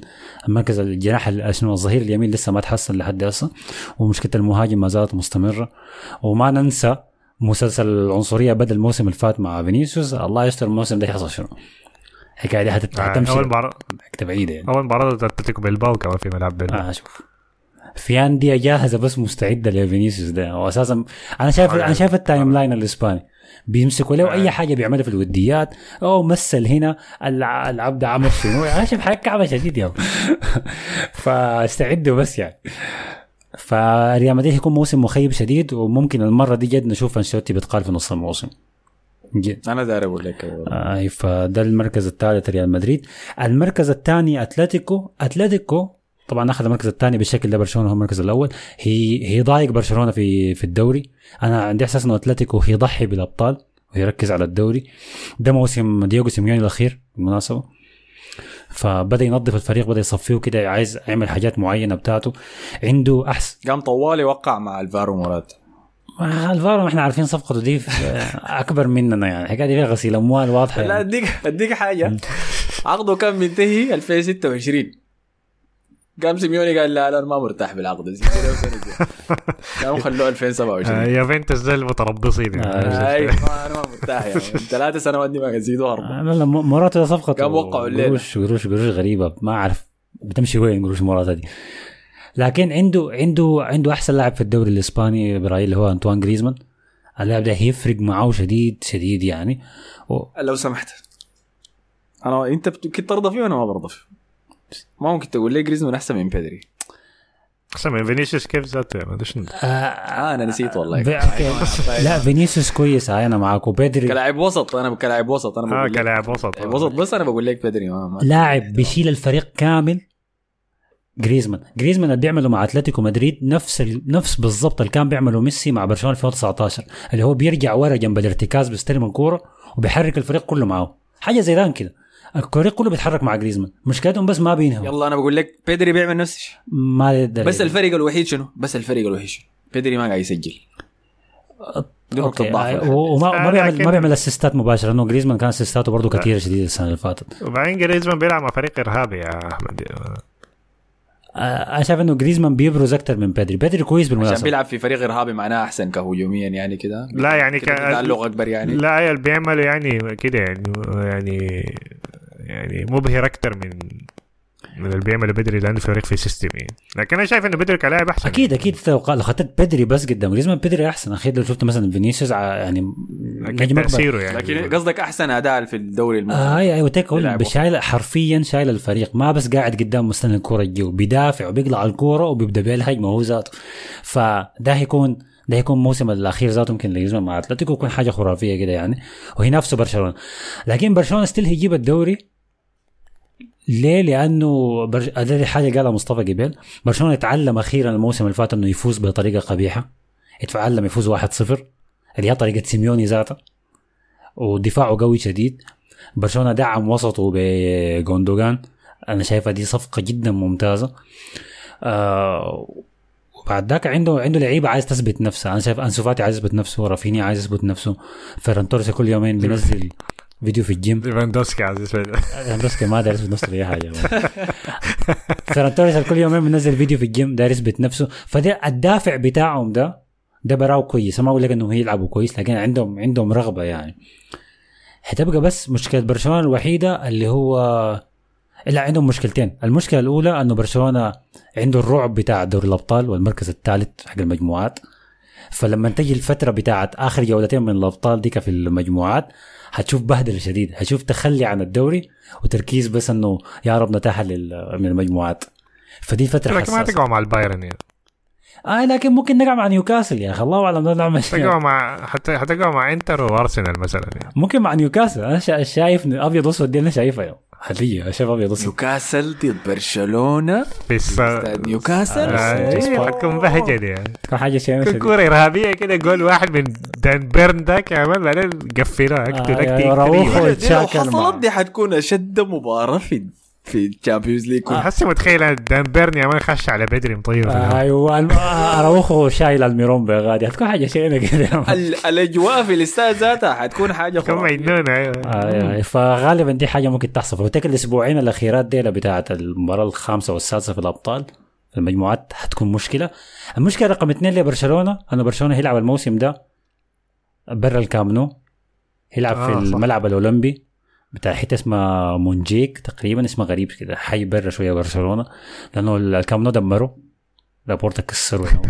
المركز الجناح ال- شنو الظهير اليمين لسه ما تحسن لحد هسه ومشكلة المهاجم ما زالت مستمرة. وما ننسى مسلسل العنصرية بدا الموسم اللي فات مع فينيسيوس. الله يستر الموسم ده يحصل شنو؟ الحكاية دي آه، حتمشي. أول مباراة حتة بعيدة يعني. أول مباراة ضد أتلتيكو بلباو كمان في ملعب بلباو آه شوف. في انديه جاهزه بس مستعدة لفينيسيوس ده. واساسا أنا شايف آه، أنا شايف ال timeline الإسباني. بيمسكوا له أي حاجة بيعملها في الوديات. أو مثل هنا الع- العبد عمل شنو أنا شايف حاجة كعبة شديد يا. [LAUGHS] فاستعدوا بس يعني. فريال مدريد يكون موسم مخيب شديد وممكن المرة دي جد نشوف أنشيلوتي بيتقال في نص الموسم. جد. أنا داير أقول لك. آه فده المركز الثالث ريال مدريد. المركز الثاني أتلتيكو. أتلتيكو طبعا أخذ المركز الثاني بالشكل ده برشلونة هو المركز الأول. هي هي ضايق برشلونة في في الدوري. أنا عندي إحساس إنه أتلتيكو هيضحي بالأبطال ويركز على الدوري. ده موسم دييغو سيميوني الأخير بالمناسبة. فبدأ ينظف الفريق بدأ يصفيه كده عايز يعمل حاجات معينة بتاعته. عنده احسن قام طوالي وقع مع ألفارو مرات آه، ألفارو إحنا عارفين صفقته دي [LAUGHS] أكبر مننا يعني. الحكاية دي فيها غسيل أموال واضحة لا يعني. أديك أديك حاجة. عقده كان منتهي 2026 قام سيميوني قال لا لا أنا ما مرتاح بالعقد. زي كده وسنة زي. [LAUGHS] قام خلوه آه، 2027 يوفنتوس ده المتربصين آه، [LAUGHS] أي ما أنا ما مرتاح يعني. ثلاث سنوات دي ما يزيدوا أربعة. لا لا مراته ده صفقة. قام وقعوا الليلة. قروش قروش قروش غريبة. ما أعرف بتمشي وين قروش مراته دي. لكن عنده عنده عنده أحسن لاعب في الدوري الإسباني برأيي اللي هو أنطوان جريزمان. اللاعب ده هيفرق معاه شديد شديد يعني. و... لو سمحت. أنا أنت كنت ترضى فيه وأنا ما برضى فيه. ممكن تقول لي جريزمان أحسن من بيدري. أحسن من فينيسيوس كيف ذاته؟ ما أدري شنو. آه أنا نسيت والله. [LAUGHS] لا فينيسيوس كويس هاي أنا معاك وبيدري كلاعب وسط أنا كلاعب وسط أنا آه بقول لك. كلاعب وسط وسط. بس أنا بقول لك بيدري ما, ما. لاعب بيشيل الفريق كامل جريزمان. جريزمان اللي بيعمله مع أتلتيكو مدريد نفس ال... نفس بالضبط اللي كان بيعمله ميسي مع برشلونة 2019 اللي هو بيرجع ورا جنب الارتكاز بيستلم الكورة وبيحرك الفريق كله معاه حاجة زي دي كده. الفريق كله بيتحرك مع جريزمان. مشكلتهم بس ما بينهم. يلا أنا بقول لك بيدري بيعمل نفس الشيء. ما يقدر بس الفرق الوحيد شنو؟ بس الفرق الوحيد شنو؟ بيدري ما قاعد يسجل. نقطة ضعف آه،. وما ما آه، بيعمل ما بيعمل assist ات مباشرة لأنه جريزمان كان assist اته برضه كثيره شديده السنة اللي فاتت. وبعدين جريزمان بيلعب مع فريق إرهابي يا أحمد. آه، أنا شايف إنه جريزمان بيبرز أكثر من بيدري. بيدري كويس عشان بالمناسبة. بيلعب في فريق إرهابي معناه أحسن كهجوميا يعني كده. لا يعني كده كان- تعلق اكبر يعني. لا اللي بيعمل يعني كده يعني يعني يعني مبهر أكثر من من اللي بيعمله بدري لأنه فريق في system يعني. لكن أنا شايف إنه بدري كلاعب أحسن أكيد أكيد لو خطيت بيدري بس قدام جريزمان بدري أحسن. اخير لو شفت مثلا فينيسيوس ع- يعني نجم أكبر. تأثيره يعني. لكن قصدك أحسن أداء في الدوري المصري. آه اي أيوه تك بيلعب بشايل حرفيا شايل الفريق. ما بس قاعد قدام مستني الكورة تجي بيدافع وبيقلع الكورة وبيبدأ الهجمه هو ذاته. فده هيكون ده هيكون الموسم الأخير ذاته يمكن لجريزمان مع أتلتيكو يكون حاجة خرافية كده يعني. وينافسوا برشلونة. لكن برشلونة ستيل هيجيب الدوري. ليه؟ لأنه برج... هذه حاجة قالها مصطفى قبل برشلونة اتعلم أخيرا الموسم اللي فات إنه يفوز بطريقة قبيحة. اتعلم يفوز 1-0 اللي هي طريقة سيميوني ذاته ودفاعه قوي شديد. برشلونة دعم وسطه بجوندوجان. أنا شايفها دي صفقة جدا ممتازة. آه وبعد ذاك عنده عنده لعيبة عايز تثبت نفسها. أنا شايف أنسو فاتي عايز يثبت نفسه. رافينيا عايز يثبت نفسه. فيران توريس كل يومين بينزل فيديو في الجيم ليفاندوسكي عزيز ليفاندوسكي ما داير يثبت نفسه في اي حاجة فيران توريس كل يومين بينزل فيديو في الجيم داير يثبت نفسه فده الدافع بتاعهم ده ده براو كويس. ما أقول لك انهم يلعبوا كويس لكن عندهم عندهم رغبة يعني. حتبقى بس مشكلة برشلونة الوحيدة اللي هو لا عندهم مشكلتين. المشكلة الأولى إنه برشلونة عنده الرعب بتاع دوري الأبطال والمركز الثالث حق المجموعات. فلما تجي الفترة بتاعت آخر جولتين من الأبطال ديك في المجموعات هتشوف بهدلة شديد هتشوف تخلي عن الدوري وتركيز بس إنه يا رب نتاهل من المجموعات. فدي فترة لكن ما تقعوا مع البايرن يعني. آه لكن ممكن نقع مع نيوكاسل يا أخي الله اعلم نعمل تقعوا مع حتى حتقعوا مع انتر وارسنال مثلا يعني. ممكن مع نيوكاسل. أنا شا- شايف أبيض اسود دي أنا شايفها يوم حاليا شايف ابيض نيوكاسل ضد برشلونة. في استاد نيوكاسل. آه، آه، حتكون بهجة دي. يعني تكون حاجة شيء كل كورة إرهابية كده جول واحد من دان بيرن ذاك مان بعدين قفلوها. أكتب آه، لك يتشاكل مع- حصلت دي حتكون أشد مباراة في في ال Champions League. حسي متخيل دان بيرن يا مان خش على بدري مطير. الهواء. أيوه آه، أراوخو شايل الميرون بغادي. هتكون حاجة شيء كده. ال- الأجواء في الاستاد ذاتها حتكون حاجة كم خرافيه مجنون أيوه آه، آه، فغالبا دي حاجة ممكن تحصل. فبتك الأسبوعين الأخيرات دي بتاعت المباراة الخامسة والسادسة في الأبطال في المجموعات حتكون مشكلة. المشكلة رقم اثنين لبرشلونه أنه برشلونة هيلعب الموسم ده برا الكامنو هيلعب آه، في صح. الملعب الأولمبي. بتاع حتة اسمها مونجيك تقريبا اسمها غريب كده حي برا شوية برشلونة لأنه الكامنو دمروا لابورتا كسروا [LAUGHS]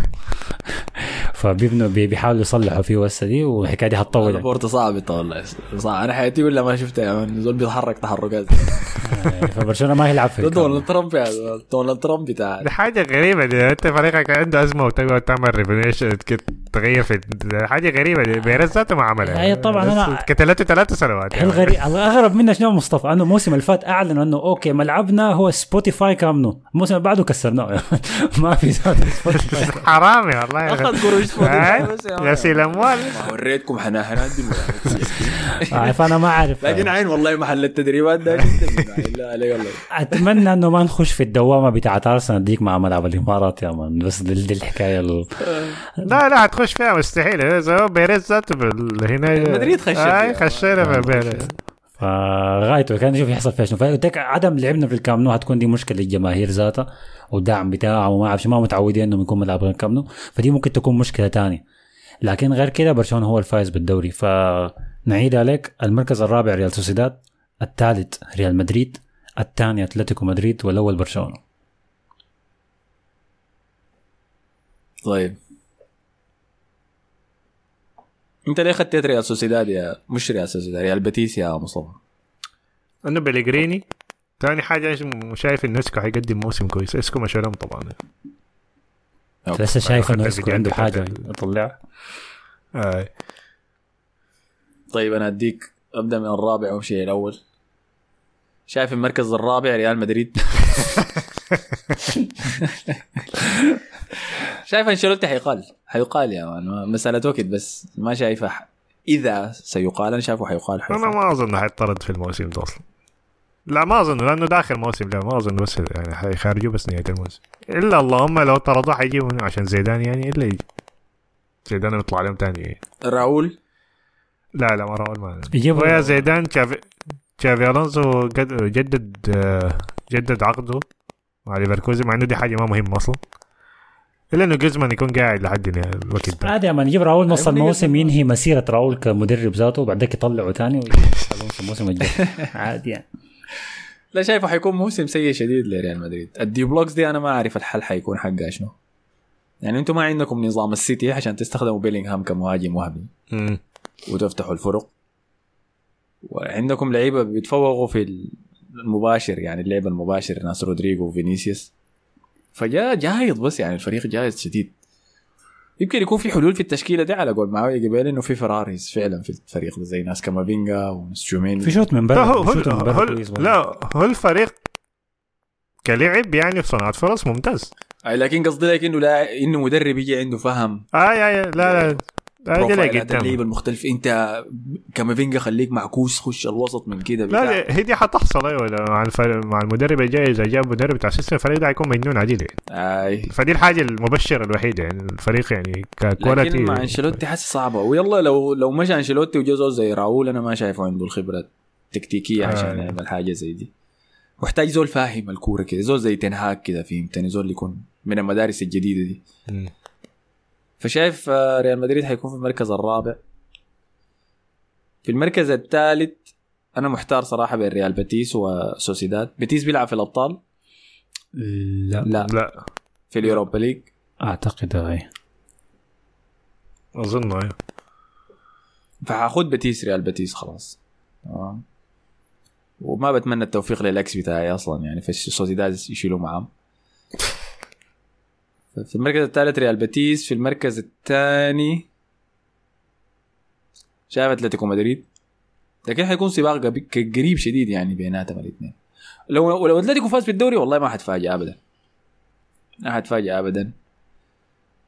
فبيبنوا بي- بيحاولوا يصلحوا فيه هسه دي والحكاية دي هتطول يعني. بورتو صعب والله. صعب. أنا حياتي ولا ما شفتها مان زول بيتحرك تحركات. [LAUGHS] فبرشلونة ما هيلعب في. دونالد ترامب. دونالد ترامب بتاع دي حاجة غريبة دي. أنت فريقك عنده أزمة وتقعد تعمل renovation كده. تغير في حاجة غريبة بيريز ذاته ما عملها. أي طبعاً أنا- بس كتلته ثلاث سنوات يعني. الغريب الأغرب منه شنو مصطفى؟ أنه الموسم اللي فات أعلنوا أنه okay ملعبنا هو سبوتيفاي كامنو الموسم اللي بعده كسرناه. [LAUGHS] ما في سبوتيفاي حرامي والله أخذ قروش يا غسيل أموال. ما وريتكم حناحنات [LAUGHS] آه، فأنا ما أعرف. لكن عين والله محل التدريبات ده لا أتمنى أنه ما نخش في الدوامة بتاعت أرسنال. ديك مع ملعب الإمارات يا مان بس دي, الحكاية ال... لا لا هتخش فيها مستحيل. إذا هو بيريز ذاته بال- هنا مدريد خش اي فيها. خشينا في بيريز. فغايته كان نشوف يحصل فيها شنو. فقلت عدم لعبنا في الكامنو هتكون دي مشكلة للجماهير ذاتها والدعم بتاعه وما أعرف شو، ما متعودين إنهم يكون ملعب غير كامنو فدي ممكن تكون مشكلة تانية. لكن غير كده برشلونة هو الفايز بالدوري. فنعيد عليك. المركز الرابع ريال سوسيداد الثالث ريال مدريد الثاني أتلتيكو مدريد والأول برشلونة. طيب. انت ليه خديت ريال سوسيداد يا مش ريال سوسيداد ريال بيتيس يا مصطفى؟ انه بليجريني ثاني حاجة شايف إن إسكو حيقدم موسم كويس. إسكو مشى ليهم طبعا. لسه شايف إنه إسكو عنده حاجة؟ يطلعها آه. طيب أنا اديك أبدأ من الرابع وامشي الأول. شايف المركز الرابع ريال مدريد؟ [LAUGHS] [LAUGHS] شايف أنشيلوتي حيقال؟ حيقال يا مان مسألة وقت بس. ما شايفه إذا سيقال أنا شايفه حيقال أنا حيقال ما أظن حيطرد في الموسم ده أصلا. لا ما أظن لأنه داخل موسم لا ما أظن بس يعني حيخرجوا بس نهاية الموسم. إلا اللهم لو طردوه حيجيبوا عشان زيدان يعني إلا يجي. زيدان يطلع عليهم تاني. راؤول؟ لا لا ما راول ما يجيبوا- ويا زيدان تشافي تشافي ألونسو جدد آه، جدد عقده مع ليفركوزن مع إنه دي حاجة ما مهمة أصلا. إلا إنه جزمان يكون قاعد لحد الوقت ده. عادي يا مان نجيب راؤول نص الموسم ينهي مسيرة راؤول كمدرب ذاته وبعدك يطلعه ثاني الموسم الجاي. [LAUGHS] عادي يعني. لا شايفه حيكون موسم سيء شديد لريال مدريد. ال deep blocks دي أنا ما أعرف الحل حيكون حقها شنو. يعني أنتم ما عندكم نظام السيتي عشان تستخدموا بيلينغهام كمهاجم وهمي. وتفتحوا الفرق. وعندكم لعيبة بيتفوقوا في المباشر يعني اللعب المباشر ناس رودريجو وفينيسيوس فجاء جاهز بس يعني الفريق جاهز شديد. يمكن يكون في حلول في التشكيلة دي على قول معاويه جبال إنه في Ferraris فعلا في الفريق ده زي ناس كامافينجا وناس تشواميني. في شوط من برا هو هو. لا هو الفريق كلعب يعني في صناعة فرص ممتاز. أي لكن قصدي لك إنه لا إنه مدرب يجي عنده فهم. آه يا يا لا لا. آه اللعيبه قدام المختلفه أنت كامافينجا خليك معكوس خش الوسط من كده لا بتاع. هي دي حتحصل أيوه مع الفريق مع المدرب الجاي إذا جاب مدرب بتاع system الفريق ده حيكون مجنون عديل يعني. أي فدي الحاجة المبشرة الوحيدة يعني الفريق يعني ك quality لكن مع أنشيلوتي حاسس صعبة ويلا لو لو مشى أنشيلوتي وجا زول زي راؤول أنا ما شايفه عنده الخبرة التكتيكية عشان آه. يعمل حاجة زي دي محتاج زول فاهم الكورة كده زول زي تنهاك كده فهمتني زول يكون من المدارس الجديدة دي مم. فشايف آه، ريال مدريد حيكون في المركز الرابع. في المركز الثالث أنا محتار صراحة بين ريال بيتيس وسوسيداد. بيتيس بيلعب في الأبطال؟ لا. لا. لا. في ال Europa League؟ أعتقد هاي أظن أيوه فحاخد بتيس ريال بتيس خلاص. تمام. وما بتمنى التوفيق لل ex بتاعي أصلا يعني في السوسيداد يشيلوا معاهم. في المركز الثالث ريال بتيس في المركز الثاني شايف أتلتيكو مدريد. لكن حيكون سباق قريب شديد يعني بيناتهم الاثنين. لو لو أتلتيكو فاز بالدوري والله ما حتفاجئ ابدا. ما حتفاجئ ابدا.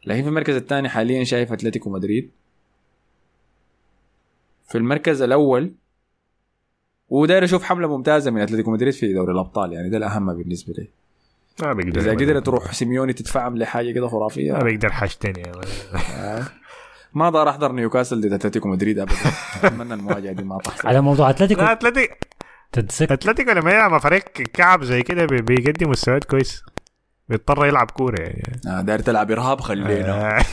لكن في المركز الثاني حاليا شايف أتلتيكو مدريد. في المركز الأول وداير أشوف حملة ممتازة من أتلتيكو مدريد في دوري الأبطال يعني ده الأهم بالنسبة لي. ما بيقدر إذا قدرت تروح سيميوني تدفعهم لحاجة كده خرافية. ما بيقدر حاجة تانية. آه. ما أقدر أحضر نيوكاسل ضد أتلتيكو مدريد ابدا. أتمنى المواجهة دي ما تحصل. على موضوع أتلتيكو. لا اتلتيك تتذكر أتلتيكو لما يلعب مع فريق كعب زي كده بي- بيقدم مستويات كويس. بيضطر يلعب كورة يعني. آه داير تلعب إرهاب خلينا. آه.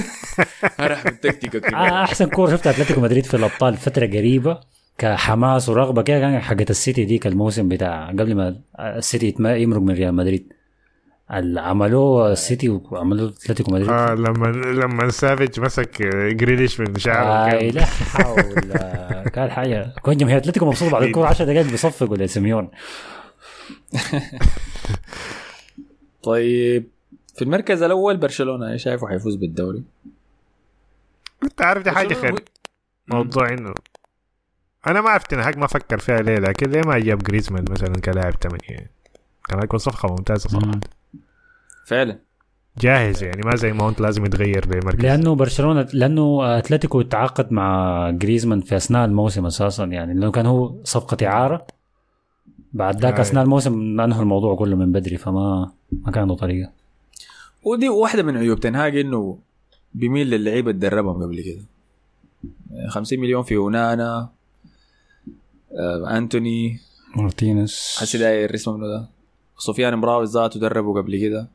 [LAUGHS] ارح من تكتيكك آه أحسن كورة شفتها أتلتيكو مدريد في الأبطال فترة قريبة. كحماس ورغبة كده كان حقت السيتي ديك الموسم بتاع قبل ما السيتي يمرق من ريال مدريد. اللي عملوه السيتي وعملوه أتلتيكو مدريد. آه لما لما سافيج مسك جريليش من شعره آه كده. لا حول كان حاجة. كون جماهير أتلتيكو مبسوط بعد الكورة 10 دقائق بيصفقوا لسيميون [LAUGHS] طيب في المركز الأول برشلونة شايفه حيفوز بالدوري؟ أنت عارف دي حاجة خير. موضوع انه أنا ما عرفت حق ما فكر فيها ليه لكن ليه ما جاب جريزمان مثلا كلاعب ثمانية كان هيكون صفقة ممتازة صراحة. مم. فعلا. جاهز يعني ما زي ما انت لازم يتغير لمركز لأنه برشلونة لأنه أتلتيكو تعاقد مع جريزمان في أثناء الموسم أساسا يعني لأنه كان هو صفقة إعارة. بعد ذاك. أثناء الموسم انهوا الموضوع كله من بدري فما ما كان له طريقة. ودي واحدة من عيوب تنهاج إنه بيميل للعيبة اللي دربهم قبل كده. 50 مليون في اونانا أنتوني. مارتينيز. حسي داير اسمه منو ده. سفيان مراوي ذاته دربه قبل كده.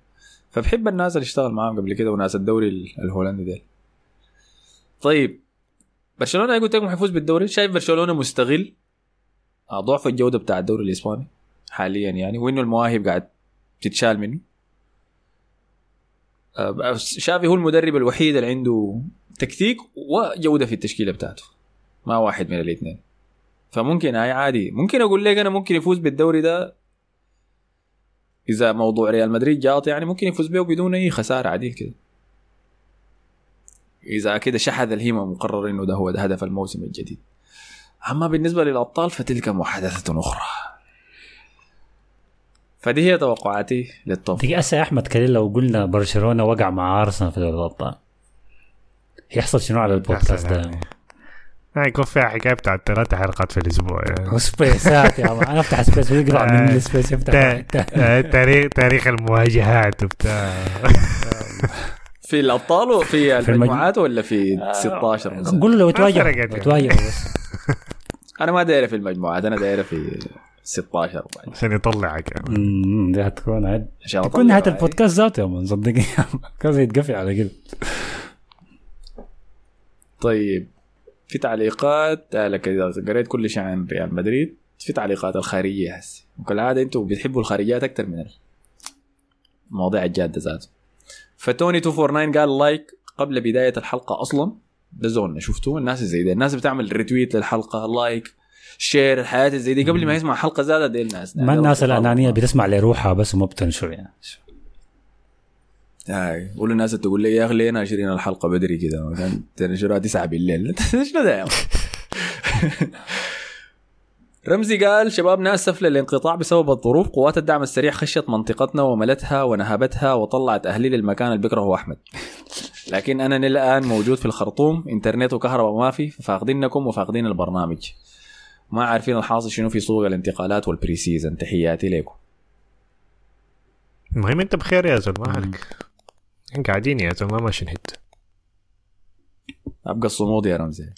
فبحب الناس اللي اشتغل معاهم قبل كده وناس الدوري ال- الهولندي ده طيب برشلونة قلت لكم حيفوز بالدوري. شايف برشلونة مستغل؟ آه، ضعف الجودة بتاع الدوري الإسباني حاليا يعني وإنه المواهب قاعد تتشال منه. آه، شافي هو المدرب الوحيد اللي عنده تكتيك وجودة في التشكيلة بتاعته. ما واحد من الاثنين. فممكن هاي عادي. ممكن أقول لك أنا ممكن يفوز بالدوري ده إذا موضوع ريال مدريد جاط يعني ممكن يفوز به بدون أي خسارة عادي كده. إذا كده شحذ الهيمه مقرر إنه ده هو ده هدف الموسم الجديد. أما بالنسبة للأبطال فتلك محادثة أخرى. فدي هي توقعاتي للتوب دقيقة يا أحمد كريم لو قلنا برشلونة وقع مع أرسنال في دوري الأبطال يحصل شنو على البودكاست ده؟ سلام. آه، يكون فيها حكاية بتاعت ثلاث حلقات في الأسبوع يعني. وسبيسات يا أنا أفتح space ويقطع من ال space يفتح آه، تاريخ تاريخ المواجهات وبتاع. في الأبطال وفي المج- المجموعات ولا في 16 مثلا قول له لو لو يعني. يتواجهوا بس. [LAUGHS] أنا ما دايرة في المجموعات أنا دايرة في 16 طبعا عشان يطلعك يعني. أمم، دي هتكون عاد. عشان تكون نهاية. البودكاست ذاته يا صدقني. [LAUGHS] كذا يتقفل على كده. طيب. في تعليقات آه، لك إذا قريت كل شيء عن ريال مدريد في تعليقات الخارجية هسه. وكالعاده أنتم بتحبوا الخارجيات أكثر من المواضيع الجادة ذاته. فتوني 249 قال like قبل بداية الحلقة أصلا. ده زولنا شفتوا الناس زي دي. الناس بتعمل retweet للحلقة like share الحياة زي دي. قبل ما يسمع حلقة زادة دي الناس. ما الناس الآنانية بتسمع لروحها بس وما بتنشر يعني. هاي. قول الناس تقول لي يا أخي ليه ناشرين الحلقة بدري كده كان تنشرها 9 بالليل. [LAUGHS] شنو ده يا؟ [LAUGHS] رمزي قال شباب ناسف للانقطاع بسبب الظروف. قوات الدعم السريع خشت منطقتنا وملتها ونهبتها وطلعت أهلي للمكان اللي بيكرهه أحمد. [LAUGHS] لكن أنا الآن موجود في الخرطوم. إنترنت وكهرباء ما في فاقدينكم وفاقدين البرنامج. ما عارفين الحاصل شنو في سوق الانتقالات وال pre-season تحياتي لكم. المهم أنت بخير يا زول ما عليك. قاعدين يا ما ماشيين حتة أبقى الصمود يا رمزي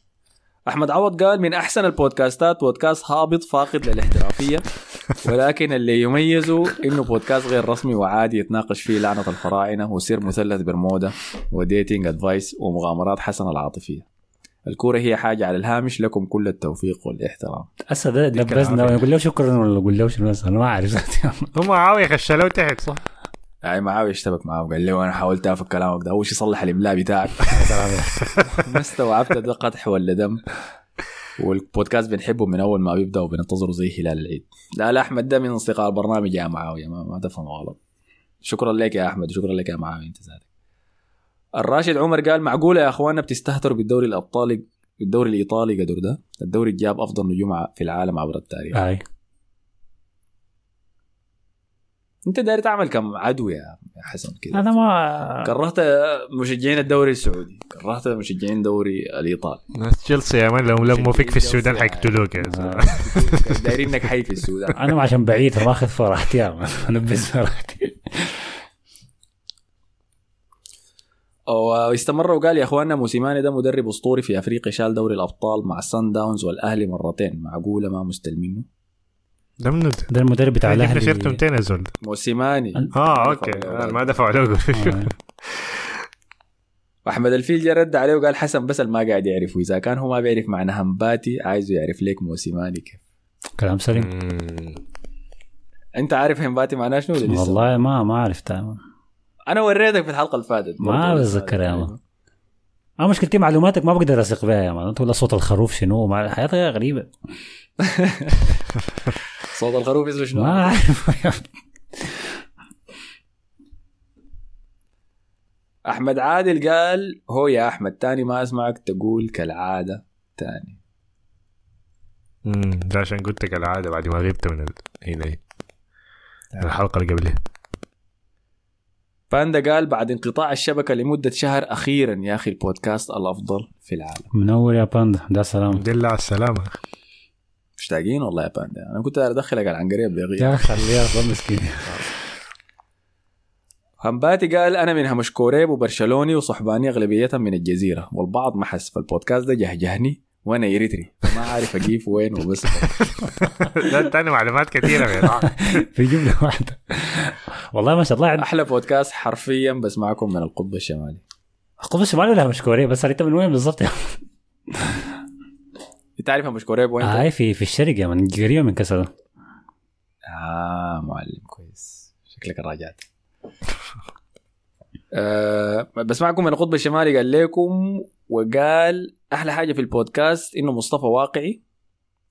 أحمد عوض قال من أحسن البودكاستات بودكاست هابط فاقد للاحترافية [LAUGHS] ولكن اللي يميزه إنه بودكاست غير رسمي وعادي يتناقش فيه لعنة الفراعنه وسر مثلث برمودا و dating advice ومغامرات حسن العاطفية الكورة هي حاجة على الهامش لكم كل التوفيق والاحترام هسه ده العافية. يقول له شكرا ولا يقول له شنو أنا ما أعرف. هم معاويه خشلوه تحت صح؟ يعني معاوي اشتبك معاه وقال لي وأنا حاولت افك كلامك ده اول شيء صلح الاملاء بتاعك؟ [LAUGHS] [LAUGHS] ما استوعبت ده قدح ولا دم. والبودكاست بنحبه من أول ما بيبدأ وبننتظره زي هلال العيد. لا لا أحمد ده من اصدقاء البرنامج يا معاوية ما, ما تفهم غلط. شكرا لك يا أحمد وشكرا لك يا معاوية أنت ذاتك الراشد عمر قال معقولة يا أخواننا بتستهتروا بالدوري الأبطالي الدوري الإيطالي قدر ده؟ الدوري جاب أفضل نجوم في العالم عبر التاريخ. انت داير تعمل كم عدو يا حسن كده أنا ما كرهت مشجعين الدوري السعودي. كرهت مشجعين الدوري الإيطالي. ناس تشيلسي يا مان لو لموا فيك في السودان حيقتلوك يا زول دايرين إنك حي في السودان. أنا ما عشان بعيد ما أخذ فرحتي يا مان. أنا بس فرحتي. واستمر وقال يا أخواننا موسيماني ده مدرب أسطوري في أفريقيا شال دوري الأبطال مع الصن داونز والأهلي مرتين. معقولة ما مستلمينه؟ ده منو ده؟ المدرب بتاع جبنا الأهلي سيرته 200 يا زول موسيماني آه أوكي آه، ما دفعوا له آه. أحمد الفيل جا رد عليه وقال حسن بس ما قاعد يعرف واذا كان هو ما بيعرف معنى همباتي عايزه يعرف ليك موسيماني كيف كلام سليم. أنت عارف همباتي معناه شنو ولا؟ والله ما ما عرفتها أنا وريتك في الحلقة اللي فاتت ما. بتذكر يا مان. أنا مشكلتي معلوماتك ما بقدر أثق بها يا مان تقول صوت الخروف شنو ما حياتها غريبة صوت الخروف اسمه شنو؟ ما أعرف. أحمد عادل قال هو يا أحمد تاني ما أسمعك تقول كالعادة تاني. امم ده عشان قلت كالعادة بعد ما غبت من ال... هنا. الحلقة اللي قبلها. باندا قال بعد انقطاع الشبكة لمدة شهر أخيرا يا أخي البودكاست الأفضل في العالم. منور يا باندا ده سلام. الحمد لله على مشتاقين والله يا باندا. أنا كنت ادخلك على العنقريه بيغير يا خليها ضل مسكين. همباتي قال أنا من همش كوريب وبرشلوني وصحباني اغلبيه من الجزيرة. والبعض ما حس فالبودكاست ده جهجهني وأنا يريتري. فما عارف أجيب وين وبس ده تاني معلومات كثيره يا. [LAUGHS] في جملة واحدة. والله ما شاء الله. أحلى بودكاست حرفيا بسمعكم من القطب الشمالي. القطب الشمالي ولا مش كوريا بس انت من وين بالضبط؟ انت عارف همش كوريب وين هاي في في الشرق يا من قريبة من كسر آه معلم كويس. شكلك راجعت [LAUGHS] أه بسمعكم من القطب الشمالي قال لكم وقال أحلى حاجة في البودكاست إنه مصطفى واقعي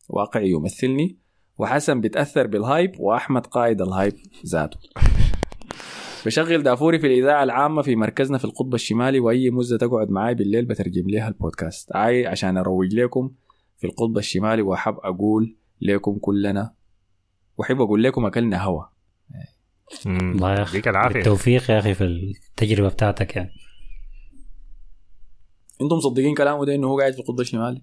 واقعي يمثلني وحسن بيتأثر بال hype وأحمد قائد ال hype ذاته. [LAUGHS] بشغل دافوري في الإذاعة العامة في مركزنا في القطب الشمالي وأي مزة تقعد معاي بالليل بترجم لها البودكاست. عاي عشان أروج لكم في القطب الشمالي وأحب أقول لكم كلنا وأحب أقول لكم أكلنا هوا. الله يا العافية. بالتوفيق يا أخي في التجربة بتاعتك يعني. أنتم مصدقين كلامه ده إنه هو قاعد في القطب الشمالي؟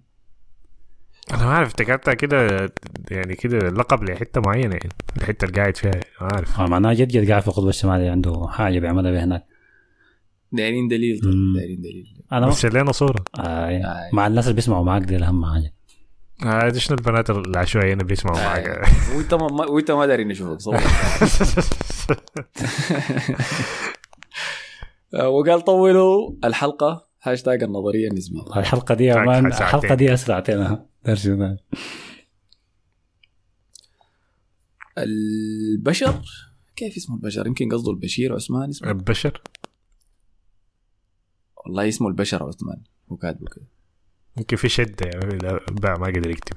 أنا ما عارف افتكرتها كده يعني كده لقب لحتة معينة يعني الحتة اللي قاعد فيها ما عارف آه، معناه جد جد قاعد في القطب الشمالي عنده حاجة بيعملها بها هناك. دايرين دليل طيب. دايرين دليل. أنا بس لنا صورة. آه آه. مع الناس اللي بيسمعوا معاك دي اهم حاجة. هذا شنو البنات العشوائيين اللي بيسمعوا آه. معك؟ وانت ما وانت ما داري نشوفك صور [LAUGHS] آه، وقال طولوا الحلقة هاشتاج النظرية النسبيه الحلقة دي يا ساعة- مان ساعتين. الحلقة دي ده. البشر؟ كيف اسمه البشر؟ يمكن قصده البشير عثمان اسمه؟ البشر؟ والله اسمه البشر عثمان هو كاتبه كده. يمكن في شدة يعني بقى ما قدر يكتب.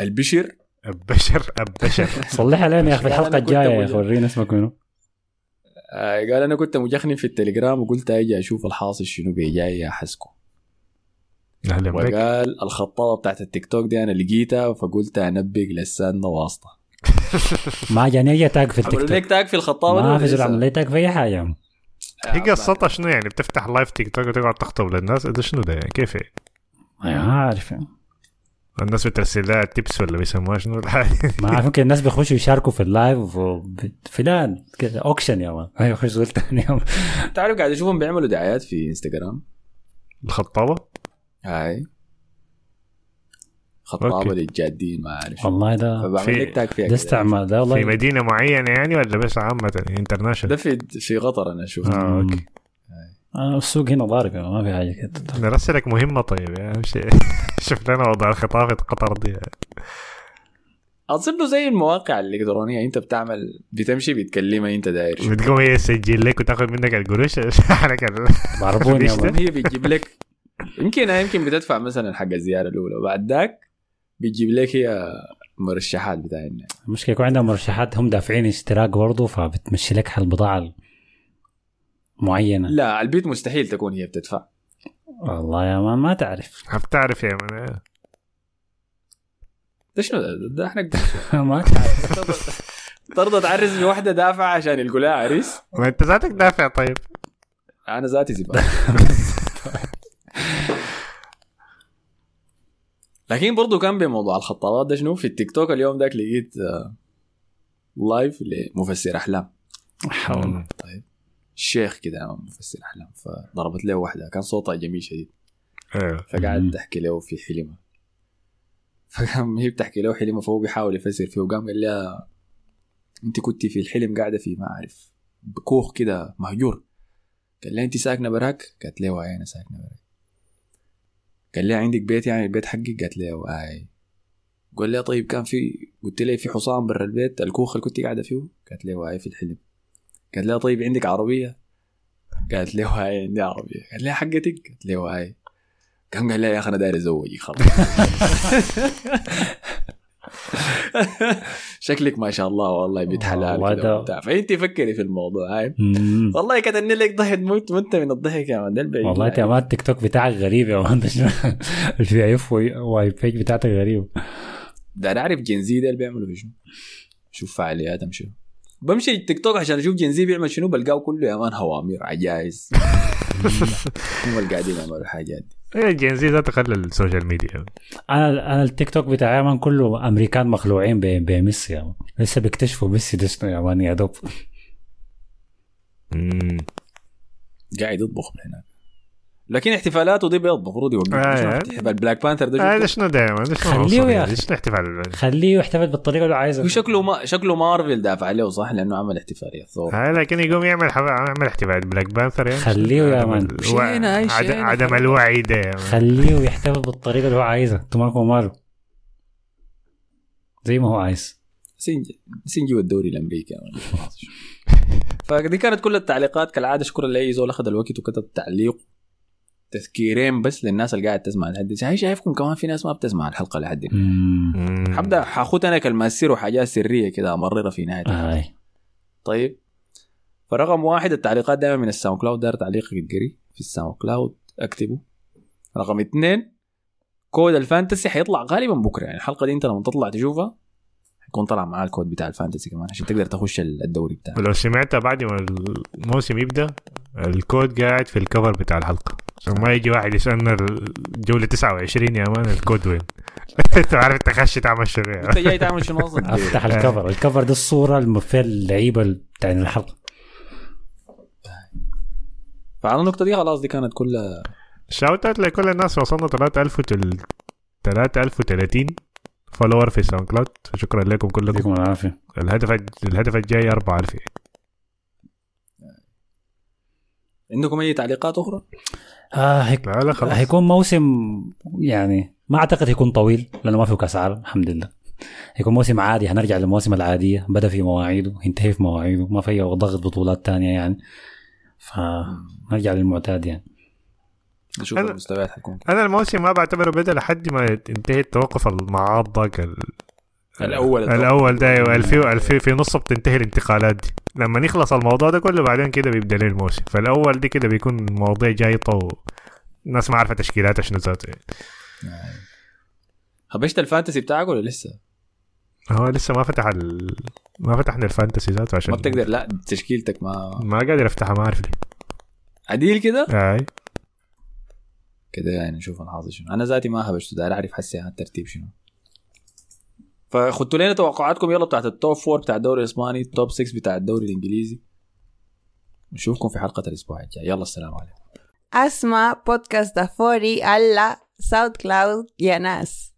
البشر؟ البشر البشر. [LAUGHS] صلحها لنا يا أخي في الحلقة الجاية يا. أخي ورينا اسمك منو. آه قال أنا كنت مجخني في التليجرام وقلت أجي أشوف الحاصل شنو بيجاي يا حسكو أهلا بك. وقال الخطابة بتاعت التيك توك دي أنا لقيتها فقلت انبق لساننا واسطة. [LAUGHS] ما جاني أي tag في التيك توك. tag في الخطابة ما في زول عمل؟ لي tag في اي حاجة. هي قصتها شنو يعني؟ بتفتح live تيك توك وتقعد تخطب للناس؟ ده شنو ده يعني؟ كيف يعني؟ ما عارف يعني. الناس بترسل لها tips ولا بيسموها شنو [LAUGHS] ما عارف يمكن الناس بيخشوا يشاركوا في ال live فلان كده auction يا man. هاي يخش زول ثاني man. [LAUGHS] تعرف قاعد أشوفهم بيعملوا دعايات في انستغرام الخطابة؟ هاي. خطابة. للجادين ما أعرف. والله ده في- ده. استعمال ده في والله مدينة معينة يعني ولا بس عامة ده international في في قطر أنا أشوف آه okay. آه السوق هنا ضارب ما في حاجة كده. نرسلك مهمة طيب يا أهم شيء. [LAUGHS] شوف لنا وضع الخطابة قطر دي. أظن له زي المواقع الالكترونيه أنت بتعمل بتمشي بتكلمها أنت داير. بتقوم هي تسجل لك وتاخذ منك القروش. [LAUGHS] ضربوني يا. [LAUGHS] هي بتجيب لك. يمكن يمكن بتدفع مثلا حق الزيارة الأولى. وبعد ذاك بتجيب لك هي مرشحات بتاعنا المشكلة يكون عندهم مرشحات هم دافعين اشتراك برضه فبتمشي لك حل البضاعة معينة. لا البيت مستحيل تكون هي بتدفع. والله يا مان ما تعرف. [LAUGHS] بتعرف يا من؟ ده شنو ده, إحنا [LAUGHS] ما تعرف. ترضى تعرس بواحده دافعه عشان يلقوا لها عريس. ما انت ذاتك دافع طيب. أنا ذاتي زبالة. لكن برضو كان بموضوع الخطابات ده شنو؟ في التيك توك اليوم ذاك لقيت آه، لايف لمفسر أحلام. حول. الشيخ كده مفسر أحلام فضربت له واحدة. كان صوتها جميل شديد. أيوه فقعد. تحكي له في حلمها فقام هي بتحكي له حلمها فهو بيحاول يفسر فيه وقام قال لها أنت كنت في الحلم قاعدة في ما أعرف. بكوخ كده مهجور. قال لها أنت ساكنة براك؟ قالت له أي أنا ساكنة براك. قال لها عندك بيت يعني؟ البيت حقك؟ قالت له أي. قال لها طيب كان في قلت لي في حصان برا البيت الكوخ اللي كنت قاعدة فيه قالت له أي في الحلم. قالت لها طيب عندك عربية؟ قالت له اي عندي عربية. قال لها حقتك؟ قالت له اي كان قال لها يا أخي أنا داير أزوجك خلاص. [LAUGHS] شكلك ما شاء الله والله بيت حلال فانت فكري في الموضوع هاي. والله كتبني لك ضحك موت مت من الضحك يا man ده والله انت يا man التيك توك بتاعك غريب يا man الفي إف واي بيج بتاعتك غريب. ده أنا اعرف Gen Z ده اللي بيعملوا شنو؟ شوف فعالياتهم شنو. بمشي التيك توك عشان أشوف Gen Z بيعمل شنو بلقاه كله يا man هوامير عجائز هم [LAUGHS] اللي قاعدين يعملوا الحاجات دي. إيه، Gen Z ذاته خلى ال social media أنا أنا التيك توك بتاعي يا man كله أمريكان مخلوعين ب- بميسي لسه بيكتشفوا ميسي ده شنو يا man؟ يا دوب. قاعد يطبخ من هناك. لكن احتفالاته دي بيض المفروض يوقف آه، آه. احتفال بلاك بانثر ده هذا شفته؟ شنو شنو خليه؟ يا احتفال خليه يحتفل بالطريقة اللي عايزها هو شكله ما شكله مارفل دافع عليه صح لأنه عمل احتفالية ثور هاي لكن يقوم يعمل حف... يعمل احتفال بلاك بانثر يعني خليه يا عدم مان. ال- شينا، هاي عد- شينا. عدم الوعي ده. خليه يحتفل بالطريقة اللي هو عايزها أنتوا مالكم ماله زي ما هو عايز سنجي سنجي والدوري الأمريكي. [LAUGHS] فدي كانت كل التعليقات كالعادة شكرا لأي زول أخذ الوقت وكتب تعليق تذكيرين بس للناس اللي قاعد تسمع لحد هاي شايفكم كمان في ناس ما بتسمع الحلقة لحد. حبدأ حاخد أنا كلمات سر وحاجات سرية كده أمررها في نهاية هاي طيب. فرقم واحد التعليقات دائما من الساوند كلاود. داير تعليقك يتقري في الساوند كلاود. اكتبه رقم اثنين code ال fantasy حيطلع غالبا بكرة. يعني الحلقة دي أنت لما تطلع تشوفها حيكون طلع معاه الكود بتاع ال fantasy كمان عشان تقدر تخش الدوري بتاعك ولو سمعتها بعد ما الموسم يبدأ الكود قاعد في ال cover بتاع الحلقة. عشان ما يجي واحد يسألنا الجوله 29 يا man ال code وين؟ [LAUGHS] أنت عارف أنت خش تعمل شنو. أنت جاي تعمل شنو أصلا؟ [LAUGHS] أفتح ال cover. ال cover ده الصورة اللي فيها اللعيبه بتاع الحلقة. فعلى النقطة دي خلاص دي كانت كلها shout out لكل الناس وصلنا 3000 وتل... 3030 follower في ساوند كلاود فشكرا لكم كلكم. يديكم العافية. الهدف الهدف الجاي 4000 عندكم أي تعليقات أخرى؟ آه هيك لا لا خلاص. هيكون موسم يعني ما أعتقد هيكون طويل لأنه ما فيه كاس عالم الحمد لله. هيكون موسم عادي هنرجع للمواسم العادية. بدأ في مواعيده ينتهي في مواعيده ما في ضغط بطولات تانية يعني. فنرجع للمعتاد يعني. نشوف أنا- المستويات حتكون. أنا الموسم ما بعتبره بدأ لحد ما انتهي التوقف المعاد ذاك ال- الأول الأول. ده أيوه الفي الفي في نصه بتنتهي الانتقالات دي. لما يخلص الموضوع ده كله بعدين كده بيبدأ لي الموسم. فالأول دي كده بيكون مواضيع جايطة والناس ما عارفة تشكيلاتها شنو ذاته يعني. هبشت ال fantasy بتاعك ولا لسه؟ هو لسه ما فتح ال... ما فتحنا ال fantasy ذاته عشان ما بتقدر لا تشكيلتك ما ما قادر أفتحها ما أعرف ليه. عديل كده؟ أي. كده يعني نشوف الحظ شنو. أنا ذاتي ما هبشته داير أعرف حسي الترتيب شنو. فخدتوا لنا توقعاتكم يلا بتاعت ال top four بتاع الدوري الإسباني ال top 6 بتاع الدوري الإنجليزي. نشوفكم في حلقة الأسبوع الجاي. يلا السلام عليكم. اسمع بودكاست دافوري على ساوند كلاود يا ناس.